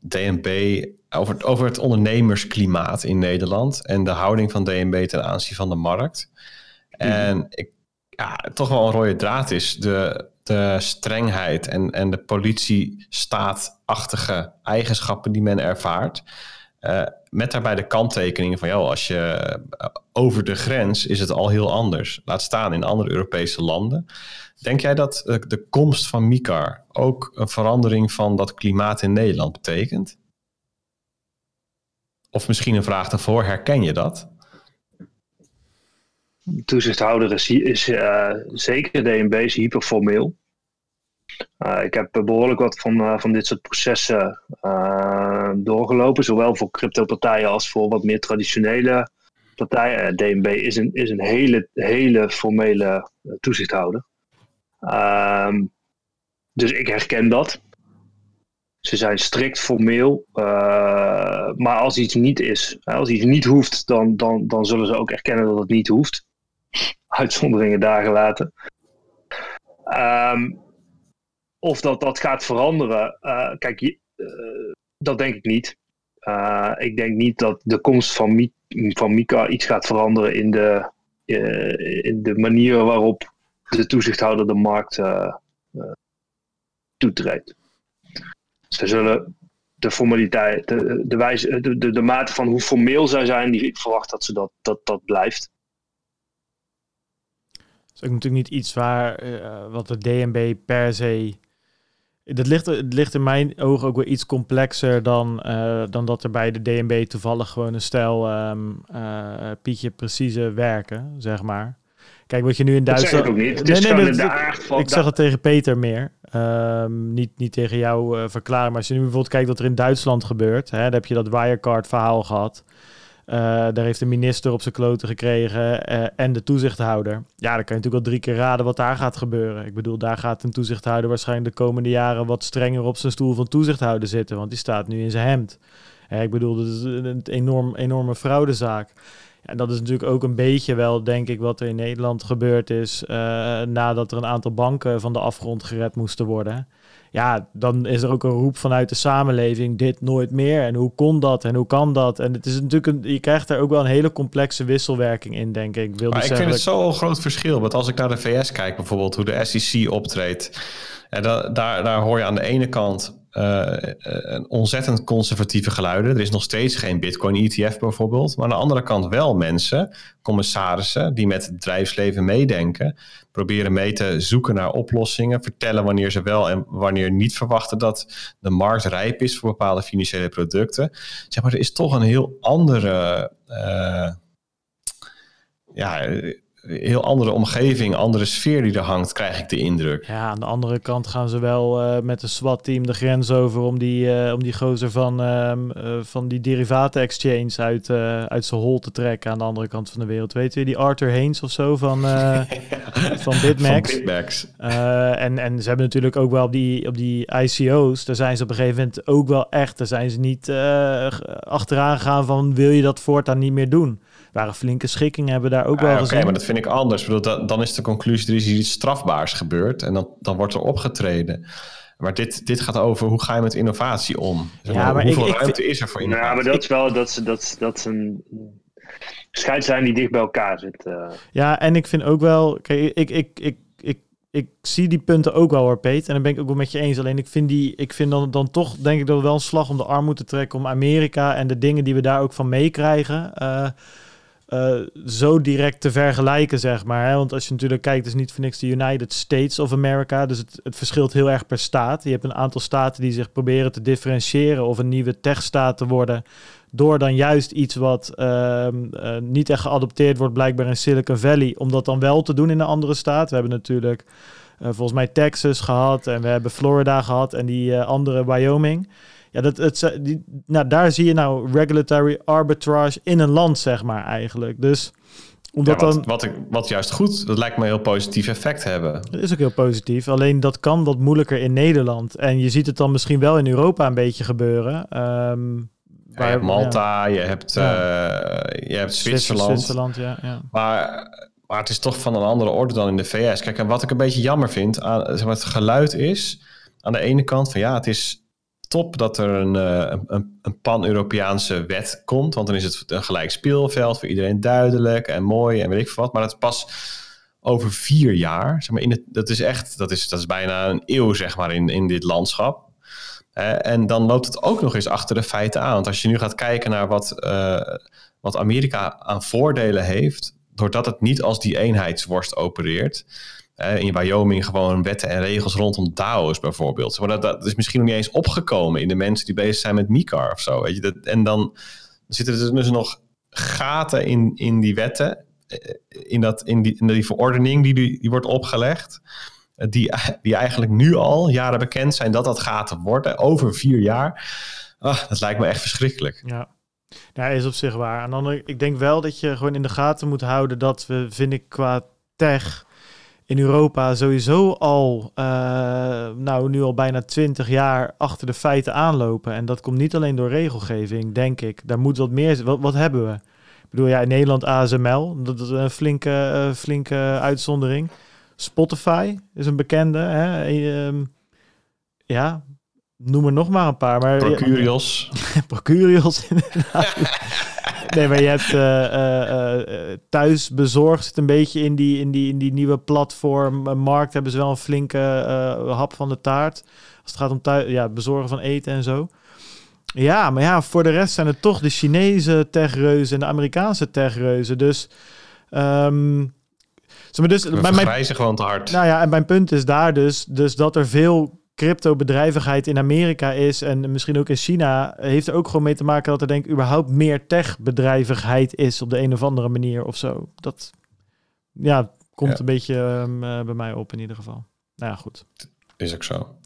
DNB, over, over het ondernemersklimaat in Nederland en de houding van DNB ten aanzien van de markt. Mhm. En ik, ja, toch wel een rode draad is de, de strengheid en, en de politiestaatachtige eigenschappen die men ervaart. Uh, met daarbij de kanttekeningen van, joh, als je uh, over de grens is het al heel anders. Laat staan in andere Europese landen. Denk jij dat uh, de komst van MICAR ook een verandering van dat klimaat in Nederland betekent? Of misschien een vraag daarvoor, herken je dat? Toezichthouder is, is zeker DNB is hyperformeel. Uh, ik heb behoorlijk wat van, uh, van dit soort processen uh, doorgelopen, zowel voor crypto-partijen als voor wat meer traditionele partijen. DNB is een, is een hele, hele formele toezichthouder. Ehm, dus ik herken dat. Ze zijn strikt formeel, maar als iets niet is, als iets niet hoeft, dan, dan, dan zullen ze ook erkennen dat het niet hoeft. Uitzonderingen daar gelaten. Um, of dat dat gaat veranderen, uh, kijk, uh, dat denk ik niet. Uh, ik denk niet dat de komst van, van Mika iets gaat veranderen in de, in de manier waarop de toezichthouder de markt toetreedt. Ze zullen de formaliteit, de, de, wijze, de, de, de, mate van hoe formeel zij zijn, die, ik verwacht dat ze dat, dat, dat blijft. Dat is ook natuurlijk niet iets waar wat de DNB per se dat ligt, het ligt in mijn ogen ook wel iets complexer dan, uh, dan dat er bij de DNB toevallig gewoon een stijl um, uh, Pietje precieze werken, zeg maar. Kijk, wat je nu in Duitsland. Dat zeg ik ook niet. Het nee, nee, de aard van ik zag het tegen Peter meer. Um, niet, niet tegen jou uh, verklaren. Maar als je nu bijvoorbeeld kijkt wat er in Duitsland gebeurt. Hè, dan heb je dat Wirecard verhaal gehad. Uh, daar heeft de minister op zijn kloten gekregen uh, en de toezichthouder. Ja, dan kan je natuurlijk wel drie keer raden wat daar gaat gebeuren. Ik bedoel, daar gaat een toezichthouder waarschijnlijk de komende jaren wat strenger op zijn stoel van toezichthouder zitten, want die staat nu in zijn hemd. Ik bedoel, dat is een enorm, enorme fraudezaak. En dat is natuurlijk ook een beetje wel, denk ik, wat er in Nederland gebeurd is nadat er een aantal banken van de afgrond gered moesten worden ja, dan is er ook een roep vanuit de samenleving, dit nooit meer. En hoe kon dat en hoe kan dat? En het is natuurlijk een, je krijgt daar ook wel een hele complexe wisselwerking in, denk ik. Wil maar ik vind het zo'n groot verschil. Want als ik naar de VS kijk, bijvoorbeeld hoe de SEC optreedt. En daar, daar hoor je aan de ene kant uh, een ontzettend conservatieve geluiden. Er is nog steeds geen Bitcoin-ETF bijvoorbeeld. Maar aan de andere kant wel mensen, commissarissen, die met het bedrijfsleven meedenken. Proberen mee te zoeken naar oplossingen. Vertellen wanneer ze wel en wanneer niet verwachten dat de markt rijp is voor bepaalde financiële producten. Zeg maar, er is toch een heel andere. Uh, ja, heel andere omgeving, andere sfeer die er hangt, krijg ik de indruk. Ja, aan de andere kant gaan ze wel uh, met een SWAT-team de grens over om die, uh, om die gozer van, uh, van die derivaten-exchange uit, uit zijn hol te trekken aan de andere kant van de wereld. Weet je, die Arthur Haynes of zo van, van Bitmax. Van Bitmax. en, en ze hebben natuurlijk ook wel op die, op die ICO's, daar zijn ze op een gegeven moment ook wel echt, daar zijn ze niet achteraan gegaan van wil je dat voortaan niet meer doen waren flinke schikkingen, hebben daar ook wel gezien. Oké, maar dat vind ik anders. Bedoel, dan is de conclusie, er is iets strafbaars gebeurd en dan, dan wordt er opgetreden. Maar dit, dit gaat over hoe ga je met innovatie om? Zeg maar, ja, maar hoeveel ik, ruimte is er voor innovatie? Ja, maar dat is wel dat ze, dat, dat is een scheidslijn die dicht bij elkaar zit. Uh. Ja, en ik vind ook wel, kijk, ik, ik, ik, ik ik zie die punten ook wel hoor, Peet. En dan ben ik ook wel met je eens. Alleen ik vind, die, ik vind dan, dan toch, denk ik, dat we wel een slag om de arm moeten trekken om Amerika en de dingen die we daar ook van meekrijgen. Uh, uh, zo direct te vergelijken, zeg maar. Hè? Want als je natuurlijk kijkt, is niet voor niks de United States of America. Dus het, het verschilt heel erg per staat. Je hebt een aantal staten die zich proberen te differentiëren of een nieuwe techstaat te worden. Door dan juist iets wat uh, uh, niet echt geadopteerd wordt, blijkbaar in Silicon Valley, om dat dan wel te doen in een andere staat. We hebben natuurlijk uh, volgens mij Texas gehad en we hebben Florida gehad en die andere Wyoming. Ja, dat, het, die, nou, daar zie je nou regulatory arbitrage in een land, zeg maar, eigenlijk. Dus omdat ja, wat, dan... wat, ik, wat juist goed, dat lijkt me een heel positief effect hebben. Dat is ook heel positief. Alleen dat kan wat moeilijker in Nederland. En je ziet het dan misschien wel in Europa een beetje gebeuren. Um, ja, je hebt Malta, ja. je hebt, ja. uh, je hebt Zwitserland. Zwitserland ja, ja. Maar, maar het is toch van een andere orde dan in de VS. Kijk, en wat ik een beetje jammer vind aan zeg maar, het geluid is... aan de ene kant van ja, het is top dat er een, een, een pan-Europeaanse wet komt. Want dan is het een gelijk speelveld voor iedereen duidelijk en mooi en weet ik veel wat. Maar het pas over vier jaar. Zeg maar, in het, dat is echt, dat is, dat is bijna een eeuw zeg maar in, in dit landschap. en dan loopt het ook nog eens achter de feiten aan. Want als je nu gaat kijken naar wat, uh, wat Amerika aan voordelen heeft, doordat het niet als die eenheidsworst opereert, in Wyoming gewoon wetten en regels rondom DAO's bijvoorbeeld. Maar dat, dat is misschien nog niet eens opgekomen in de mensen die bezig zijn met MiCar of zo. Weet je? Dat, en dan zitten er dus nog gaten in, in die wetten, in, dat, in, die, in die verordening die, die, wordt opgelegd. Die, die eigenlijk nu al jaren bekend zijn dat dat gaten worden, over vier jaar. Ah, dat lijkt me echt verschrikkelijk. Ja. Ja, is op zich waar. En dan, ik denk wel dat je gewoon in de gaten moet houden dat we, vind ik, qua tech in Europa sowieso al, uh, nou nu al bijna twintig jaar achter de feiten aanlopen. En dat komt niet alleen door regelgeving, denk ik. Daar moet wat meer Wat, wat hebben we? Ik bedoel, ja, in Nederland ASML, dat is een flinke, uh, flinke uitzondering. Spotify is een bekende. Hè? Uh, ja, noem er nog maar een paar. Maar, Procurios. Procurios, inderdaad. nee, maar je hebt uh, uh, thuis bezorgd zit een beetje in die, in die, in die nieuwe platform. markt hebben ze wel een flinke hap van de taart. Als het gaat om thuis, ja, bezorgen van eten en zo. Ja, maar ja, voor de rest zijn het toch de Chinese techreuzen en de Amerikaanse techreuzen. Dus... Um, maar dus, bij mijn, gewoon te hard. Nou ja, en mijn punt is daar dus, dus dat er veel crypto-bedrijvigheid in Amerika is en misschien ook in China, heeft er ook gewoon mee te maken dat er denk ik überhaupt meer tech-bedrijvigheid is op de een of andere manier of zo. Dat ja, komt een beetje um, uh, bij mij op in ieder geval. Nou ja, goed. Is ook zo.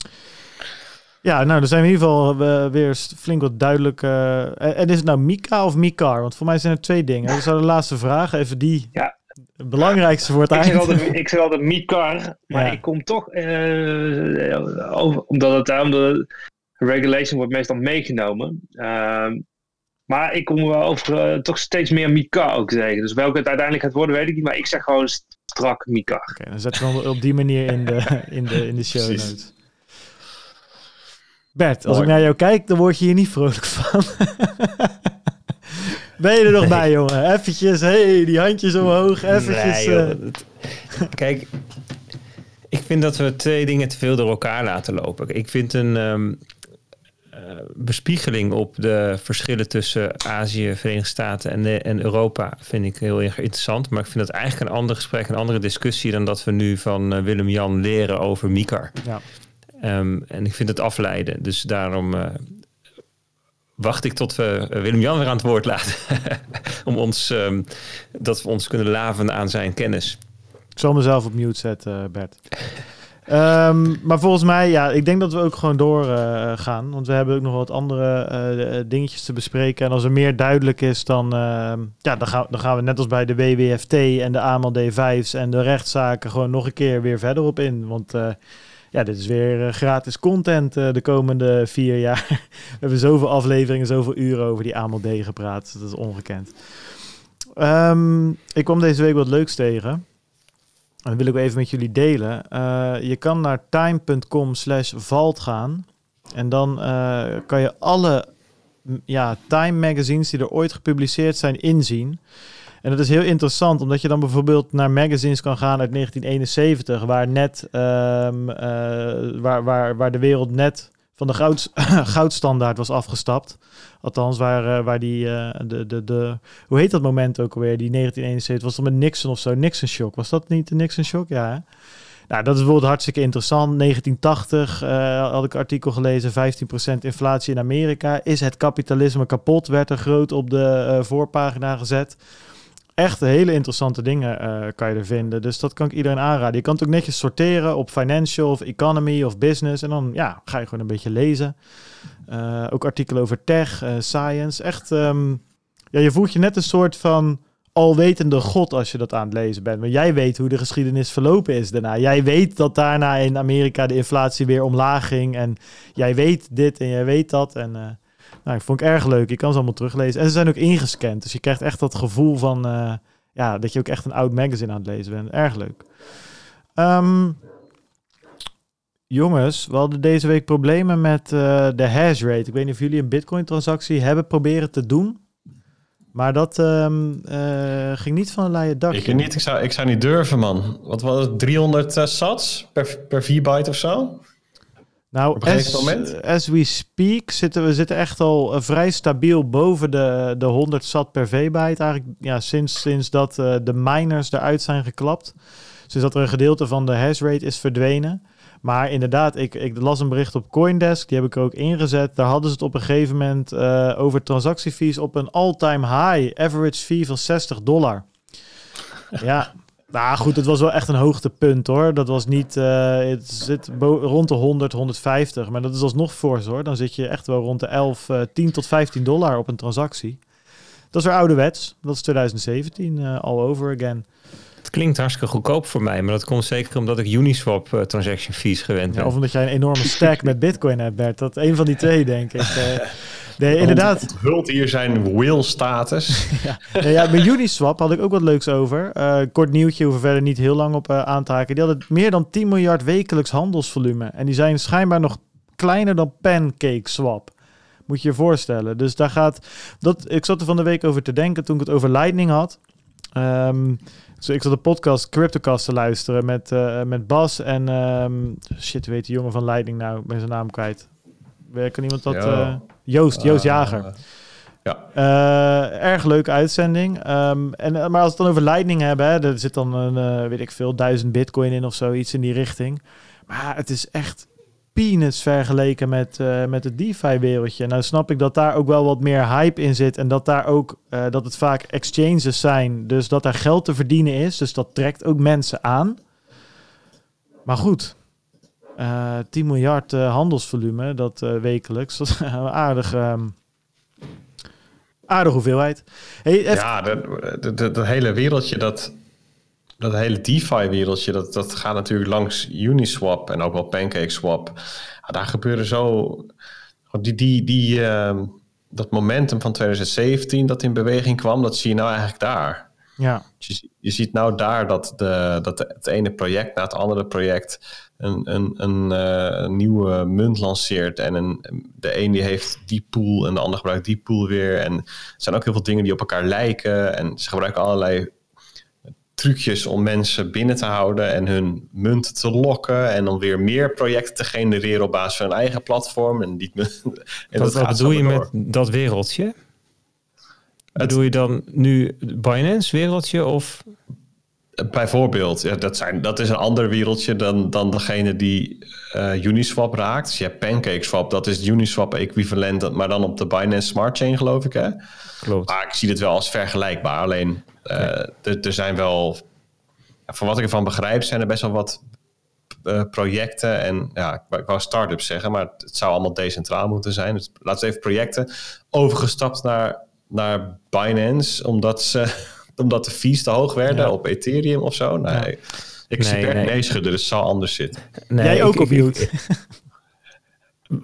Ja, nou, dan zijn we in ieder geval uh, weer flink wat duidelijk. Uh, en is het nou Mika of Mikar? Want voor mij zijn er twee dingen. Dus de laatste vraag, even die. Ja, het belangrijkste voor het ik eind. Zeg altijd, ik zeg altijd Mikar, maar ja. ik kom toch, uh, over, omdat, het, omdat het regulation wordt meestal meegenomen. Uh, maar ik kom wel over uh, toch steeds meer Mikar ook zeggen. Dus welke het uiteindelijk gaat worden, weet ik niet. Maar ik zeg gewoon strak Mikar. Oké, okay, dan zetten we op die manier in de, in de, in de show Precies. notes. Bert, als Mooi. ik naar jou kijk, dan word je hier niet vrolijk van. Ben je er nog nee. bij, jongen? Eventjes, hey, die handjes omhoog. Eventjes. Nee, uh... Kijk, ik vind dat we twee dingen te veel door elkaar laten lopen. Ik vind een um, uh, bespiegeling op de verschillen tussen Azië, Verenigde Staten en, de, en Europa vind ik heel erg interessant. Maar ik vind dat eigenlijk een ander gesprek, een andere discussie dan dat we nu van uh, Willem-Jan leren over Mikar. Ja. Um, en ik vind het afleiden. Dus daarom uh, wacht ik tot we Willem-Jan weer aan het woord laten. Om ons, um, dat we ons kunnen laven aan zijn kennis. Ik zal mezelf op mute zetten, Bert. um, maar volgens mij, ja, ik denk dat we ook gewoon doorgaan. Uh, gaan, want we hebben ook nog wat andere dingetjes te bespreken. En als er meer duidelijk is, dan, uh, ja, dan, gaan, dan gaan we net als bij de WWFT en de AML D5's en de rechtszaken gewoon nog een keer weer verder op in. Want ja, dit is weer uh, gratis content uh, de komende vier jaar. We hebben zoveel afleveringen, zoveel uren over die AMLD gepraat. Dat is ongekend. Um, ik kwam deze week wat leuks tegen. En dat wil ik even met jullie delen. Uh, je kan naar time.com slash valt gaan. En dan kan je alle ja, Time magazines die er ooit gepubliceerd zijn inzien. En dat is heel interessant, omdat je dan bijvoorbeeld naar magazines kan gaan uit 1971, waar net, um, waar, waar, waar de wereld net van de goud, goudstandaard was afgestapt. Althans, waar, uh, waar die, uh, de, de, de, hoe heet dat moment ook alweer, die 1971, was dat met Nixon of zo, Nixon shock. Was dat niet de Nixon shock? Ja? Nou, dat is bijvoorbeeld hartstikke interessant. 1980 uh, had ik artikel gelezen, 15% inflatie in Amerika. Is het kapitalisme kapot? Werd er groot op de voorpagina gezet echt hele interessante dingen uh, kan je er vinden. Dus dat kan ik iedereen aanraden. Je kan het ook netjes sorteren op financial of economy of business. En dan ja, ga je gewoon een beetje lezen. Uh, ook artikelen over tech, uh, science. Echt, um, ja, je voelt je net een soort van alwetende god als je dat aan het lezen bent. Maar jij weet hoe de geschiedenis verlopen is daarna. Jij weet dat daarna in Amerika de inflatie weer omlaag ging. En jij weet dit en jij weet dat. En nou, ik vond ik erg leuk. Je kan ze allemaal teruglezen. En ze zijn ook ingescand. Dus je krijgt echt dat gevoel van uh, ja, dat je ook echt een oud magazine aan het lezen bent. Erg leuk. Um, jongens, we hadden deze week problemen met uh, de hash rate. Ik weet niet of jullie een bitcoin transactie hebben proberen te doen. Maar dat um, uh, ging niet van een leien dak. Ik niet. Ik zou, ik zou niet durven, man. Wat was het? 300 uh, sats per, per 4 byte of zo? Nou, as, as, we speak zitten we zitten echt al uh, vrij stabiel boven de, de 100 sat per V-byte. Eigenlijk ja, sinds, sinds dat uh, de miners eruit zijn geklapt. Sinds dat er een gedeelte van de hash rate is verdwenen. Maar inderdaad, ik, ik las een bericht op Coindesk, die heb ik er ook ingezet. Daar hadden ze het op een gegeven moment uh, over transactiefees op een all-time high. Average fee van 60 dollar. ja, nou goed, het was wel echt een hoogtepunt hoor. Dat was niet, uh, het zit rond de 100, 150, maar dat is alsnog fors hoor. Dan zit je echt wel rond de 11, uh, 10 tot 15 dollar op een transactie. Dat is weer ouderwets. Dat is 2017, uh, all over again. Het klinkt hartstikke goedkoop voor mij, maar dat komt zeker omdat ik Uniswap uh, transaction fees gewend ben. Ja, of omdat jij een enorme stack met bitcoin hebt, Bert. Dat een van die twee, denk ik. Nee, inderdaad. Onthult hier zijn will-status. ja. ja, bij Uniswap had ik ook wat leuks over. Uh, kort nieuwtje, hoeven verder niet heel lang op uh, aan te haken. Die hadden meer dan 10 miljard wekelijks handelsvolume. En die zijn schijnbaar nog kleiner dan Pancake Swap. Moet je je voorstellen. Dus daar gaat... Dat, ik zat er van de week over te denken toen ik het over Lightning had. Um, dus ik zat de podcast Cryptocast te luisteren met, uh, met Bas en... Um, shit, weet de jongen van Lightning nou? Ik ben zijn naam kwijt. Kan iemand dat... Uh, Joost, Joost Jager. Ja. Uh, erg leuke uitzending. Um, en, maar als we het dan over Lightning hebben, hè, er zit dan een, uh, weet ik veel, duizend bitcoin in of zoiets in die richting. Maar het is echt peanuts vergeleken met, uh, met het DeFi-wereldje. Nou snap ik dat daar ook wel wat meer hype in zit en dat daar ook, dat het vaak exchanges zijn, dus dat daar geld te verdienen is. Dus dat trekt ook mensen aan. Maar goed, uh, eh, 10 miljard uh, handelsvolume, dat uh, wekelijks. Dat is een aardig, um, aardige hoeveelheid. Hey, Ja, dat, dat, dat, hele wereldje, dat, dat hele DeFi-wereldje, dat, dat gaat natuurlijk langs Uniswap en ook wel PancakeSwap. Ja, daar gebeuren zo... Die, die, die, uh, dat momentum van 2017 dat in beweging kwam, dat zie je nou eigenlijk daar. Ja. Je, je ziet nou daar dat, de, dat het ene project na het andere project een, een, een, uh, een, nieuwe munt lanceert. En een, de een die heeft die pool en de ander gebruikt die pool weer. En er zijn ook heel veel dingen die op elkaar lijken. En ze gebruiken allerlei trucjes om mensen binnen te houden en hun munt te lokken. En dan weer meer projecten te genereren op basis van hun eigen platform. En, die, en wat, dat wat bedoel je met dat wereldje? Het, Bedoel je dan nu Binance wereldje of Bijvoorbeeld, ja, dat, zijn, dat is een ander wereldje dan, dan degene die uh, Uniswap raakt. Dus je hebt PancakeSwap, dat is Uniswap equivalent, maar dan op de Binance Smart Chain, geloof ik. Hè? Klopt. Maar ik zie het wel als vergelijkbaar. Alleen, uh, er zijn wel, van wat ik ervan begrijp, zijn er best wel wat uh, projecten. En ja, ik wou start-ups zeggen, maar het zou allemaal decentraal moeten zijn. Dus laten we even projecten overgestapt naar, naar Binance, omdat ze omdat de fees te hoog werden op Ethereum of zo? Nee. Ik zie nee, nee. nee schudden, dus het zal anders zitten. Nee, jij ook op mute.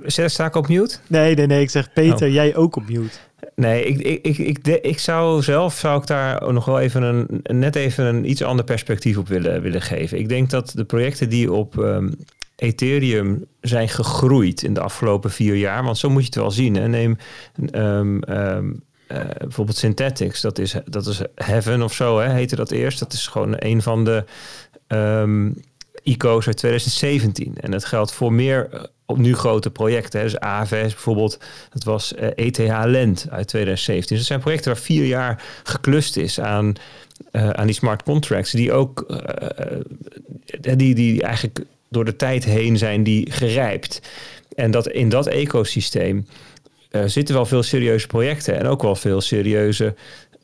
Sta ik op mute? Nee, nee, nee. Ik zeg Peter, oh. jij ook op mute. Nee, ik, ik, ik, ik, ik zou zelf zou ik daar nog wel even een net even een iets ander perspectief op willen, willen geven. Ik denk dat de projecten die op um, Ethereum zijn gegroeid in de afgelopen vier jaar, want zo moet je het wel zien. Hè? Neem um, um, bijvoorbeeld Synthetics, dat is, dat is Heaven of zo, heette dat eerst. Dat is gewoon een van de um, ICO's uit 2017. En dat geldt voor meer op nu grote projecten. Hè. Dus AVS bijvoorbeeld, dat was ETH e Lent uit 2017. Dus dat zijn projecten waar vier jaar geklust is aan, aan die smart contracts, die ook die, die eigenlijk door de tijd heen zijn die gerijpt. En dat in dat ecosysteem uh, zitten wel veel serieuze projecten en ook wel veel serieuze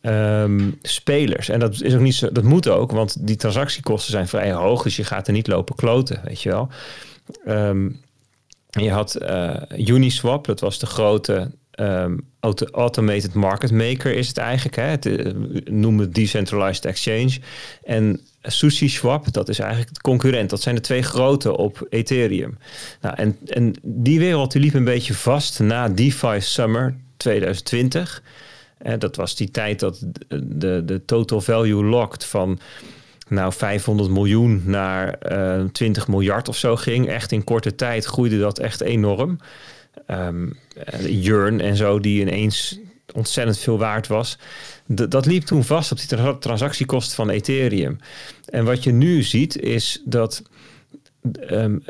um, spelers. En dat is ook niet zo, dat moet ook, want die transactiekosten zijn vrij hoog, dus je gaat er niet lopen kloten, weet je wel. Um, je had uh, Uniswap, dat was de grote um, automated market maker is het eigenlijk. Hè? Het, uh, noem het decentralized exchange. En SushiSwap, dat is eigenlijk de concurrent. Dat zijn de twee grote op Ethereum. Nou, en, en die wereld die liep een beetje vast na DeFi Summer 2020. En dat was die tijd dat de, de total value locked van nou 500 miljoen naar uh, eh, 20 miljard of zo ging. Echt in korte tijd groeide dat echt enorm. Um, Jurn en zo, die ineens ontzettend veel waard was. Dat liep toen vast op die transactiekosten van Ethereum. En wat je nu ziet is dat um,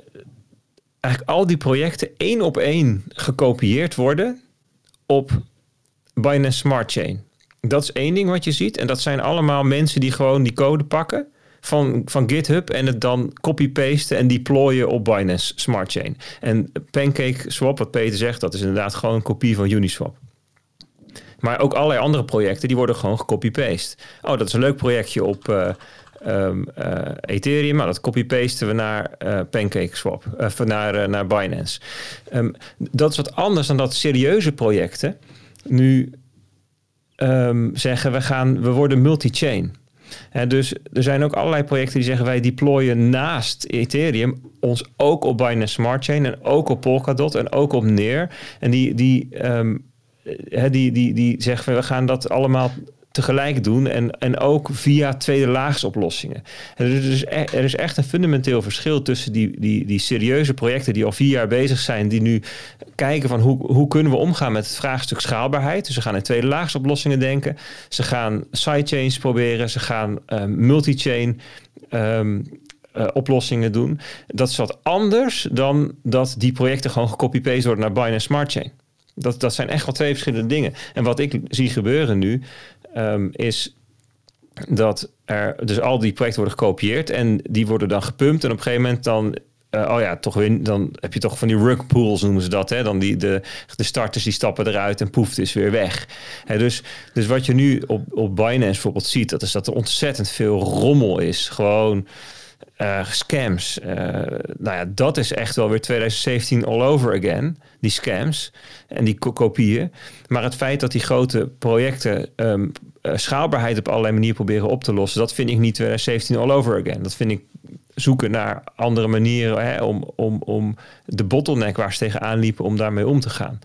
eigenlijk al die projecten één op één gekopieerd worden op Binance Smart Chain. Dat is één ding wat je ziet. En dat zijn allemaal mensen die gewoon die code pakken van, van GitHub en het dan copy-pasten en deployen op Binance Smart Chain. En Pancake Swap, wat Peter zegt, dat is inderdaad gewoon een kopie van Uniswap. Maar ook allerlei andere projecten, die worden gewoon gecopy-paste. Oh, dat is een leuk projectje op uh, um, uh, Ethereum. Maar dat copy-pasten we naar uh, PancakeSwap, uh, naar, naar Binance. Um, dat is wat anders dan dat serieuze projecten nu um, zeggen we, gaan, we worden multi-chain. dus er zijn ook allerlei projecten die zeggen wij deployen naast Ethereum ons ook op Binance Smart Chain en ook op Polkadot en ook op Neer. En die, die, die, die, die zeggen we gaan dat allemaal tegelijk doen en, en ook via tweede laagsoplossingen. En er, is, e-, er is echt een fundamenteel verschil tussen die, die, die serieuze projecten die al vier jaar bezig zijn, die nu kijken van hoe, hoe kunnen we omgaan met het vraagstuk schaalbaarheid. Dus ze gaan in tweede laagsoplossingen denken, ze gaan sidechains proberen, ze gaan uh, multi-chain um, uh, oplossingen doen. Dat is wat anders dan dat die projecten gewoon gecopy-paste worden naar Binance Smart Chain. Dat, dat zijn echt wel twee verschillende dingen. En wat ik zie gebeuren nu, um, is dat er dus al die projecten worden gekopieerd en die worden dan gepumpt en op een gegeven moment dan uh, oh ja, toch weer, dan heb je toch van die rug pools noemen ze dat. Hè? Dan die, de, de starters die stappen eruit en poeft is weer weg. Hè, dus, dus wat je nu op, op Binance bijvoorbeeld ziet, dat is dat er ontzettend veel rommel is. Gewoon uh, scams. Uh, nou ja, dat is echt wel weer 2017 all over again. Die scams en die kopieën. Maar het feit dat die grote projecten um, schaalbaarheid op allerlei manieren proberen op te lossen, dat vind ik niet 2017 all over again. Dat vind ik zoeken naar andere manieren hè, om, om, om de bottleneck waar ze tegenaan liepen, om daarmee om te gaan.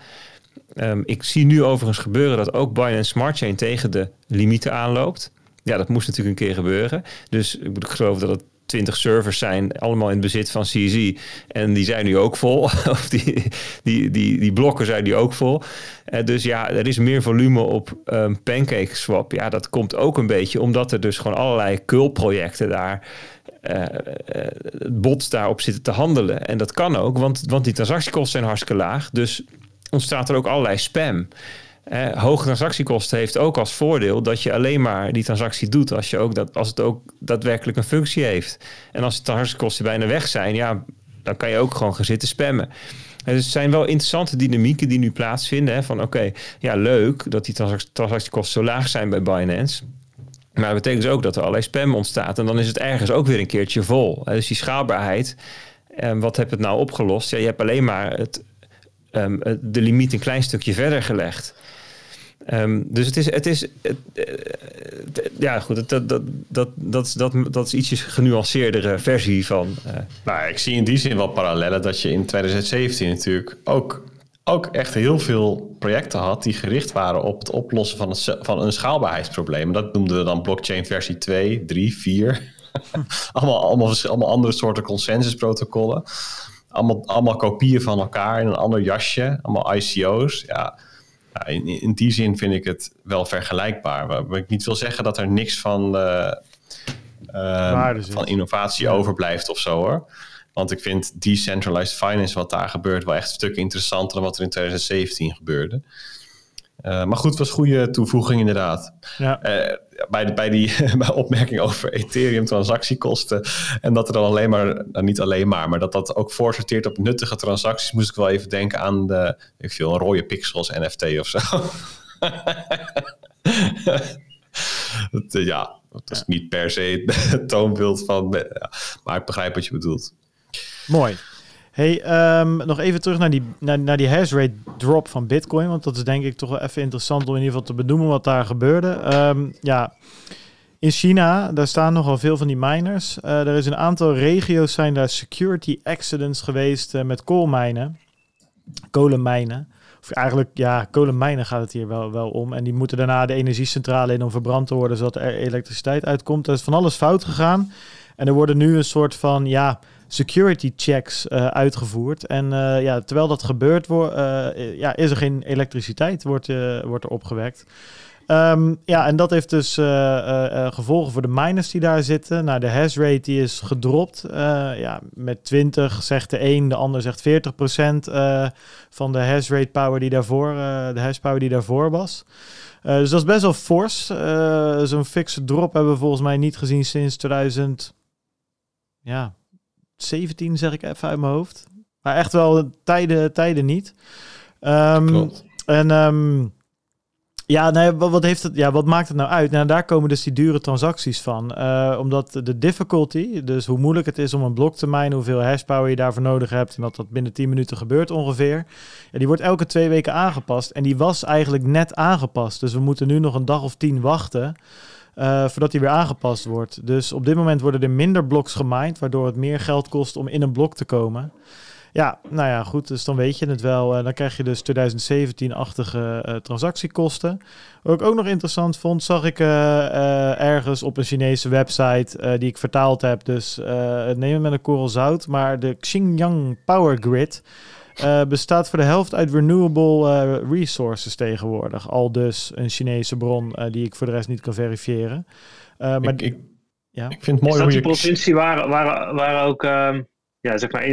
Um, ik zie nu overigens gebeuren dat ook Binance Smart Chain tegen de limieten aanloopt. Ja, dat moest natuurlijk een keer gebeuren. Dus ik, ik geloof dat het 20 servers zijn allemaal in bezit van CZ. En die zijn nu ook vol. of die, die, die, die blokken zijn nu ook vol. Uh, dus ja, er is meer volume op um, Pancake Swap. Ja, dat komt ook een beetje omdat er dus gewoon allerlei kulprojecten daar. Uh, uh, bots daarop zitten te handelen. En dat kan ook, want, want die transactiekosten zijn hartstikke laag. Dus ontstaat er ook allerlei spam. Eh, hoge transactiekosten heeft ook als voordeel dat je alleen maar die transactie doet als, je ook dat, als het ook daadwerkelijk een functie heeft. En als de transactiekosten bijna weg zijn, ja, dan kan je ook gewoon gaan zitten spammen. dus het zijn wel interessante dynamieken die nu plaatsvinden. Hè, van oké, ja, leuk dat die transactiekosten zo laag zijn bij Binance. Maar dat betekent dus ook dat er allerlei spam ontstaat. En dan is het ergens ook weer een keertje vol. Dus die schaalbaarheid. En wat heb het nou opgelost? Ja, je hebt alleen maar het, um, de limiet een klein stukje verder gelegd. Um, dus het is, het is uh, ja goed, dat, dat, dat, dat, dat, dat is ietsjes genuanceerdere versie van. Uh. Nou, ik zie in die zin wel parallellen dat je in 2017 natuurlijk ook, ook echt heel veel projecten had die gericht waren op het oplossen van, het, van een schaalbaarheidsprobleem. Dat noemden we dan blockchain versie 2, 3, 4. allemaal, allemaal, allemaal andere soorten consensusprotocollen allemaal, allemaal kopieën van elkaar in een ander jasje. Allemaal ICO's. Ja, in, in die zin vind ik het wel vergelijkbaar. Maar ik niet wil zeggen dat er niks van, uh, van innovatie overblijft of zo hoor. Want ik vind decentralized finance, wat daar gebeurt, wel echt een stuk interessanter dan wat er in 2017 gebeurde. Uh, maar goed, was een goede toevoeging inderdaad. Ja. Uh, bij, de, bij die bij opmerking over Ethereum transactiekosten. En dat er dan alleen maar, nou niet alleen maar, maar dat dat ook voorsorteert op nuttige transacties, moest ik wel even denken aan de, ik veel, een rode pixels NFT of zo. dat, uh, ja, dat is niet per se het toonbeeld van, maar ik begrijp wat je bedoelt. Mooi. Hey, ehm, nog even terug naar die, naar, naar die hash rate drop van Bitcoin. Want dat is denk ik toch wel even interessant om in ieder geval te benoemen wat daar gebeurde. Ehm, ja, in China, daar staan nogal veel van die miners. Uh, er is een aantal regio's zijn daar security accidents geweest uh, met koolmijnen, kolenmijnen. Of eigenlijk, ja, kolenmijnen gaat het hier wel, wel om. En die moeten daarna de energiecentrale in om verbrand te worden, zodat er elektriciteit uitkomt. Er is van alles fout gegaan. En er worden nu een soort van, ja, security checks uh, uitgevoerd. En uh, ja, terwijl dat gebeurt, wordt, uh, ja, is er geen elektriciteit, wordt, wordt er opgewekt. Um, ja, en dat heeft dus gevolgen voor de miners die daar zitten. Nou, de hash rate die is gedropt. ja, met 20 zegt de een, de ander zegt 40% van de hash rate power die daarvoor, de hash power die daarvoor was. dus dat is best wel fors. Zo'n fixe drop hebben we volgens mij niet gezien sinds 2000. Ja, 17 zeg ik even uit mijn hoofd. Maar echt wel tijden, tijden niet. Um, en um, ja, nee, wat, wat, heeft het, ja, wat maakt het nou uit? Nou, daar komen dus die dure transacties van. Uh, omdat de difficulty, dus hoe moeilijk het is om een blok te mijnen, hoeveel hashpower je daarvoor nodig hebt en dat dat binnen 10 minuten gebeurt ongeveer. Ja, die wordt elke twee weken aangepast. En die was eigenlijk net aangepast. Dus we moeten nu nog een dag of tien wachten. Uh, voordat die weer aangepast wordt. Dus op dit moment worden er minder bloks gemined, waardoor het meer geld kost om in een blok te komen. Ja, nou ja, goed, dus dan weet je het wel. Uh, dan krijg je dus 2017-achtige uh, transactiekosten. Wat ik ook nog interessant vond, zag ik ergens op een Chinese website die ik vertaald heb. Dus neem het met een korrel zout. Maar de Xinjiang Power Grid uh, bestaat voor de helft uit renewable uh, resources tegenwoordig. Al dus een Chinese bron uh, die ik voor de rest niet kan verifiëren. maar ik, ik, ja. ik vind het mooi Is dat die provincie waar, waar, waar ook ehm, ja, zeg maar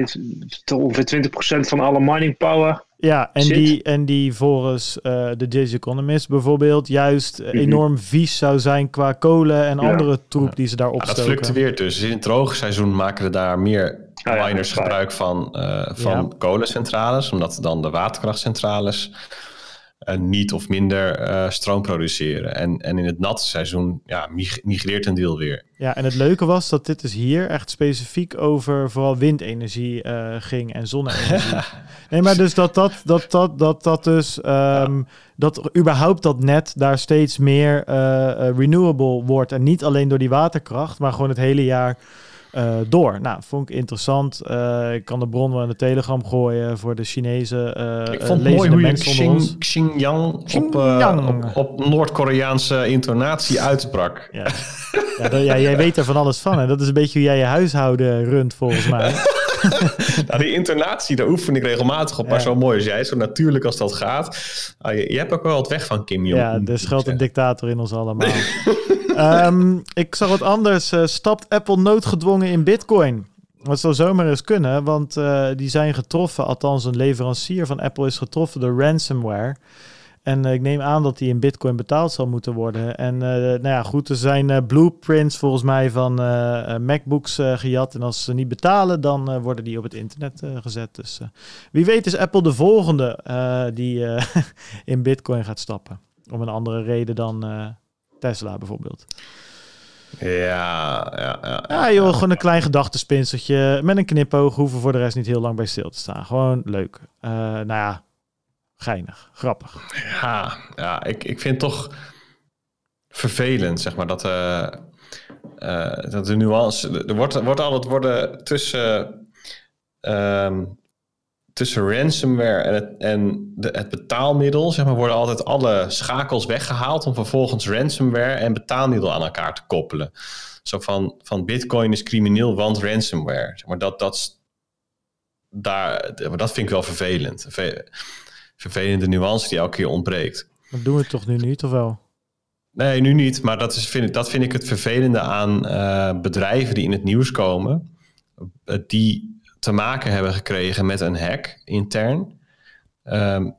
ongeveer 20% van alle mining power ja, en die, en die volgens uh, de Jazz Economist bijvoorbeeld juist mhm. enorm vies zou zijn qua kolen en andere troep die ze daar opstoken. Ja, dat fluctueert dus. In het droge seizoen maken er daar meer oh, miners gebruik van, uh, van kolencentrales, omdat dan de waterkrachtcentrales uh, niet of minder uh, stroom produceren. En, en in het natte seizoen ja, migreert een deel weer. Ja, en het leuke was dat dit dus hier echt specifiek over vooral windenergie uh, ging en zonne-energie. nee, maar dus dat dat, dat, dat, dat, dat dus, um, ja. dat überhaupt dat net daar steeds meer renewable wordt. En niet alleen door die waterkracht, maar gewoon het hele jaar uh, door. Nou, vond ik interessant. Uh, ik kan de bron wel in de Telegram gooien voor de Chinese uh, Ik vond het mooi hoe je Xing, Xinjiang, Xinjiang. op, op, op Noord-Koreaanse intonatie uitsprak. Ja. ja, jij weet er van alles van. En dat is een beetje hoe jij je huishouden runt, volgens mij. nou, die intonatie, daar oefen ik regelmatig op. Maar zo mooi als jij, zo natuurlijk als dat gaat. Uh, je, je, hebt ook wel het weg van Kim Jong. Ja, er schuilt een dictator in ons allemaal. um, ik zag wat anders. Uh, stapt Apple noodgedwongen in Bitcoin? Wat zou zomaar eens kunnen, want uh, die zijn getroffen. Althans, een leverancier van Apple is getroffen door ransomware. En uh, ik neem aan dat die in bitcoin betaald zal moeten worden. En uh, nou ja, goed, er zijn uh, blueprints volgens mij van MacBooks gejat. En als ze niet betalen, dan worden die op het internet gezet. Dus wie weet is Apple de volgende die in bitcoin gaat stappen. Om een andere reden dan Tesla bijvoorbeeld. Ja, ja, ja. Ja, joh, gewoon een klein gedachtenspinseltje met een knipoog. Hoeven voor de rest niet heel lang bij stil te staan. Gewoon leuk. nou ja, geinig, grappig. Ja, ja ik, ik vind het toch vervelend, zeg maar, dat, uh, uh, dat de nuance... Er wordt, wordt altijd worden tussen... Um, tussen ransomware en, het, en de, het betaalmiddel, zeg maar, worden altijd alle schakels weggehaald om vervolgens ransomware en betaalmiddel aan elkaar te koppelen. Zo van, van Bitcoin is crimineel, want ransomware. Maar dat, dat, daar, dat vind ik wel vervelend. Vervelende nuance die elke keer ontbreekt. Dat doen we toch nu niet, of wel? Nee, nu niet. Maar dat, is, vind, ik, dat vind ik het vervelende aan uh, bedrijven die in het nieuws komen. die te maken hebben gekregen met een hack intern. Um,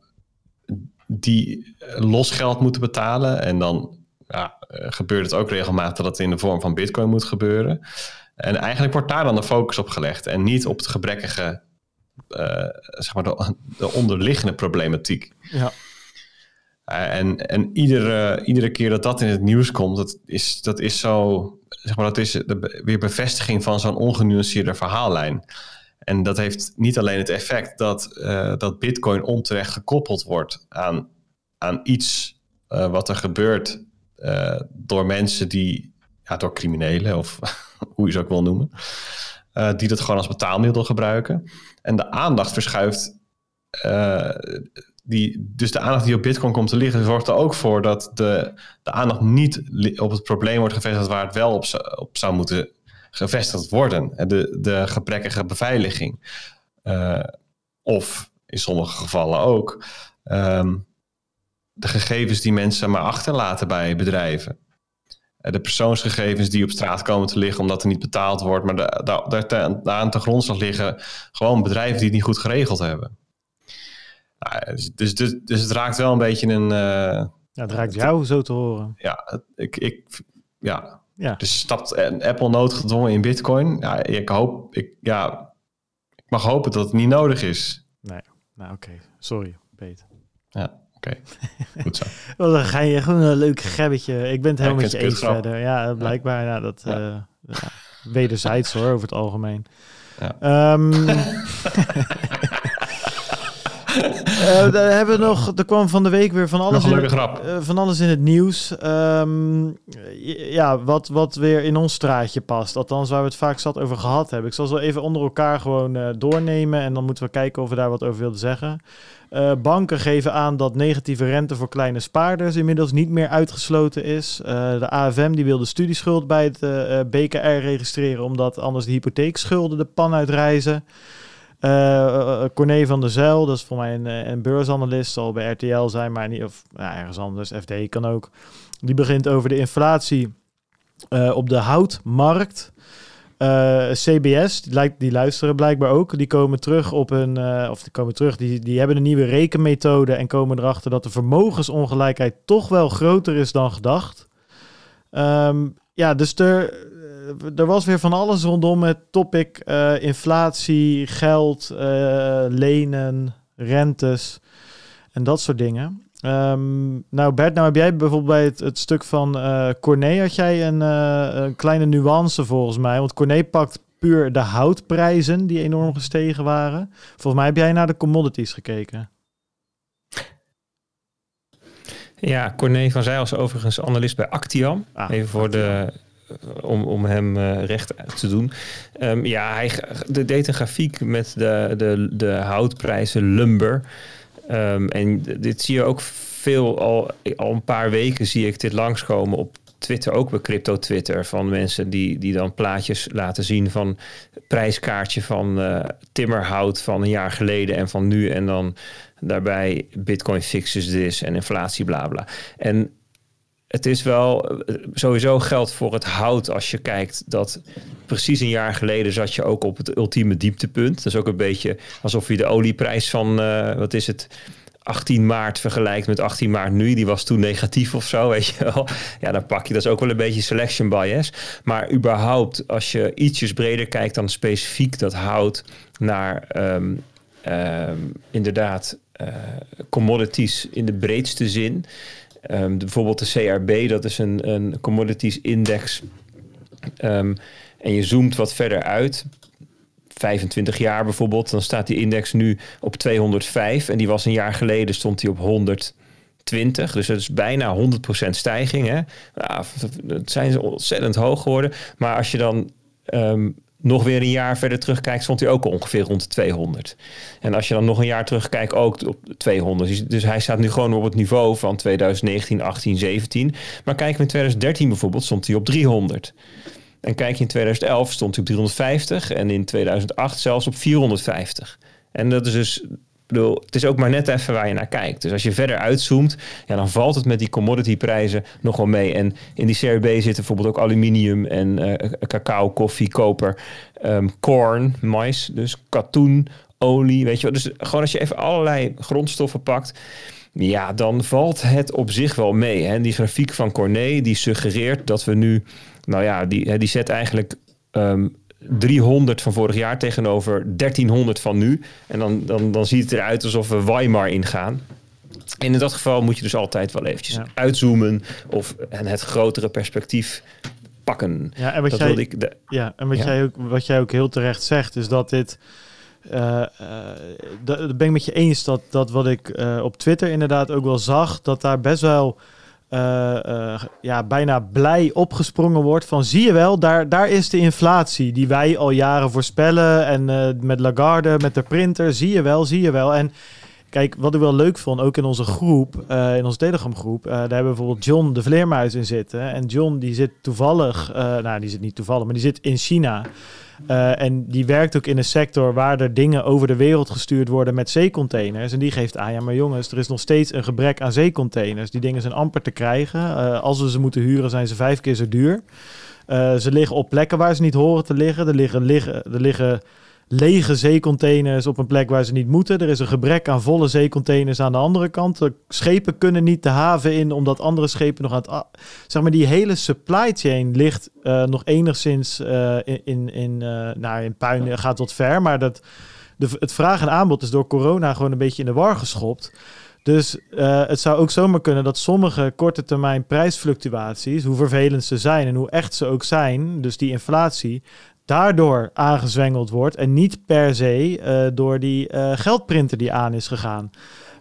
die los geld moeten betalen. En dan ja, gebeurt het ook regelmatig dat het in de vorm van bitcoin moet gebeuren. En eigenlijk wordt daar dan de focus op gelegd. En niet op het gebrekkige, zeg maar de, de, onderliggende problematiek. Ja. Uh, en en iedere, iedere keer dat dat in het nieuws komt, dat is, dat is zo, zeg maar, dat is de, weer bevestiging van zo'n ongenuanceerde verhaallijn. En dat heeft niet alleen het effect dat, uh, dat Bitcoin onterecht gekoppeld wordt aan, aan iets uh, wat er gebeurt uh, door mensen die, ja, door criminelen of hoe je ze ook wil noemen, die dat gewoon als betaalmiddel gebruiken. En de aandacht verschuift. die, dus de aandacht die op Bitcoin komt te liggen, zorgt er ook voor dat de, de aandacht niet op het probleem wordt gevestigd waar het wel op, op zou moeten gevestigd worden. De, de gebrekkige beveiliging. Uh, of in sommige gevallen ook um, de gegevens die mensen maar achterlaten bij bedrijven. Eh, de persoonsgegevens die op straat komen te liggen omdat er niet betaald wordt. Maar daar, daar, aan de grondslag liggen gewoon bedrijven die het niet goed geregeld hebben. Nou, dus, dus, dus, dus, het raakt wel een beetje een... Uh, ja, het raakt jou zo te horen. Ja, ik, ik, ja, ja. Dus stapt Apple noodgedwongen in Bitcoin. Ja, ik hoop, ik, ja, ik mag hopen dat het niet nodig is. Nee, nou oké. Sorry, Peter. Ja, oké. Goed zo. dan ga je gewoon een leuk gebbetje. Ik ben het helemaal met je eens verder. Ja, blijkbaar. Ja. dat ja. Uh, wederzijds hoor, over het algemeen. Ja. Um, Uh, daar hebben we nog, er kwam van de week weer van alles, in, uh, van alles in het nieuws. Um, ja, wat, wat weer in ons straatje past. Althans, waar we het vaak zat over gehad hebben. Ik zal zo even onder elkaar gewoon uh, doornemen. En dan moeten we kijken of we daar wat over wilden zeggen. banken geven aan dat negatieve rente voor kleine spaarders inmiddels niet meer uitgesloten is. de AFM die wil de studieschuld bij het BKR registreren, omdat anders de hypotheekschulden de pan uitreizen. Uh, Corné van der Zijl, dat is voor mij een, een beursanalist, zal bij RTL zijn, maar niet, of nou, ergens anders, FD kan ook. Die begint over de inflatie op de houtmarkt. CBS, die, die luisteren blijkbaar ook. Die komen terug op een, of die komen terug, die, die hebben een nieuwe rekenmethode en komen erachter dat de vermogensongelijkheid toch wel groter is dan gedacht. Um, ja, dus er, er was weer van alles rondom het topic uh, inflatie, geld, uh, lenen, rentes en dat soort dingen. Um, nou Bert, nou heb jij bijvoorbeeld bij het, het stuk van uh, Corné had jij een, een, kleine nuance volgens mij. Want Corné pakt puur de houtprijzen die enorm gestegen waren. Volgens mij heb jij naar de commodities gekeken. Ja, Corné van Zijl is overigens analist bij Actiam. Ah, Even voor de om, om hem uh, recht te doen. Um, ja, hij de, deed een grafiek met de, de, de houtprijzen lumber. Um, en dit zie je ook veel, al, al een paar weken zie ik dit langskomen op Twitter, ook bij crypto Twitter, van mensen die, die dan plaatjes laten zien van prijskaartje van uh, timmerhout van een jaar geleden en van nu. En dan daarbij bitcoin fixes this en inflatie bla bla. En het is wel sowieso geld voor het hout als je kijkt dat precies een jaar geleden zat je ook op het ultieme dieptepunt. Dat is ook een beetje alsof je de olieprijs van, uh, wat is het, 18 maart vergelijkt met 18 maart nu. Die was toen negatief of zo, weet je wel. Ja, dan pak je, dat is ook wel een beetje selection bias. Maar überhaupt, als je ietsjes breder kijkt dan specifiek dat hout naar um, um, inderdaad uh, commodities in de breedste zin Um, bijvoorbeeld de CRB, dat is een, een commodities index. Um, en je zoomt wat verder uit. 25 jaar bijvoorbeeld, dan staat die index nu op 205 en die was een jaar geleden stond die op 120. Dus dat is bijna 100% stijging. Hè? Ja, het zijn ontzettend hoog geworden. Maar als je dan um, nog weer een jaar verder terugkijkt, stond hij ook ongeveer rond de 200. En als je dan nog een jaar terugkijkt, ook op 200. Dus, dus hij staat nu gewoon op het niveau van 2019, 18, 17. Maar kijk in 2013 bijvoorbeeld, stond hij op 300. En kijk in 2011 stond hij op 350 en in 2008 zelfs op 450. En dat is dus bedoel, het is ook maar net even waar je naar kijkt. Dus als je verder uitzoomt, ja, dan valt het met die commodity prijzen nog wel mee. En in die CRB zitten bijvoorbeeld ook aluminium en uh, cacao, koffie, koper, um, corn, mais, dus katoen, olie, weet je wel. Dus gewoon als je even allerlei grondstoffen pakt, ja, dan valt het op zich wel mee. Hè. Die grafiek van Corné, die suggereert dat we nu, nou ja, die, die zet eigenlijk um, 300 van vorig jaar tegenover 1300 van nu. En dan, dan, dan ziet het eruit alsof we Weimar ingaan. En in dat geval moet je dus altijd wel eventjes uitzoomen of en het grotere perspectief pakken. Ja, en wat, jij, ik de, ja, en wat, Jij ook, wat jij ook heel terecht zegt, is dat dit. Uh, uh, dat ben ik met je eens dat, dat wat ik uh, op Twitter inderdaad ook wel zag, dat daar best wel ja, bijna blij opgesprongen wordt van zie je wel, daar, daar is de inflatie die wij al jaren voorspellen en uh, met Lagarde, met de printer, zie je wel, zie je wel. En kijk, wat ik wel leuk vond, ook in onze groep, in onze Telegram groep, daar hebben we bijvoorbeeld John de Vleermuis in zitten. En John die zit toevallig, nou die zit niet toevallig, maar die zit in China. En die werkt ook in een sector waar er dingen over de wereld gestuurd worden met zeecontainers. En die geeft aan, ja maar jongens, er is nog steeds een gebrek aan zeecontainers. Die dingen zijn amper te krijgen. Als we ze moeten huren, zijn ze vijf keer zo duur. Ze liggen op plekken waar ze niet horen te liggen. Er liggen, liggen, er liggen lege zeecontainers op een plek waar ze niet moeten. Er is een gebrek aan volle zeecontainers aan de andere kant. De schepen kunnen niet de haven in, omdat andere schepen nog aan het... Zeg maar, die hele supply chain ligt uh, nog enigszins uh, in, in, uh, nou, in puin, gaat tot ver. Maar dat, de, het vraag en aanbod is door corona gewoon een beetje in de war geschopt. Dus uh, het zou ook zomaar kunnen dat sommige korte termijn prijsfluctuaties, hoe vervelend ze zijn en hoe echt ze ook zijn, dus die inflatie, daardoor aangezwengeld wordt en niet per se uh, door die uh, geldprinter die aan is gegaan.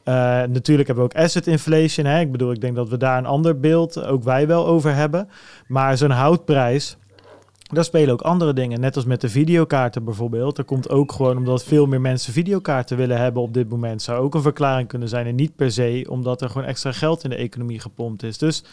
Uh, natuurlijk hebben we ook asset inflation. Hè? Ik bedoel, ik denk dat we daar een ander beeld, ook wij wel over hebben. Maar zo'n houtprijs, daar spelen ook andere dingen. Net als met de videokaarten bijvoorbeeld. Er komt ook gewoon omdat veel meer mensen videokaarten willen hebben op dit moment. Zou ook een verklaring kunnen zijn. En niet per se omdat er gewoon extra geld in de economie gepompt is. Dus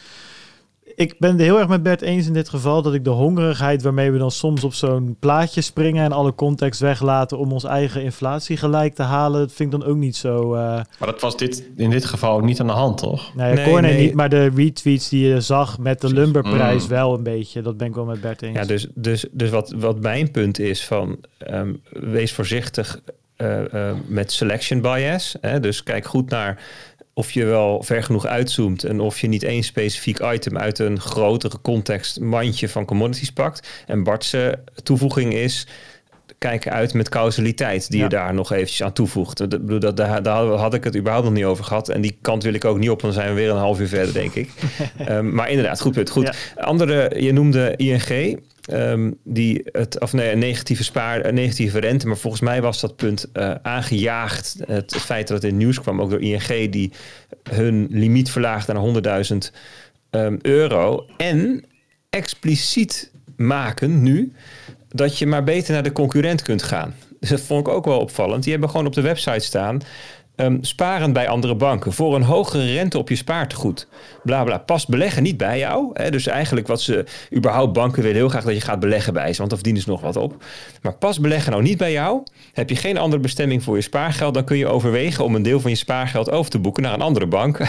ik ben het heel erg met Bert eens in dit geval dat ik de hongerigheid waarmee we dan soms op zo'n plaatje springen en alle context weglaten om ons eigen inflatie gelijk te halen, dat vind ik dan ook niet zo. Uh... Maar dat was dit in dit geval niet aan de hand, toch? Nee, nee, nee, nee. niet, maar de retweets die je zag met de lumberprijs mm. wel een beetje. Dat ben ik wel met Bert eens. Ja, dus, dus, dus wat, wat mijn punt is van um, wees voorzichtig uh, uh, met selection bias. Hè? Dus kijk goed naar of je wel ver genoeg uitzoomt en of je niet één specifiek item uit een grotere context mandje van commodities pakt. En Bart's toevoeging is kijken uit met causaliteit die je daar nog eventjes aan toevoegt. Dat, bedoel, dat, daar, daar, had ik het überhaupt nog niet over gehad. En die kant wil ik ook niet op, dan zijn we weer een half uur verder, denk ik. um, maar inderdaad, goed punt. Goed. Andere, je noemde ING. Um, die het, of nee, een negatieve spaar, een negatieve rente. Maar volgens mij was dat punt uh, aangejaagd. Het, het, feit dat het in nieuws kwam, ook door ING, die hun limiet verlaagde naar 100.000 um, euro. En expliciet maken nu dat je maar beter naar de concurrent kunt gaan. Dus dat vond ik ook wel opvallend. Die hebben gewoon op de website staan. Um, sparen bij andere banken voor een hogere rente op je spaartegoed. Bla bla. Beleggen niet bij jou. Hè? Dus eigenlijk wat ze überhaupt banken willen heel graag dat je gaat beleggen bij ze, want dan verdienen ze nog wat op. Maar pas beleggen nou niet bij jou. Heb je geen andere bestemming voor je spaargeld, dan kun je overwegen om een deel van je spaargeld over te boeken naar een andere bank.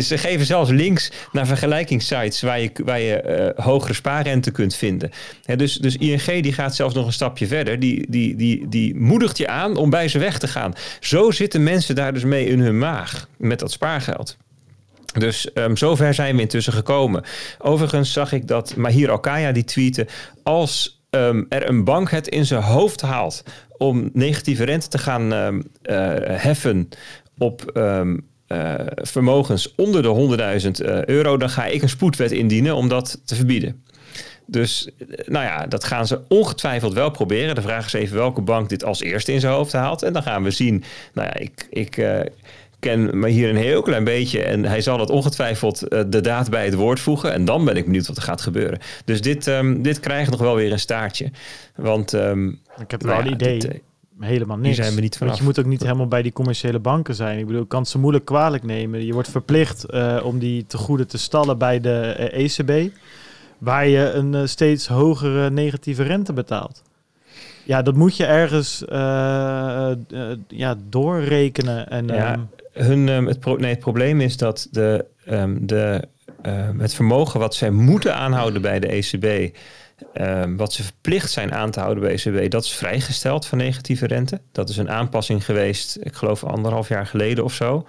ze geven zelfs links naar vergelijkingssites waar je, waar je uh, hogere spaarrente kunt vinden. Hè, dus, dus ING die gaat zelfs nog een stapje verder. Die, die, die, die moedigt je aan om bij ze weg te gaan. Zo zitten mensen daar dus mee in hun maag met dat spaargeld. Dus um, zover zijn we intussen gekomen. Overigens zag ik dat Mahir Alkaya die tweette... als um, er een bank het in zijn hoofd haalt... om negatieve rente te gaan um, uh, heffen op... Uh, vermogens onder de 100.000 uh, euro... dan ga ik een spoedwet indienen om dat te verbieden. Dus nou ja, dat gaan ze ongetwijfeld wel proberen. De vraag is even welke bank dit als eerste in zijn hoofd haalt. En dan gaan we zien. Nou ja, ik, ik ken me hier een heel klein beetje. En hij zal het ongetwijfeld uh, de daad bij het woord voegen. En dan ben ik benieuwd wat er gaat gebeuren. Dus dit, um, dit krijgt nog wel weer een staartje. Want um, ik heb wel nou ja, een idee. Dit, uh, helemaal niks. zijn we niet vanaf. Want je moet ook niet helemaal bij die commerciële banken zijn. Ik bedoel, ik kan het ze moeilijk kwalijk nemen. Je wordt verplicht uh, om die te goede te stallen bij de uh, ECB waar je een uh, steeds hogere negatieve rente betaalt. ja, dat moet je ergens ja, doorrekenen. En, ja, um... hun, um, het, nee, het probleem is dat de, um, de, het vermogen wat zij moeten aanhouden bij de ECB, wat ze verplicht zijn aan te houden bij de ECB, dat is vrijgesteld van negatieve rente. Dat is een aanpassing geweest, ik geloof anderhalf jaar geleden of zo.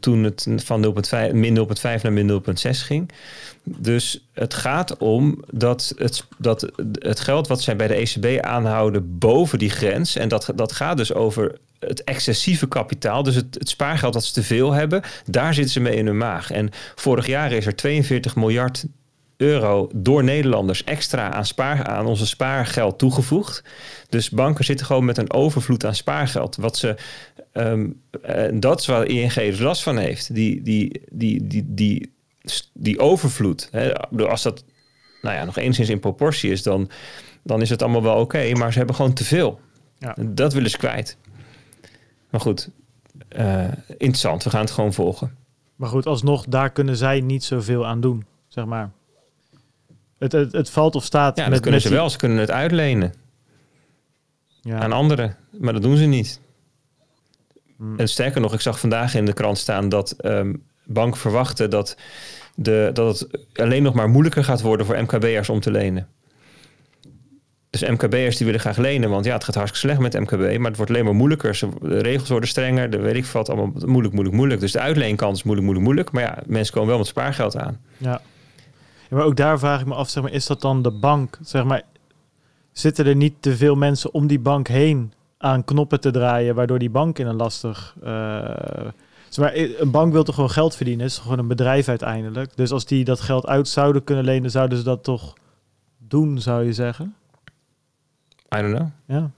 Toen het van 0,5, min 0,5 naar min 0,6 ging. Dus het gaat om dat het, dat het geld wat zij bij de ECB aanhouden boven die grens. En dat, dat gaat dus over het excessieve kapitaal. Dus het, het spaargeld dat ze te veel hebben. Daar zitten ze mee in hun maag. En vorig jaar is er 42 miljard euro door Nederlanders extra aan, spaar, aan onze spaargeld toegevoegd. Dus banken zitten gewoon met een overvloed aan spaargeld. Wat ze, um, dat is waar ING last van heeft. Die, die, die, die, die, die overvloed. Hè, als dat nou ja, nog enigszins in proportie is, dan, dan is het allemaal wel oké. maar ze hebben gewoon te veel. Ja. Dat willen ze kwijt. Maar goed, uh, interessant. We gaan het gewoon volgen. Maar goed, alsnog, daar kunnen zij niet zoveel aan doen, zeg maar. Het, het, het valt of staat. Ja, met, dat kunnen ze wel. Ze kunnen het uitlenen ja. aan anderen. Maar dat doen ze niet. Hmm. En sterker nog, ik zag vandaag in de krant staan dat um, banken verwachten dat, de, dat het alleen nog maar moeilijker gaat worden voor MKB'ers om te lenen. Dus MKB'ers die willen graag lenen, want ja, het gaat hartstikke slecht met MKB, maar het wordt alleen maar moeilijker. De regels worden strenger, de weet ik wat, allemaal moeilijk, moeilijk, moeilijk. Dus de uitleenkant is moeilijk, moeilijk, moeilijk. Maar ja, mensen komen wel met spaargeld aan. Ja. maar ook daar vraag ik me af, zeg maar, is dat dan de bank? Zeg maar, zitten er niet te veel mensen om die bank heen aan knoppen te draaien, waardoor die bank in een lastig. Uh, maar, een bank wil toch gewoon geld verdienen? Is gewoon een bedrijf uiteindelijk. Dus als die dat geld uit zouden kunnen lenen, zouden ze dat toch doen, zou je zeggen? I don't know. Ja.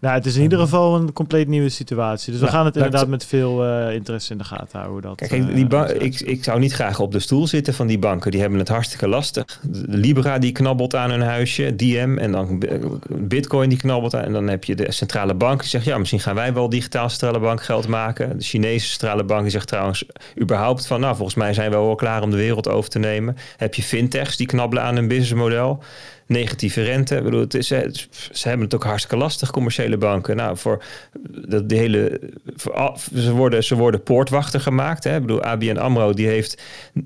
Nou, het is in ieder geval een compleet nieuwe situatie. Dus we gaan het inderdaad met veel uh, interesse in de gaten houden. Dat, Kijk, uh, die ik, ik zou niet graag op de stoel zitten van die banken. Die hebben het hartstikke lastig. De Libra die knabbelt aan hun huisje, DM en dan Bitcoin die knabbelt aan. En dan heb je de centrale bank die zegt, ja, misschien gaan wij wel digitaal centrale bank geld maken. De Chinese centrale bank die zegt trouwens überhaupt van, nou, volgens mij zijn we wel klaar om de wereld over te nemen. Heb je fintechs die knabbelen aan hun businessmodel negatieve rente. Ik bedoel, het is, ze hebben het ook hartstikke lastig, commerciële banken. Nou, voor de, de hele. Voor, ze, worden, ze worden poortwachter gemaakt. Hè. Ik bedoel, ABN Amro die heeft.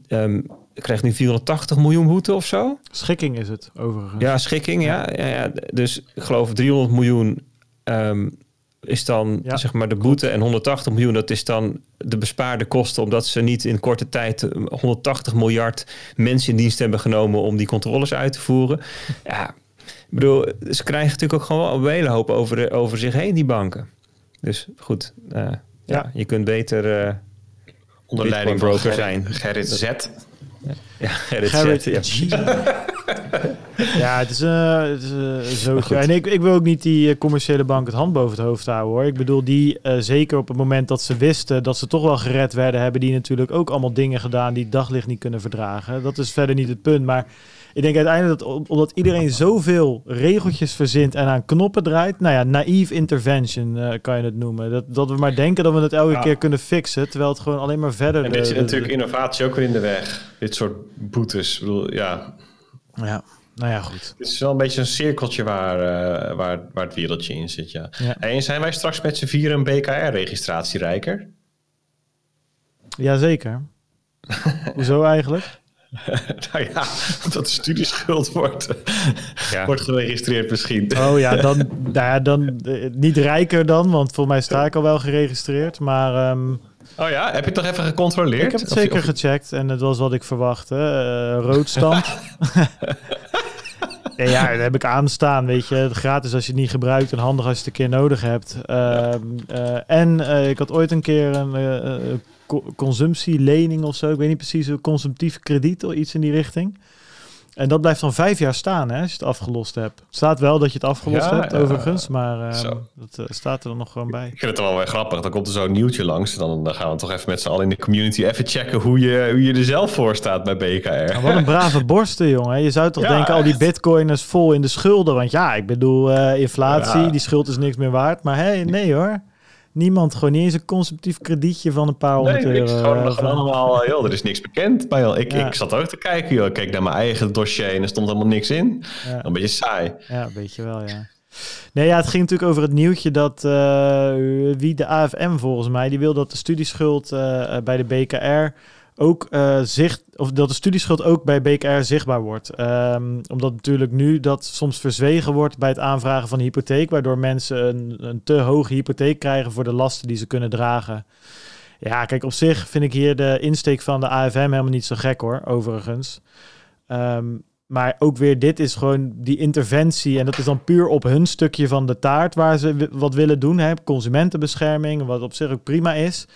Um, krijgt nu 480 miljoen boete of zo. Schikking is het overigens. Ja, schikking, ja. ja, ja dus ik geloof 300 miljoen um, is dan zeg maar de boete en 180 miljoen, dat is dan de bespaarde kosten, omdat ze niet in korte tijd 180 miljard mensen in dienst hebben genomen om die controles uit te voeren. Ja, ik bedoel, ze krijgen natuurlijk ook gewoon een hele hoop over, over zich heen, die banken. Dus goed, uh, ja. je kunt beter uh, onder leiding broker zijn. Gerrit Z. Ja, Gerrit. Ja. ja, het is, uh, het is uh, zo. En ik, ik wil ook niet die uh, commerciële bank het hand boven het hoofd houden hoor. Ik bedoel, die zeker op het moment dat ze wisten dat ze toch wel gered werden, hebben die natuurlijk ook allemaal dingen gedaan die daglicht niet kunnen verdragen. Dat is verder niet het punt. Maar ik denk uiteindelijk dat omdat iedereen zoveel regeltjes verzint en aan knoppen draait, nou ja, naïef intervention kan je het noemen. Dat, dat we maar denken dat we het elke keer kunnen fixen, terwijl het gewoon alleen maar verder. En dit zit natuurlijk innovatie ook weer in de weg. Dit soort boetes. Ik bedoel, ja, ja, nou ja, goed. Het is wel een beetje een cirkeltje waar, uh, waar, waar het wereldje in zit, ja. ja. En zijn wij straks met z'n vier een BKR-registratie rijker? Jazeker. Hoezo eigenlijk? nou ja, dat de studieschuld wordt, ja. wordt geregistreerd misschien. Oh ja, dan, nou ja, dan uh, niet rijker dan, want volgens mij sta ik al wel geregistreerd, maar... Um, Oh ja, heb je het toch even gecontroleerd? Ik heb het zeker gecheckt en het was wat ik verwachtte. Uh, roodstand. ja, ja, dat heb ik aanstaan, weet je. Gratis als je het niet gebruikt en handig als je het een keer nodig hebt. Uh, uh, en uh, ik had ooit een keer een consumptielening of zo. Ik weet niet precies, een consumptief krediet of iets in die richting. En dat blijft dan vijf jaar staan hè, als je het afgelost hebt. Het staat wel dat je het afgelost hebt, overigens. Maar uh, dat uh, staat er dan nog gewoon bij. Ik vind het wel weer grappig. Dan komt er zo'n nieuwtje langs. Dan, dan gaan we toch even met z'n allen in de community even checken hoe je, hoe je er zelf voor staat bij BKR. Nou, wat een brave borsten, jongen. Je zou toch denken, al die bitcoiners vol in de schulden. Want ja, ik bedoel, uh, inflatie, die schuld is niks meer waard. Maar hey, nee hoor. Niemand, gewoon niet eens een consumptief kredietje van een paar honderd nee, euro. Gewoon, uh, allemaal, joh, er is niks bekend. Maar ik, ja. ik zat ook te kijken, joh. Ik keek naar mijn eigen dossier en er stond helemaal niks in. Ja. Een beetje saai. Ja, een beetje wel, ja. Nee, ja, het ging natuurlijk over het nieuwtje dat uh, wie de AFM volgens mij, die wil dat de studieschuld uh, bij de BKR ook uh, zicht, of dat de studieschuld ook bij BKR zichtbaar wordt. Um, omdat natuurlijk nu dat soms verzwegen wordt bij het aanvragen van een hypotheek, waardoor mensen een, een te hoge hypotheek krijgen voor de lasten die ze kunnen dragen. Ja, kijk, op zich vind ik hier de insteek van de AFM helemaal niet zo gek hoor, overigens. Um, maar ook weer, dit is gewoon die interventie. En dat is dan puur op hun stukje van de taart waar ze wat willen doen. Hè? Consumentenbescherming, wat op zich ook prima is.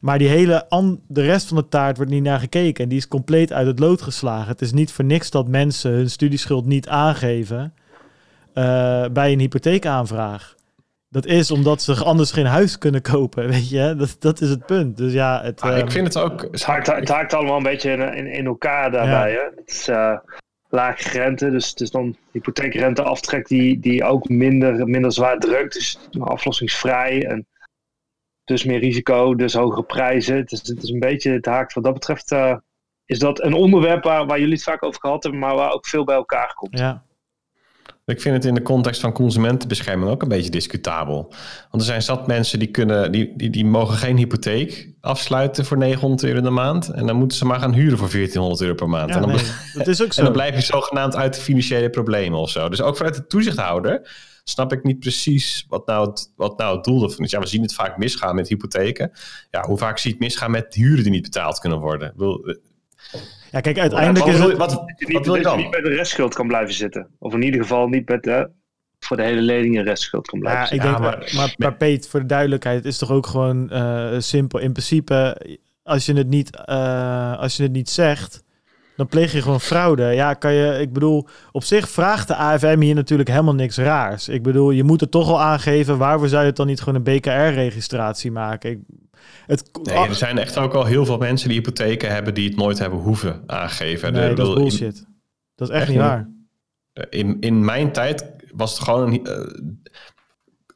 Maar die hele de rest van de taart wordt niet naar gekeken. En die is compleet uit het lood geslagen. Het is niet voor niks dat mensen hun studieschuld niet aangeven uh, bij een hypotheekaanvraag. Dat is omdat ze anders geen huis kunnen kopen, weet je. Dat, dat is het punt. Dus ja, het, ah, ik ehm, vind het ook... Het haakt, het haakt allemaal een beetje in, in, in elkaar daarbij, hè. Het is, uh, lage rente. Dus het is dan hypotheekrenteaftrek die, die ook minder, minder zwaar drukt. Dus aflossingsvrij en dus meer risico, dus hogere prijzen. Het is, het is een beetje het haakt wat dat betreft. Uh, is dat een onderwerp waar, waar jullie het vaak over gehad hebben, maar waar ook veel bij elkaar komt. Ja, ik vind het in de context van consumentenbescherming ook een beetje discutabel. Want er zijn zat mensen die, kunnen, die, die, die mogen geen hypotheek afsluiten voor 900 euro in de maand. En dan moeten ze maar gaan huren voor 1400 euro per maand. Ja, en, dan, dat is ook zo. en dan blijf je zogenaamd uit de financiële problemen of zo. Dus ook vanuit de toezichthouder snap ik niet precies wat nou het, wat nou het doel ervan is. Ja, we zien het vaak misgaan met hypotheken. Ja, hoe vaak zie je het misgaan met huren die niet betaald kunnen worden? Ja, kijk, uiteindelijk wat, is het... Wat, wat, wil je dan? niet bij de restschuld kan blijven zitten. Of in ieder geval niet met de, voor de hele lening een restschuld kan blijven ja, zitten. Ik denk, maar, maar, maar Peet, voor de duidelijkheid, het is toch ook gewoon uh, simpel. In principe, als je het niet, uh, als je het niet zegt, dan pleeg je gewoon fraude. Ja, kan je, ik bedoel, op zich vraagt de AFM hier natuurlijk helemaal niks raars. Ik bedoel, je moet het toch al aangeven, waarvoor zou je het dan niet gewoon een BKR-registratie maken? Ik, het, nee, er zijn echt ook al heel veel mensen die hypotheken hebben die het nooit hebben hoeven aangeven. Nee, dat is bullshit. dat is echt, niet waar. In, in mijn tijd was het gewoon... Uh,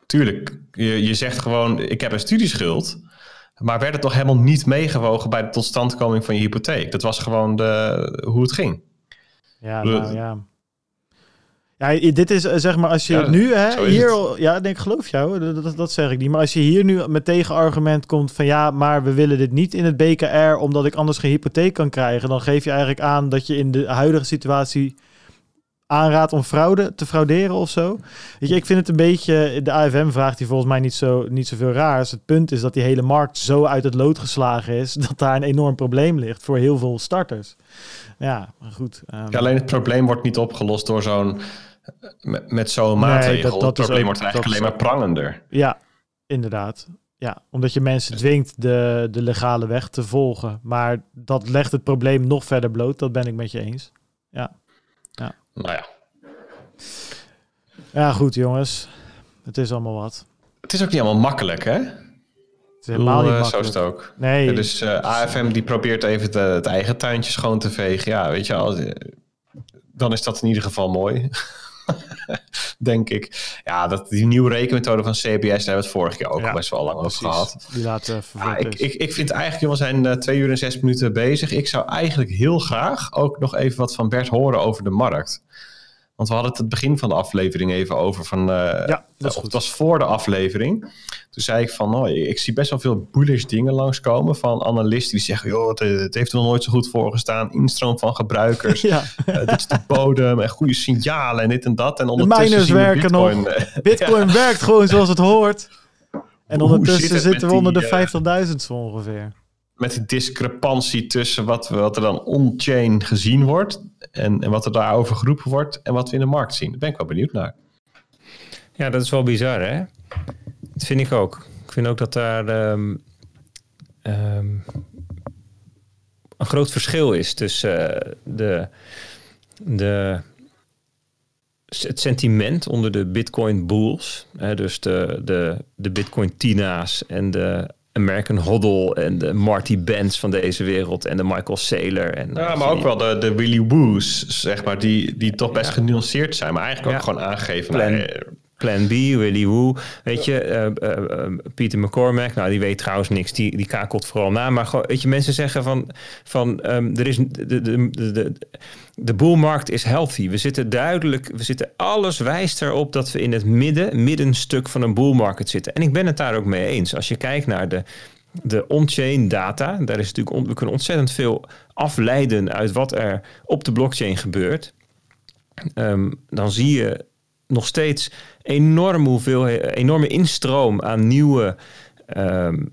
tuurlijk, je, je zegt gewoon, ik heb een studieschuld... Maar werd het toch helemaal niet meegewogen bij de totstandkoming van je hypotheek? Dat was gewoon de, hoe het ging. Ja, nou, ja. Ja, dit is eh, zeg maar als je nu hè, hier, ja, denk geloof jou, dat, dat, dat, zeg ik niet. Maar als je hier nu met tegenargument komt van ja, maar we willen dit niet in het BKR omdat ik anders geen hypotheek kan krijgen, dan geef je eigenlijk aan dat je in de huidige situatie aanraadt om fraude te frauderen of zo. Weet je, ik vind het een beetje, de AFM vraagt die volgens mij niet, zo, niet zoveel raars. Het punt is dat die hele markt zo uit het lood geslagen is dat daar een enorm probleem ligt voor heel veel starters. Ja, maar goed. Um... Ja, alleen het probleem wordt niet opgelost door zo'n met, met zo'n maatregel. dat, dat het probleem wordt eigenlijk alleen maar prangender. Ja, inderdaad. Ja, omdat je mensen dwingt de, de legale weg te volgen. Maar dat legt het probleem nog verder bloot. Dat ben ik met je eens. Ja. ja. Nou ja. Ja, goed jongens. Het is allemaal wat. Het is ook niet allemaal makkelijk, hè? Het is helemaal niet makkelijk. Zo is het ook. Nee. dus uh, AFM die probeert even het eigen tuintje schoon te vegen. Ja, weet je, als, dan is dat in ieder geval mooi. denk ik. Ja, dat, die nieuwe rekenmethode van CBS, daar hebben we het vorige keer ook best wel lang over gehad. Die laten ja, ik, ik, ik vind eigenlijk, jongens, we zijn uh, twee uur en zes minuten bezig. Ik zou eigenlijk heel graag ook nog even wat van Bert horen over de markt. Want we hadden het het begin van de aflevering even over van... Uh, ja, dat het was voor de aflevering. Toen zei ik van, oh, ik zie best wel veel bullish dingen langskomen van analisten die zeggen, joh, het, het heeft er nog nooit zo goed voor gestaan. Instroom van gebruikers, ja. uh, dit is de bodem en goede signalen en dit en dat. En ondertussen de miners werken Bitcoin, nog. Eh, Bitcoin werkt gewoon zoals het hoort. En ondertussen zitten we onder de 50.000 zo ongeveer met die discrepantie tussen wat, wat er dan on-chain gezien wordt en, en wat er daarover geroepen wordt en wat we in de markt zien. Daar ben ik wel benieuwd naar. Ja, dat is wel bizar, hè? Dat vind ik ook. Ik vind ook dat daar um, um, een groot verschil is tussen uh, de, de, het sentiment onder de Bitcoin bulls, hè, dus de, de, de Bitcoin tina's en de American Hoddle en de Marty Benz van deze wereld en de Michael Saylor. En, ja, maar ook wel de, de Willy Woos, zeg maar, die, die toch best genuanceerd zijn, maar eigenlijk ook gewoon aangeven. Plan, Plan B, Willy Woo, weet je, uh, Peter McCormack, nou die weet trouwens niks, die, die kakelt vooral na. Maar weet je, mensen zeggen van, van um, er is de, de, de, de, de boelmarkt is healthy. We zitten duidelijk, we zitten, alles wijst erop dat we in het midden, middenstuk van een boelmarkt zitten. En ik ben het daar ook mee eens. Als je kijkt naar de de on-chain data. Daar is natuurlijk we kunnen ontzettend veel afleiden uit wat er op de blockchain gebeurt. Ehm, dan zie je nog steeds enorm hoeveel, enorme instroom aan nieuwe um,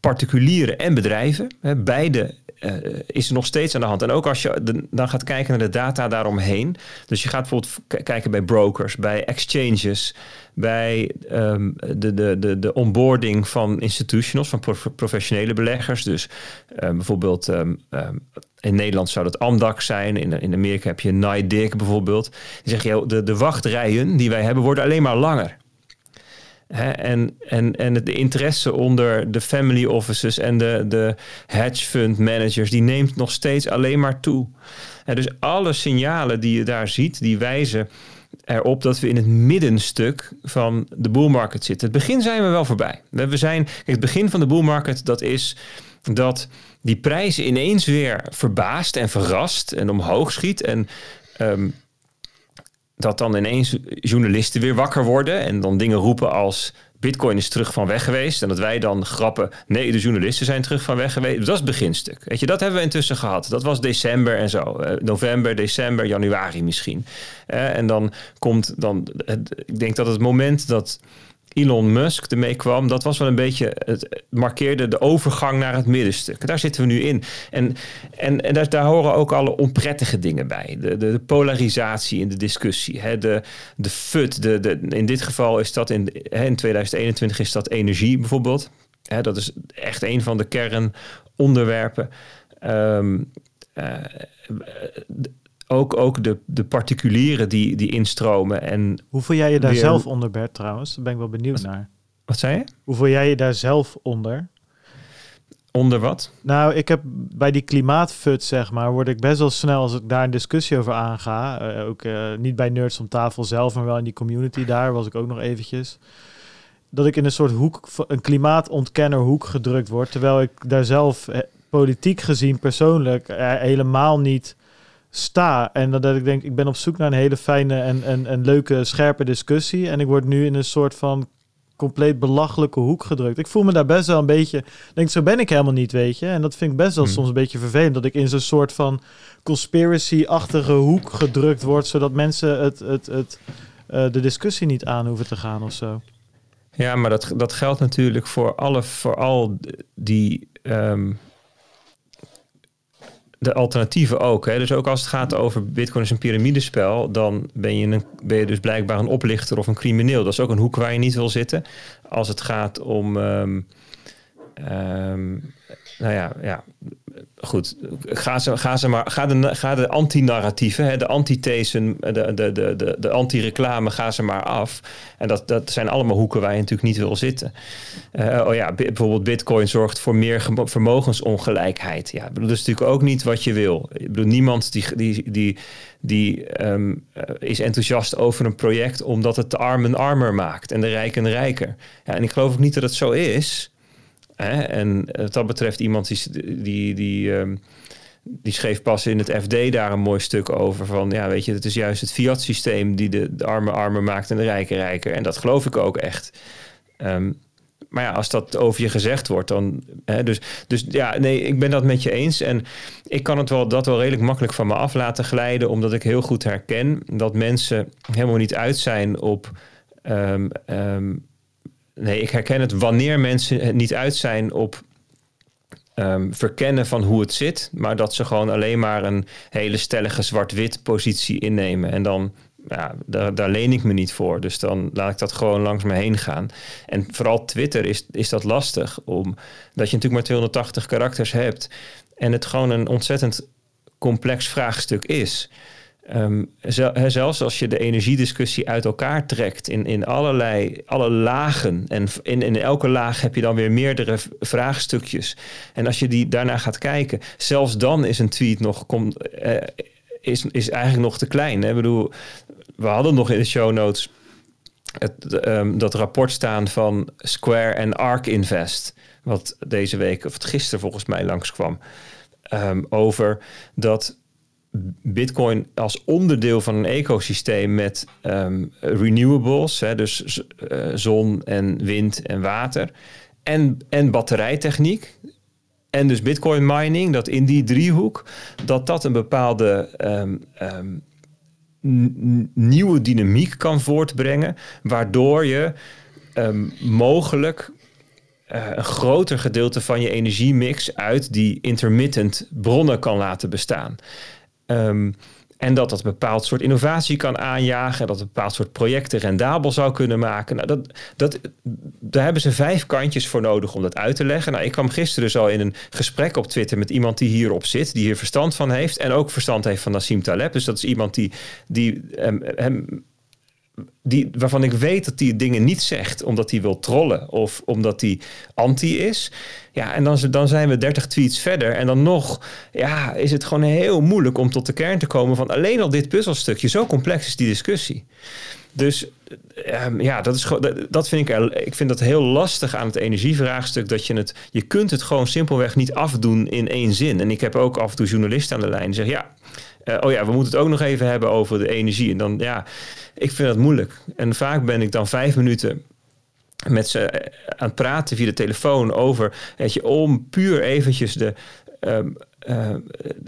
particulieren en bedrijven. Beide uh, is er nog steeds aan de hand. En ook als je dan gaat kijken naar de data daaromheen. Dus je gaat bijvoorbeeld kijken bij brokers, bij exchanges, bij um, de, de, de, de onboarding van institutionals, van professionele beleggers. Dus um, bijvoorbeeld um, in Nederland zou dat Amdax zijn. In, in Amerika heb je NYDIG bijvoorbeeld. Die zeggen, de, de wachtrijen die wij hebben worden alleen maar langer en, en, en de interesse onder de family offices en de, de hedge fund managers, die neemt nog steeds alleen maar toe. dus alle signalen die je daar ziet, die wijzen erop dat we in het middenstuk van de bull market zitten. Het begin zijn we wel voorbij. We zijn, het begin van de bull market, dat is dat die prijzen ineens weer verbaast en verrast en omhoog schiet. En um, dat dan ineens journalisten weer wakker worden en dan dingen roepen als Bitcoin is terug van weg geweest. En dat wij dan grappen, nee, de journalisten zijn terug van weg geweest. Dat is het beginstuk. Weet je, dat hebben we intussen gehad. Dat was december en zo. Uh, november, december, januari misschien. Uh, en dan komt dan, ik denk dat het moment dat Elon Musk ermee kwam, dat was wel een beetje, het markeerde de overgang naar het middenstuk. Daar zitten we nu in. En, en, en daar, horen ook alle onprettige dingen bij. De, de, polarisatie in de discussie. Hè, de, de FUT, de, de, in dit geval is dat in, hè, in 2021 is dat energie bijvoorbeeld. Hè, dat is echt een van de kernonderwerpen. Um, ook, ook de, de particulieren die, die instromen. En Hoe voel jij je daar zelf onder, Bert, trouwens? Daar ben ik wel benieuwd naar. Wat zei je? Hoe voel jij je daar zelf onder? Onder wat? Nou, ik heb bij die klimaatfut, zeg maar, word ik best wel snel als ik daar een discussie over aanga. Uh, ook uh, niet bij Nerds om tafel zelf, maar wel in die community daar was ik ook nog eventjes. Dat ik in een soort hoek, een klimaatontkenner hoek gedrukt word. Terwijl ik daar zelf eh, politiek gezien persoonlijk helemaal niet sta. En dat, ik denk, ik ben op zoek naar een hele fijne en, en, en leuke, scherpe discussie. En ik word nu in een soort van compleet belachelijke hoek gedrukt. Ik voel me daar best wel een beetje... Denk, zo ben ik helemaal niet, weet je. En dat vind ik best wel hmm. soms een beetje vervelend... dat ik in zo'n soort van conspiracy-achtige hoek gedrukt word... zodat mensen het, het, het, uh, de discussie niet aan hoeven te gaan of zo. Ja, maar dat, dat geldt natuurlijk voor alle, vooral die... Um de alternatieven ook. Hè? Dus ook als het gaat over Bitcoin is een piramidespel, dan ben je, een, ben je dus blijkbaar een oplichter of een crimineel. Dat is ook een hoek waar je niet wil zitten. Als het gaat om. Um, nou ja, ja, goed. Ga, ze, ga, ze maar, ga de, ga de anti-narratieven, de antithesen, de, de, de, de, anti-reclame, ga ze maar af. En dat, dat zijn allemaal hoeken waar je natuurlijk niet wil zitten. Uh, oh ja, bijvoorbeeld Bitcoin zorgt voor meer vermogensongelijkheid. Ja, bedoel, dat is natuurlijk ook niet wat je wil. Ik bedoel, niemand die, die, die, die um, is enthousiast over een project omdat het de armen armer maakt en de rijken rijker. Ja, en ik geloof ook niet dat het zo is. Hè? En wat dat betreft iemand die, die, die, um, die schreef pas in het FD daar een mooi stuk over. Van ja, weet je, het is juist het fiat systeem die de, de armen maakt en de rijken rijker. En dat geloof ik ook echt. Um, maar ja, als dat over je gezegd wordt, dan. Hè, dus, dus ja, nee, ik ben dat met je eens. En ik kan het wel, dat wel redelijk makkelijk van me af laten glijden, omdat ik heel goed herken dat mensen helemaal niet uit zijn op. Um, nee, ik herken het wanneer mensen het niet uit zijn op um, verkennen van hoe het zit, maar dat ze gewoon alleen maar een hele stellige zwart-wit positie innemen. En dan, ja, daar, daar leen ik me niet voor. Dus dan laat ik dat gewoon langs me heen gaan. En vooral Twitter is, is dat lastig, omdat je natuurlijk maar 280 karakters hebt en het gewoon een ontzettend complex vraagstuk is. Um, zelfs als je de energiediscussie uit elkaar trekt in, in allerlei alle lagen. En in, in elke laag heb je dan weer meerdere vraagstukjes. En als je die daarna gaat kijken, zelfs dan is een tweet nog. Kom, uh, is, is eigenlijk nog te klein. Hè? Ik bedoel, we hadden nog in de show notes het, um, dat rapport staan van Square en Ark Invest. Wat deze week, of gisteren volgens mij langskwam. Um, over dat Bitcoin als onderdeel van een ecosysteem met um, renewables, hè, dus uh, zon en wind en water, en, en batterijtechniek. En dus Bitcoin mining, dat in die driehoek, dat dat een bepaalde um, um, nieuwe dynamiek kan voortbrengen, waardoor je mogelijk uh, een groter gedeelte van je energiemix uit die intermittent bronnen kan laten bestaan. Um, en dat dat een bepaald soort innovatie kan aanjagen. Dat een bepaald soort projecten rendabel zou kunnen maken. Nou, dat, dat, daar hebben ze vijf kantjes voor nodig om dat uit te leggen. Nou, ik kwam gisteren dus al in een gesprek op Twitter met iemand die hierop zit. Die hier verstand van heeft. En ook verstand heeft van Nassim Taleb. Dus dat is iemand die, die hem, hem die, waarvan ik weet dat hij dingen niet zegt omdat hij wil trollen of omdat hij anti is. Ja, en dan, dan zijn we 30 tweets verder. En dan nog ja, is het gewoon heel moeilijk om tot de kern te komen van alleen al dit puzzelstukje. Zo complex is die discussie. Dus um, ja, dat, is, dat, dat vind ik, ik vind dat heel lastig aan het energievraagstuk. Dat je het, je kunt het gewoon simpelweg niet afdoen in één zin. En ik heb ook af en toe journalisten aan de lijn die zeggen, ja, uh, oh ja, we moeten het ook nog even hebben over de energie. En dan, ja, ik vind dat moeilijk. En vaak ben ik dan vijf minuten met ze eh, aan het praten via de telefoon over, weet je, om puur eventjes de, um, uh,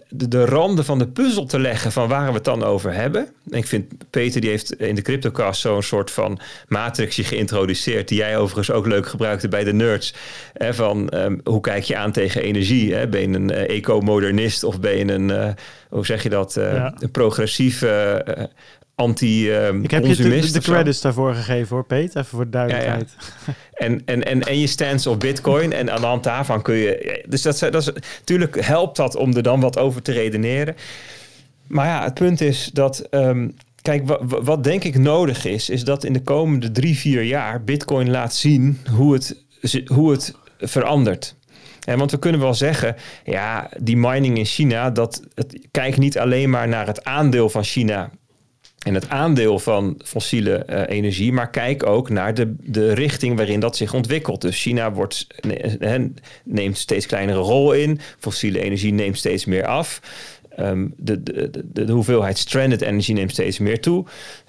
de, de, randen van de puzzel te leggen van waar we het dan over hebben. En ik vind Peter die heeft in de CryptoCast zo'n soort van matrixje geïntroduceerd, die jij overigens ook leuk gebruikte bij de nerds. Hè, van um, hoe kijk je aan tegen energie? Hè? Ben je een uh, eco-modernist of ben je een, uh, hoe zeg je dat, ja. een progressief anti um, Ik heb je de, de credits daarvoor gegeven hoor, Peet. Even voor de duidelijkheid. Ja, ja. En, en, en, en je stance op bitcoin. En aan de hand daarvan kun je... Dus dat, dat is, natuurlijk helpt dat om er dan wat over te redeneren. Maar ja, het punt is dat... Um, kijk, wat, wat denk ik nodig is... is dat in de komende drie, vier jaar... bitcoin laat zien hoe het, hoe het verandert. En want we kunnen wel zeggen, ja, die mining in China, dat het, kijk niet alleen maar naar het aandeel van China en het aandeel van fossiele uh, energie, maar kijk ook naar de, de richting waarin dat zich ontwikkelt. Dus China wordt, ne, neemt steeds kleinere rol in, fossiele energie neemt steeds meer af. Um, de, de, de, hoeveelheid stranded energie neemt steeds meer toe.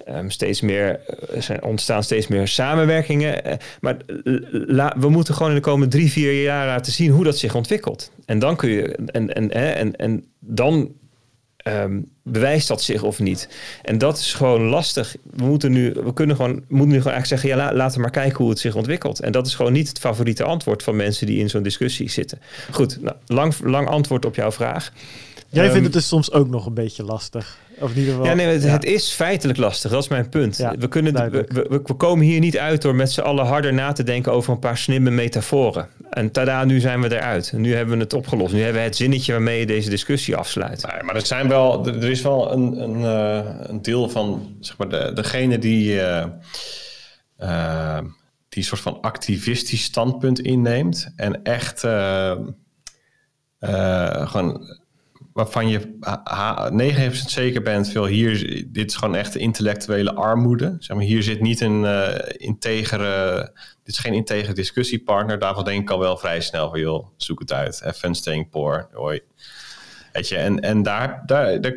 Um, steeds meer, er zijn, ontstaan steeds meer samenwerkingen. Uh, maar we moeten gewoon in de komende drie, vier jaar laten zien hoe dat zich ontwikkelt. En dan kun je, en, en, en, en dan Um, bewijst dat zich of niet? En dat is gewoon lastig. We moeten nu, we kunnen gewoon, moeten nu gewoon eigenlijk zeggen: ja, la, laten we maar kijken hoe het zich ontwikkelt. En dat is gewoon niet het favoriete antwoord van mensen die in zo'n discussie zitten. Goed, nou, lang, lang antwoord op jouw vraag. Jij um, vindt het dus soms ook nog een beetje lastig. Of in ieder geval, ja, nee, het, ja. het is feitelijk lastig. Dat is mijn punt. Ja, we, kunnen, we, we, we, komen hier niet uit door met z'n allen harder na te denken over een paar slimme metaforen. En tada, nu zijn we eruit. Nu hebben we het opgelost. Nu hebben we het zinnetje waarmee je deze discussie afsluit. Nee, maar het zijn wel, er is wel een, een, uh, een deel van zeg maar, de, degene die, uh, uh, die soort van activistisch standpunt inneemt. En echt gewoon waarvan je 9% zeker bent, veel hier, dit is gewoon echt intellectuele armoede. Zeg maar, hier zit niet een uh, integere, dit is geen integere discussiepartner. Daarvan denk ik al wel vrij snel van, joh, zoek het uit. Even staying hoi. Weet je, en, en daar, daar, daar,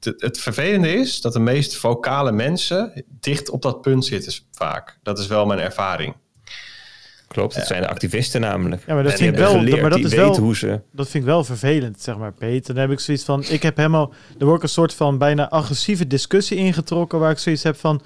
het vervelende is dat de meest vocale mensen dicht op dat punt zitten vaak. Dat is wel mijn ervaring. Klopt, het zijn de activisten namelijk. Ja, maar dat vind ik wel, geleerd, maar dat is wel, hoe ze... dat vind ik wel vervelend, zeg maar, Peter. Dan heb ik zoiets van, ik heb helemaal, er wordt een soort van bijna agressieve discussie ingetrokken, waar ik zoiets heb van,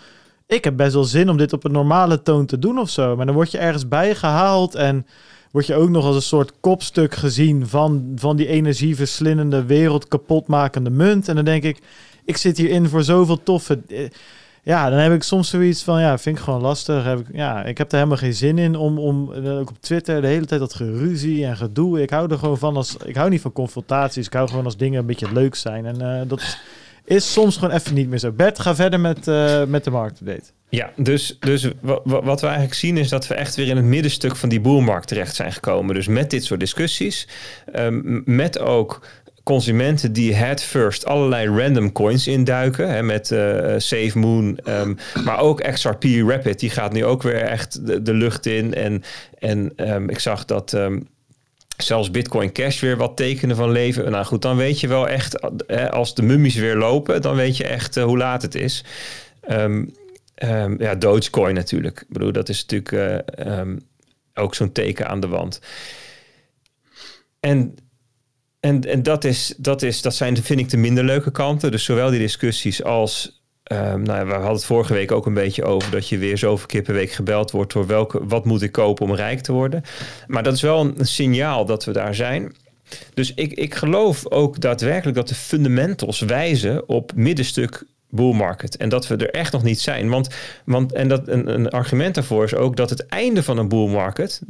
ik heb best wel zin om dit op een normale toon te doen of zo. Maar dan word je ergens bijgehaald en word je ook nog als een soort kopstuk gezien van, van die energieverslindende, wereld kapotmakende munt. En dan denk ik, ik zit hierin voor zoveel toffe ja, dan heb ik soms zoiets van, ja, vind ik gewoon lastig. Heb ik, ja, ik heb er helemaal geen zin in om, om eh, ook op Twitter de hele tijd dat geruzie en gedoe. Ik hou er gewoon van als, ik hou niet van confrontaties. Ik hou gewoon als dingen een beetje leuk zijn. En uh, dat is soms gewoon even niet meer zo. Bert, ga verder met, uh, met de marktupdate. Ja, dus, dus wat we eigenlijk zien is dat we echt weer in het middenstuk van die boelmarkt terecht zijn gekomen. Dus met dit soort discussies, um, met ook consumenten die head first allerlei random coins induiken. Hè, met uh, Save Moon. Um, maar ook XRP Rapid. Die gaat nu ook weer echt de, lucht in. En, en um, ik zag dat... Um, zelfs Bitcoin Cash weer wat tekenen van leven. Nou goed, dan weet je wel echt, als de mummies weer lopen, dan weet je echt uh, hoe laat het is. Um, ja, Dogecoin natuurlijk. Ik bedoel, dat is natuurlijk um, ook zo'n teken aan de wand. En, en, en dat, is, dat, is, dat zijn, vind ik, de minder leuke kanten. Dus zowel die discussies als Um, nou, we hadden het vorige week ook een beetje over dat je weer zoveel keer per week gebeld wordt door welke, wat moet ik kopen om rijk te worden. Maar dat is wel een, een signaal dat we daar zijn. Dus ik, ik geloof ook daadwerkelijk dat de fundamentals wijzen op middenstuk bull market. En dat we er echt nog niet zijn. Want, want en dat een, een argument daarvoor is ook dat het einde van een bull market,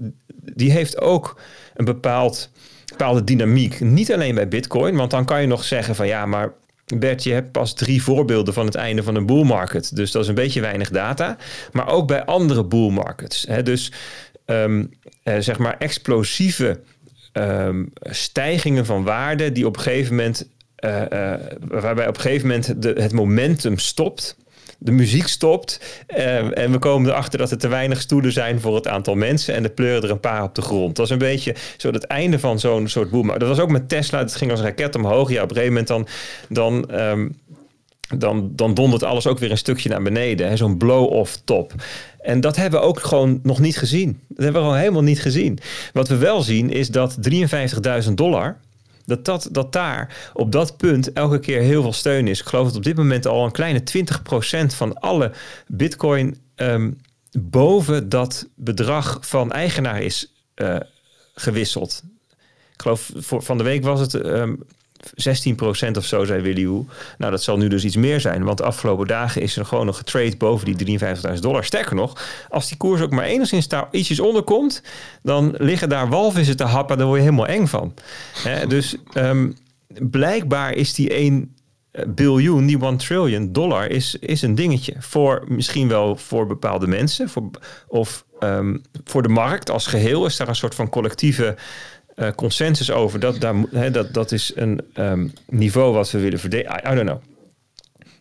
die heeft ook een bepaald, bepaalde dynamiek. Niet alleen bij Bitcoin, want dan kan je nog zeggen van ja, maar Bert, je hebt pas drie voorbeelden van het einde van een bull market. Dus dat is een beetje weinig data. Maar ook bij andere bull markets. Hè, dus um, eh, zeg maar explosieve um, stijgingen van waarde die op een gegeven moment uh, uh, waarbij op een gegeven moment de, het momentum stopt. De muziek stopt. Uh, en we komen erachter dat er te weinig stoelen zijn voor het aantal mensen. En er pleuren er een paar op de grond. Dat is een beetje zo het einde van zo'n soort boom. Dat was ook met Tesla. Het ging als een raket omhoog. Ja, op een gegeven moment dan. dan um, dan, dan dondert alles ook weer een stukje naar beneden. Zo'n blow-off top. En dat hebben we ook gewoon nog niet gezien. Dat hebben we gewoon helemaal niet gezien. Wat we wel zien is dat 53.000 dollar dat, dat, dat daar op dat punt elke keer heel veel steun is. Ik geloof dat op dit moment al een kleine 20% van alle bitcoin um, boven dat bedrag van eigenaar is uh, gewisseld. Ik geloof voor, van de week was het um, 16% of zo, zei Willy Hoe. Nou, dat zal nu dus iets meer zijn. Want de afgelopen dagen is er gewoon nog getrade boven die 53.000 dollar. Sterker nog, als die koers ook maar enigszins daar ietsjes onder komt... dan liggen daar walvissen te happen. Daar word je helemaal eng van. Dus um, blijkbaar is die 1 biljoen, die 1 trillion dollar... Is, is een dingetje. Voor misschien wel voor bepaalde mensen. Voor, of um, voor de markt als geheel is daar een soort van collectieve uh, consensus over. Dat, daar, hè, dat, dat is een um, niveau wat we willen verdelen. I, don't know.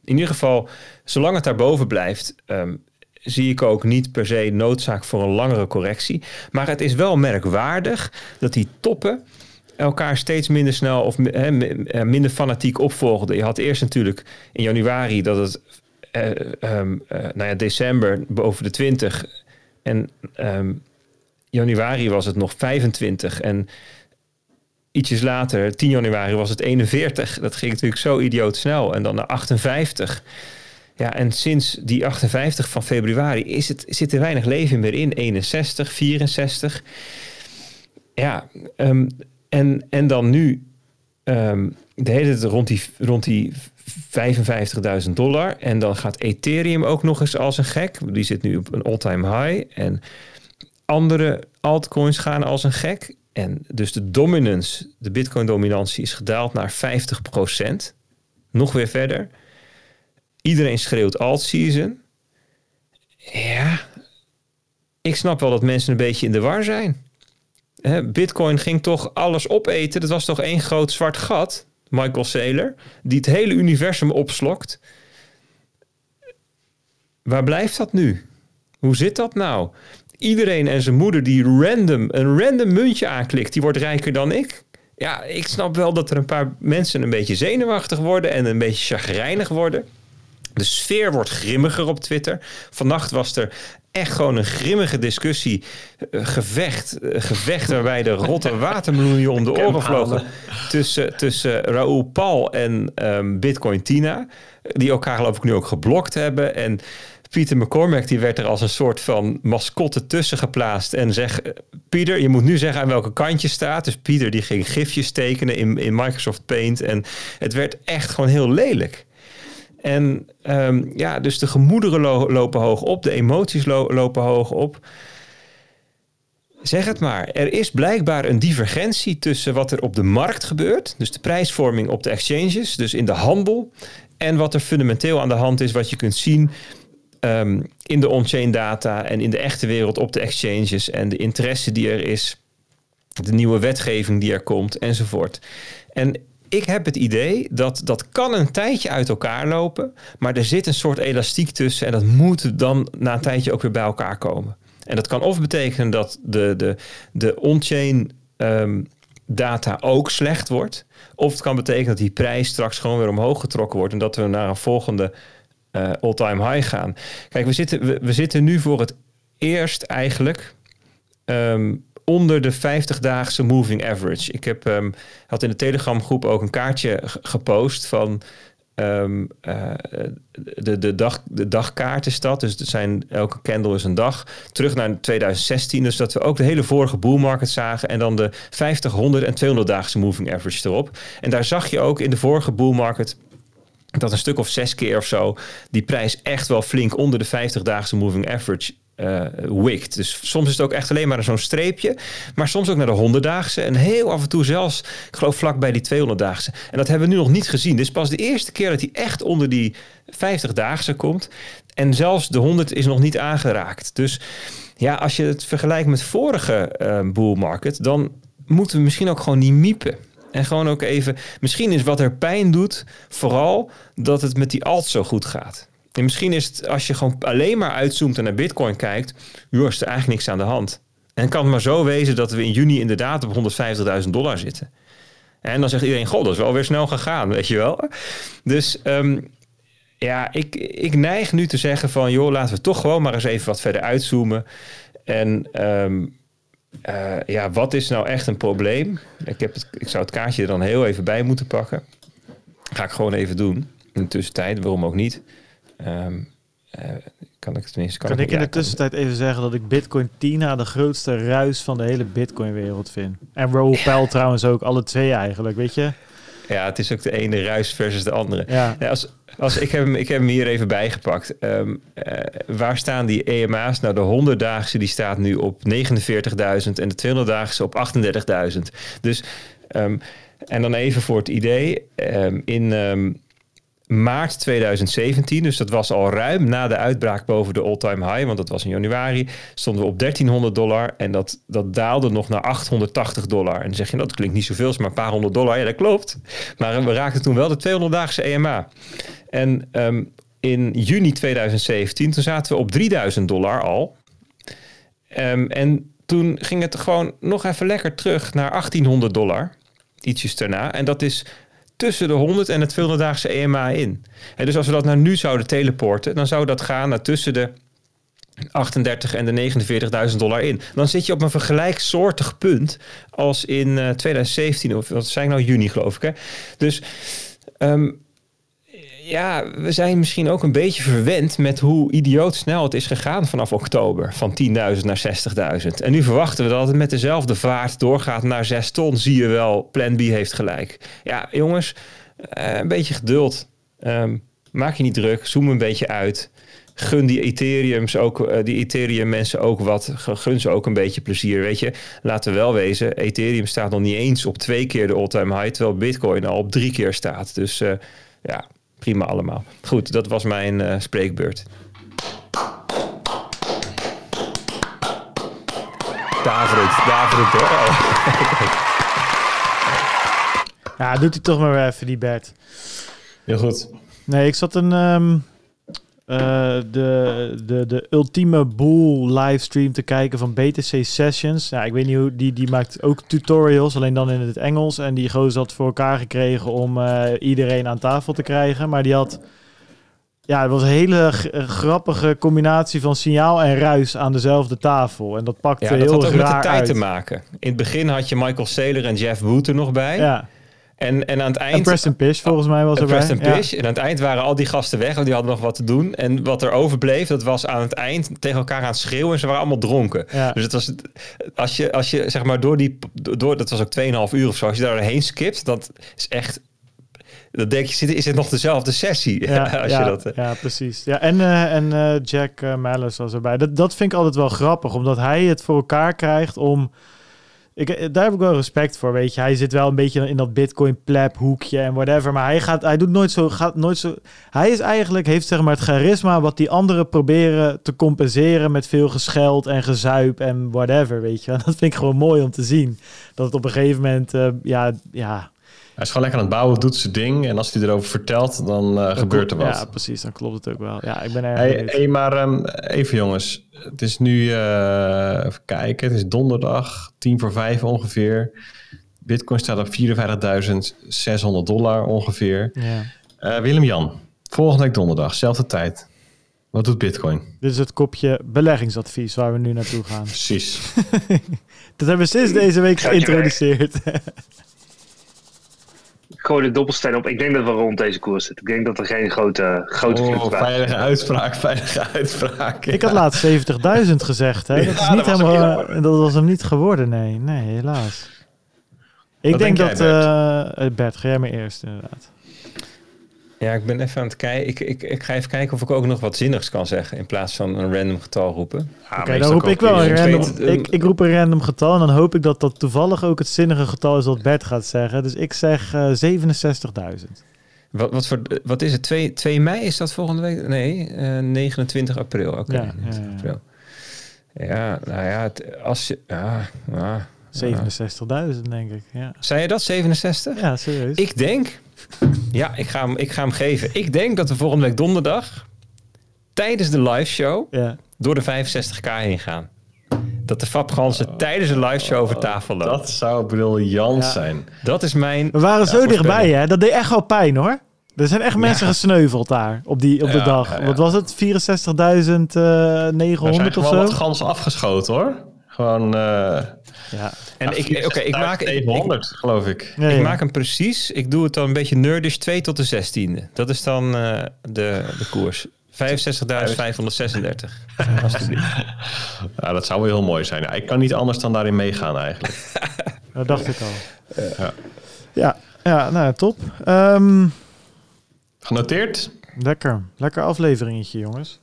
In ieder geval, zolang het daarboven blijft, um, zie ik ook niet per se noodzaak voor een langere correctie. Maar het is wel merkwaardig dat die toppen elkaar steeds minder snel of he, eh, minder fanatiek opvolgden. Je had eerst natuurlijk in januari dat het um, uh, nou ja, december boven de 20 en januari was het nog 25 en ietsjes later, 10 januari, was het 41. Dat ging natuurlijk zo idioot snel. En dan naar 58. Ja, en sinds die 58 van februari is het, zit er weinig leven meer in. 61, 64. Ja, um, en, en dan nu um, de hele tijd rond die, rond die 55.000 dollar. En dan gaat Ethereum ook nog eens als een gek. Die zit nu op een all-time high. En andere altcoins gaan als een gek. En dus de dominance, de Bitcoin-dominantie is gedaald naar 50%. Nog weer verder. Iedereen schreeuwt alt-season. Ja, ik snap wel dat mensen een beetje in de war zijn. Bitcoin ging toch alles opeten. Dat was toch één groot zwart gat, Michael Saylor, die het hele universum opslokt. Waar blijft dat nu? Hoe zit dat nou? Iedereen en zijn moeder die random een random muntje aanklikt, die wordt rijker dan ik. Ja, ik snap wel dat er een paar mensen een beetje zenuwachtig worden en een beetje chagrijnig worden. De sfeer wordt grimmiger op Twitter. Vannacht was er echt gewoon een grimmige discussie, uh, gevecht, uh, gevecht waarbij de rotte watermeloen je om de oren vlogen tussen, tussen Raoul Paul en um, Bitcoin Tina, die elkaar geloof ik nu ook geblokt hebben en Pieter McCormack die werd er als een soort van mascotte tussen geplaatst. En zeg, Pieter, je moet nu zeggen aan welke kant je staat. Dus Pieter die ging gifjes tekenen in, in Microsoft Paint. En het werd echt gewoon heel lelijk. En um, ja, dus de gemoederen lo lopen hoog op, de emoties lo lopen hoog op. Zeg het maar. Er is blijkbaar een divergentie tussen wat er op de markt gebeurt, dus de prijsvorming op de exchanges, dus in de handel, en wat er fundamenteel aan de hand is, wat je kunt zien um, in de on-chain data en in de echte wereld op de exchanges en de interesse die er is, de nieuwe wetgeving die er komt enzovoort. En ik heb het idee dat dat kan een tijdje uit elkaar lopen, maar er zit een soort elastiek tussen en dat moet dan na een tijdje ook weer bij elkaar komen. En dat kan of betekenen dat de, de, de on-chain ehm, data ook slecht wordt, of het kan betekenen dat die prijs straks gewoon weer omhoog getrokken wordt en dat we naar een volgende uh, all-time high gaan. Kijk, we zitten, we, we, zitten nu voor het eerst eigenlijk ehm, onder de 50-daagse moving average. Ik heb, um, had in de Telegram groep ook een kaartje gepost van um, uh, de, de, dag, de dagkaart is dat. Dus het zijn, elke candle is een dag. Terug naar 2016. Dus dat we ook de hele vorige bull market zagen. En dan de 50, 100 en 200 daagse moving average erop. En daar zag je ook in de vorige bull market dat een stuk of zes keer of zo die prijs echt wel flink onder de 50-daagse moving average uh, wikt. Dus soms is het ook echt alleen maar zo'n streepje. Maar soms ook naar de 100-daagse. En heel af en toe zelfs, ik geloof vlak bij die 200-daagse. En dat hebben we nu nog niet gezien. Dit is pas de eerste keer dat hij echt onder die 50-daagse komt. En zelfs de 100 is nog niet aangeraakt. Dus ja, als je het vergelijkt met vorige uh, bull market, dan moeten we misschien ook gewoon niet miepen. En gewoon ook even, misschien is wat er pijn doet, vooral dat het met die alt zo goed gaat. En misschien is het, als je gewoon alleen maar uitzoomt en naar Bitcoin kijkt, joh, is er eigenlijk niks aan de hand. En kan het maar zo wezen dat we in juni inderdaad op 150.000 dollar zitten. En dan zegt iedereen, god, dat is wel weer snel gegaan, weet je wel. Dus um, ja, ik, ik neig nu te zeggen van, joh, laten we toch gewoon maar eens even wat verder uitzoomen. En um, uh, ja, wat is nou echt een probleem? Ik, heb het, ik zou het kaartje er dan heel even bij moeten pakken. Ga ik gewoon even doen. In de tussentijd, waarom ook niet. Um, uh, kan ik tenminste. Kan, kan ik, in de tussentijd even zeggen dat ik Bitcoin Tina de grootste ruis van de hele Bitcoin-wereld vind. En ja. Pell trouwens ook, alle twee eigenlijk, weet je? Ja, het is ook de ene ruis versus de andere. Ja. als, als, ik, heb hem, ik heb hem hier even bijgepakt. Um, uh, waar staan die EMA's? Nou, de 100-daagse die staat nu op 49.000 en de 200-daagse op 38.000. Dus, um, en dan even voor het idee. Um, in maart 2017, dus dat was al ruim na de uitbraak boven de all-time high, want dat was in januari, stonden we op 1300 dollar en dat, dat daalde nog naar 880 dollar. En dan zeg je, nou, dat klinkt niet zoveel, maar een paar honderd dollar. Ja, dat klopt. Maar we raakten toen wel de 200-daagse EMA. En um, in juni 2017, toen zaten we op 3000 dollar al. Um, en toen ging het gewoon nog even lekker terug naar 1800 dollar. Ietsjes daarna. En dat is tussen de 100 en het 200-daagse EMA in. En dus als we dat nou nu zouden teleporten, dan zou dat gaan naar tussen de 38 en de 49.000 dollar in. Dan zit je op een vergelijksoortig punt als in uh, 2017, of wat zijn nou juni geloof ik. Hè? Dus um, ja, we zijn misschien ook een beetje verwend met hoe idioot snel het is gegaan vanaf oktober. Van 10.000 naar 60.000. En nu verwachten we dat het met dezelfde vaart doorgaat naar 6 ton. Zie je wel, plan B heeft gelijk. Ja, jongens, uh, een beetje geduld. Um, maak je niet druk, zoom een beetje uit. Gun die Ethereums ook, uh, die Ethereum mensen ook wat. Gun ze ook een beetje plezier. Weet je, laten we wel wezen. Ethereum staat nog niet eens op twee keer de all-time high. Terwijl Bitcoin al op drie keer staat. Dus uh, ja, prima allemaal. Goed, dat was mijn uh, spreekbeurt. David, David door. ja, doet hij toch maar weer even, die Bert. Heel goed. Nee, ik zat een... Um, uh, de, de, de ultieme boel livestream te kijken van BTC Sessions. Ja, ik weet niet hoe, die, die maakt ook tutorials, alleen dan in het Engels. En die gozer had voor elkaar gekregen om uh, iedereen aan tafel te krijgen. Maar die had, ja, het was een hele grappige combinatie van signaal en ruis aan dezelfde tafel. En dat pakte ja, dat heel had ook met de tijd uit. te maken. In het begin had je Michael Saylor en Jeff Booth er nog bij. Ja. En, en aan het eind... En Preston Pish volgens mij was erbij. Preston Pish. En aan het eind waren al die gasten weg, want die hadden nog wat te doen. En wat er overbleef, dat was aan het eind tegen elkaar aan het schreeuwen. En ze waren allemaal dronken. Ja. Dus het was, als je, als je zeg maar door die, door, dat was ook 2,5 uur of zo. Als je daar doorheen skipt, dat is echt... Dan denk je, is het nog dezelfde sessie? Ja, als ja, je dat, ja, precies. Ja, en uh, en uh, Jack uh, Malice was erbij. Dat, dat vind ik altijd wel grappig, omdat hij het voor elkaar krijgt om ik, daar heb ik wel respect voor, weet je. Hij zit wel een beetje in dat Bitcoin pleb hoekje en whatever. Maar hij gaat, hij doet nooit zo, gaat nooit zo. Hij is eigenlijk, heeft zeg maar het charisma wat die anderen proberen te compenseren met veel gescheld en gezuip en whatever, weet je. Dat vind ik gewoon mooi om te zien. Dat het op een gegeven moment, uh, ja, ja, Hij is gewoon lekker aan het bouwen, doet zijn ding. En als hij erover vertelt, dan, uh, gebeurt er wat. Ja, precies. Dan klopt het ook wel. Ja, ik ben erg hey, hey, maar um, even jongens. Het is nu, uh, even kijken, het is donderdag, tien voor vijf ongeveer. Bitcoin staat op 54.600 dollar ongeveer. Ja. Uh, Willem-Jan, volgende week donderdag, zelfde tijd. Wat doet Bitcoin? Dit is het kopje beleggingsadvies waar we nu naartoe gaan. Precies. Dat hebben we sinds deze week geïntroduceerd. Gooi de dobbelsteen op. Ik denk dat we rond deze koers zitten. Ik denk dat er geen grote, grote oh, veilige uitspraak, veilige uitspraak. Ik had laatst 70.000 gezegd. Hè? Dat, is niet dat helemaal, was dat was hem niet geworden, nee. Nee, helaas. Ik denk, denk, dat... Bert? Uh, Bert, ga jij maar eerst inderdaad. Ja, ik ben even aan het kijken. Ik, ik, ik ga even kijken of ik ook nog wat zinnigs kan zeggen in plaats van een random getal roepen. Oké, okay, dan roep ik wel een random. ik, ik roep een random getal en dan hoop ik dat dat toevallig ook het zinnige getal is wat Bert gaat zeggen. Dus ik zeg uh, eh, 67.000. Wat, wat, voor, wat is het? 2, 2 mei is dat volgende week? Nee, uh, eh, 29 april. Oké, okay, ja, 29 ja, april. Ja, nou ja, het, als je. Ja, ja, 67.000 denk ik. Ja. Zei je dat, 67? Ja, serieus. Ik denk ja, ik ga, hem, ik ga hem geven. Ik denk dat we volgende week donderdag tijdens de live show ja. door de 65k heen gaan. Dat de Fabgansen oh, tijdens de live show over tafel lopen. Dat zou briljant zijn. Dat is mijn. We waren zo dichtbij, hè? Dat deed echt wel pijn hoor. Er zijn echt mensen gesneuveld daar op, die, op de dag. Wat was het? 64.900 of zo? wat ganzen afgeschoten hoor. Gewoon. Uh... Ja. En ik, oké, ik maak 700, geloof ik. ik maak hem precies. Ik doe het dan een beetje nerdish 2 tot de 16e. Dat is dan uh, de, de koers. 65.536. ja, dat zou wel heel mooi zijn. Ik kan niet anders dan daarin meegaan eigenlijk. dat dacht ik al. Ja, ja, ja nou top. Um, Genoteerd? Lekker. Lekker afleveringetje, jongens.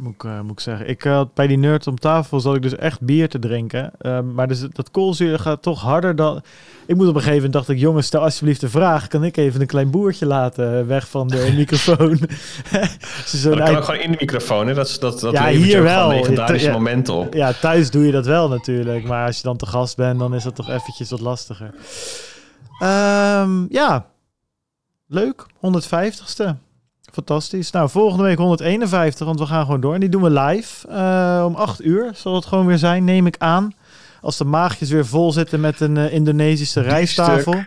Moet ik, uh, moet ik zeggen. Ik had bij die nerd om tafel zat ik dus echt bier te drinken. Uh, maar dus dat koolzuur gaat toch harder dan. Ik moet op een gegeven moment dacht ik, jongens, stel alsjeblieft de vraag. Kan ik even een klein boertje laten weg van de microfoon? Zo dat kan ook gewoon in de microfoon. Hè? Dat, dat, dat ja, hier wel. legendarische ja, momenten op. Ja, thuis doe je dat wel natuurlijk. Maar als je dan te gast bent, dan is dat toch eventjes wat lastiger. Um, ja, leuk. 150ste. Fantastisch. Nou, volgende week 151, want we gaan gewoon door. En die doen we live uh, om 8 uur. Zal het gewoon weer zijn, neem ik aan. Als de maagjes weer vol zitten met een uh, Indonesische rijsttafel.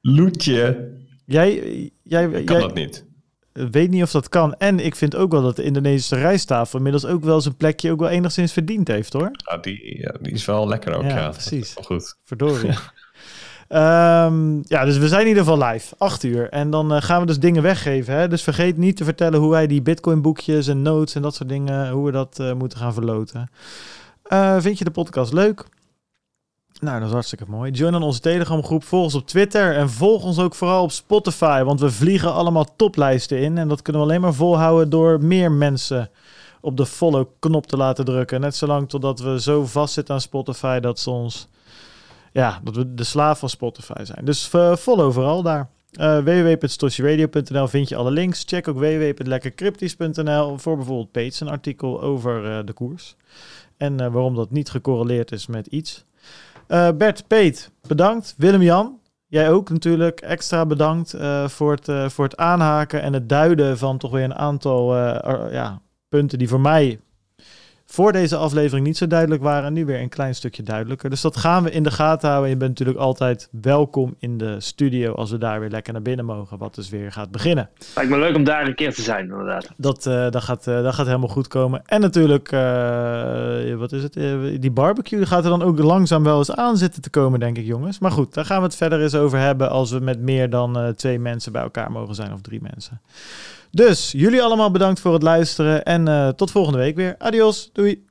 Loetje. Jij, jij, kan jij, dat niet. Weet niet of dat kan. En ik vind ook wel dat de Indonesische rijsttafel inmiddels ook wel zijn plekje ook wel enigszins verdiend heeft, hoor. Ja, die, ja, die is wel lekker ook, ja. ja precies. goed. Verdorie. Um, ja, dus we zijn in ieder geval live, 8 uur. En dan uh, gaan we dus dingen weggeven. Hè? Dus vergeet niet te vertellen hoe wij die Bitcoin boekjes en notes en dat soort dingen, hoe we dat uh, moeten gaan verloten. Uh, vind je de podcast leuk? Nou, dat is hartstikke mooi. Join dan onze Telegram groep, volg ons op Twitter en volg ons ook vooral op Spotify, want we vliegen allemaal toplijsten in. En dat kunnen we alleen maar volhouden door meer mensen op de follow knop te laten drukken. Net zolang totdat we zo vastzitten aan Spotify dat ze ons ja, dat we de slaaf van Spotify zijn. Dus follow vooral daar. Uh, www.stoshiradio.nl vind je alle links. Check ook www.lekkercryptisch.nl voor bijvoorbeeld Peets een artikel over uh, de koers. En waarom dat niet gecorreleerd is met iets. Bert, Peet, bedankt. Willem-Jan, jij ook natuurlijk extra bedankt voor, het, voor het aanhaken en het duiden van toch weer een aantal ja, punten die voor mij voor deze aflevering niet zo duidelijk waren. En nu weer een klein stukje duidelijker. Dus dat gaan we in de gaten houden. Je bent natuurlijk altijd welkom in de studio als we daar weer lekker naar binnen mogen. Wat dus weer gaat beginnen. Lijkt me leuk om daar een keer te zijn, inderdaad. Dat, uh, dat, gaat, uh, dat gaat helemaal goed komen. En natuurlijk, uh, wat is het? die barbecue gaat er dan ook langzaam wel eens aan zitten te komen, denk ik, jongens. Maar goed, daar gaan we het verder eens over hebben als we met meer dan twee mensen bij elkaar mogen zijn of drie mensen. Dus jullie allemaal bedankt voor het luisteren en eh, tot volgende week weer. Adios, doei.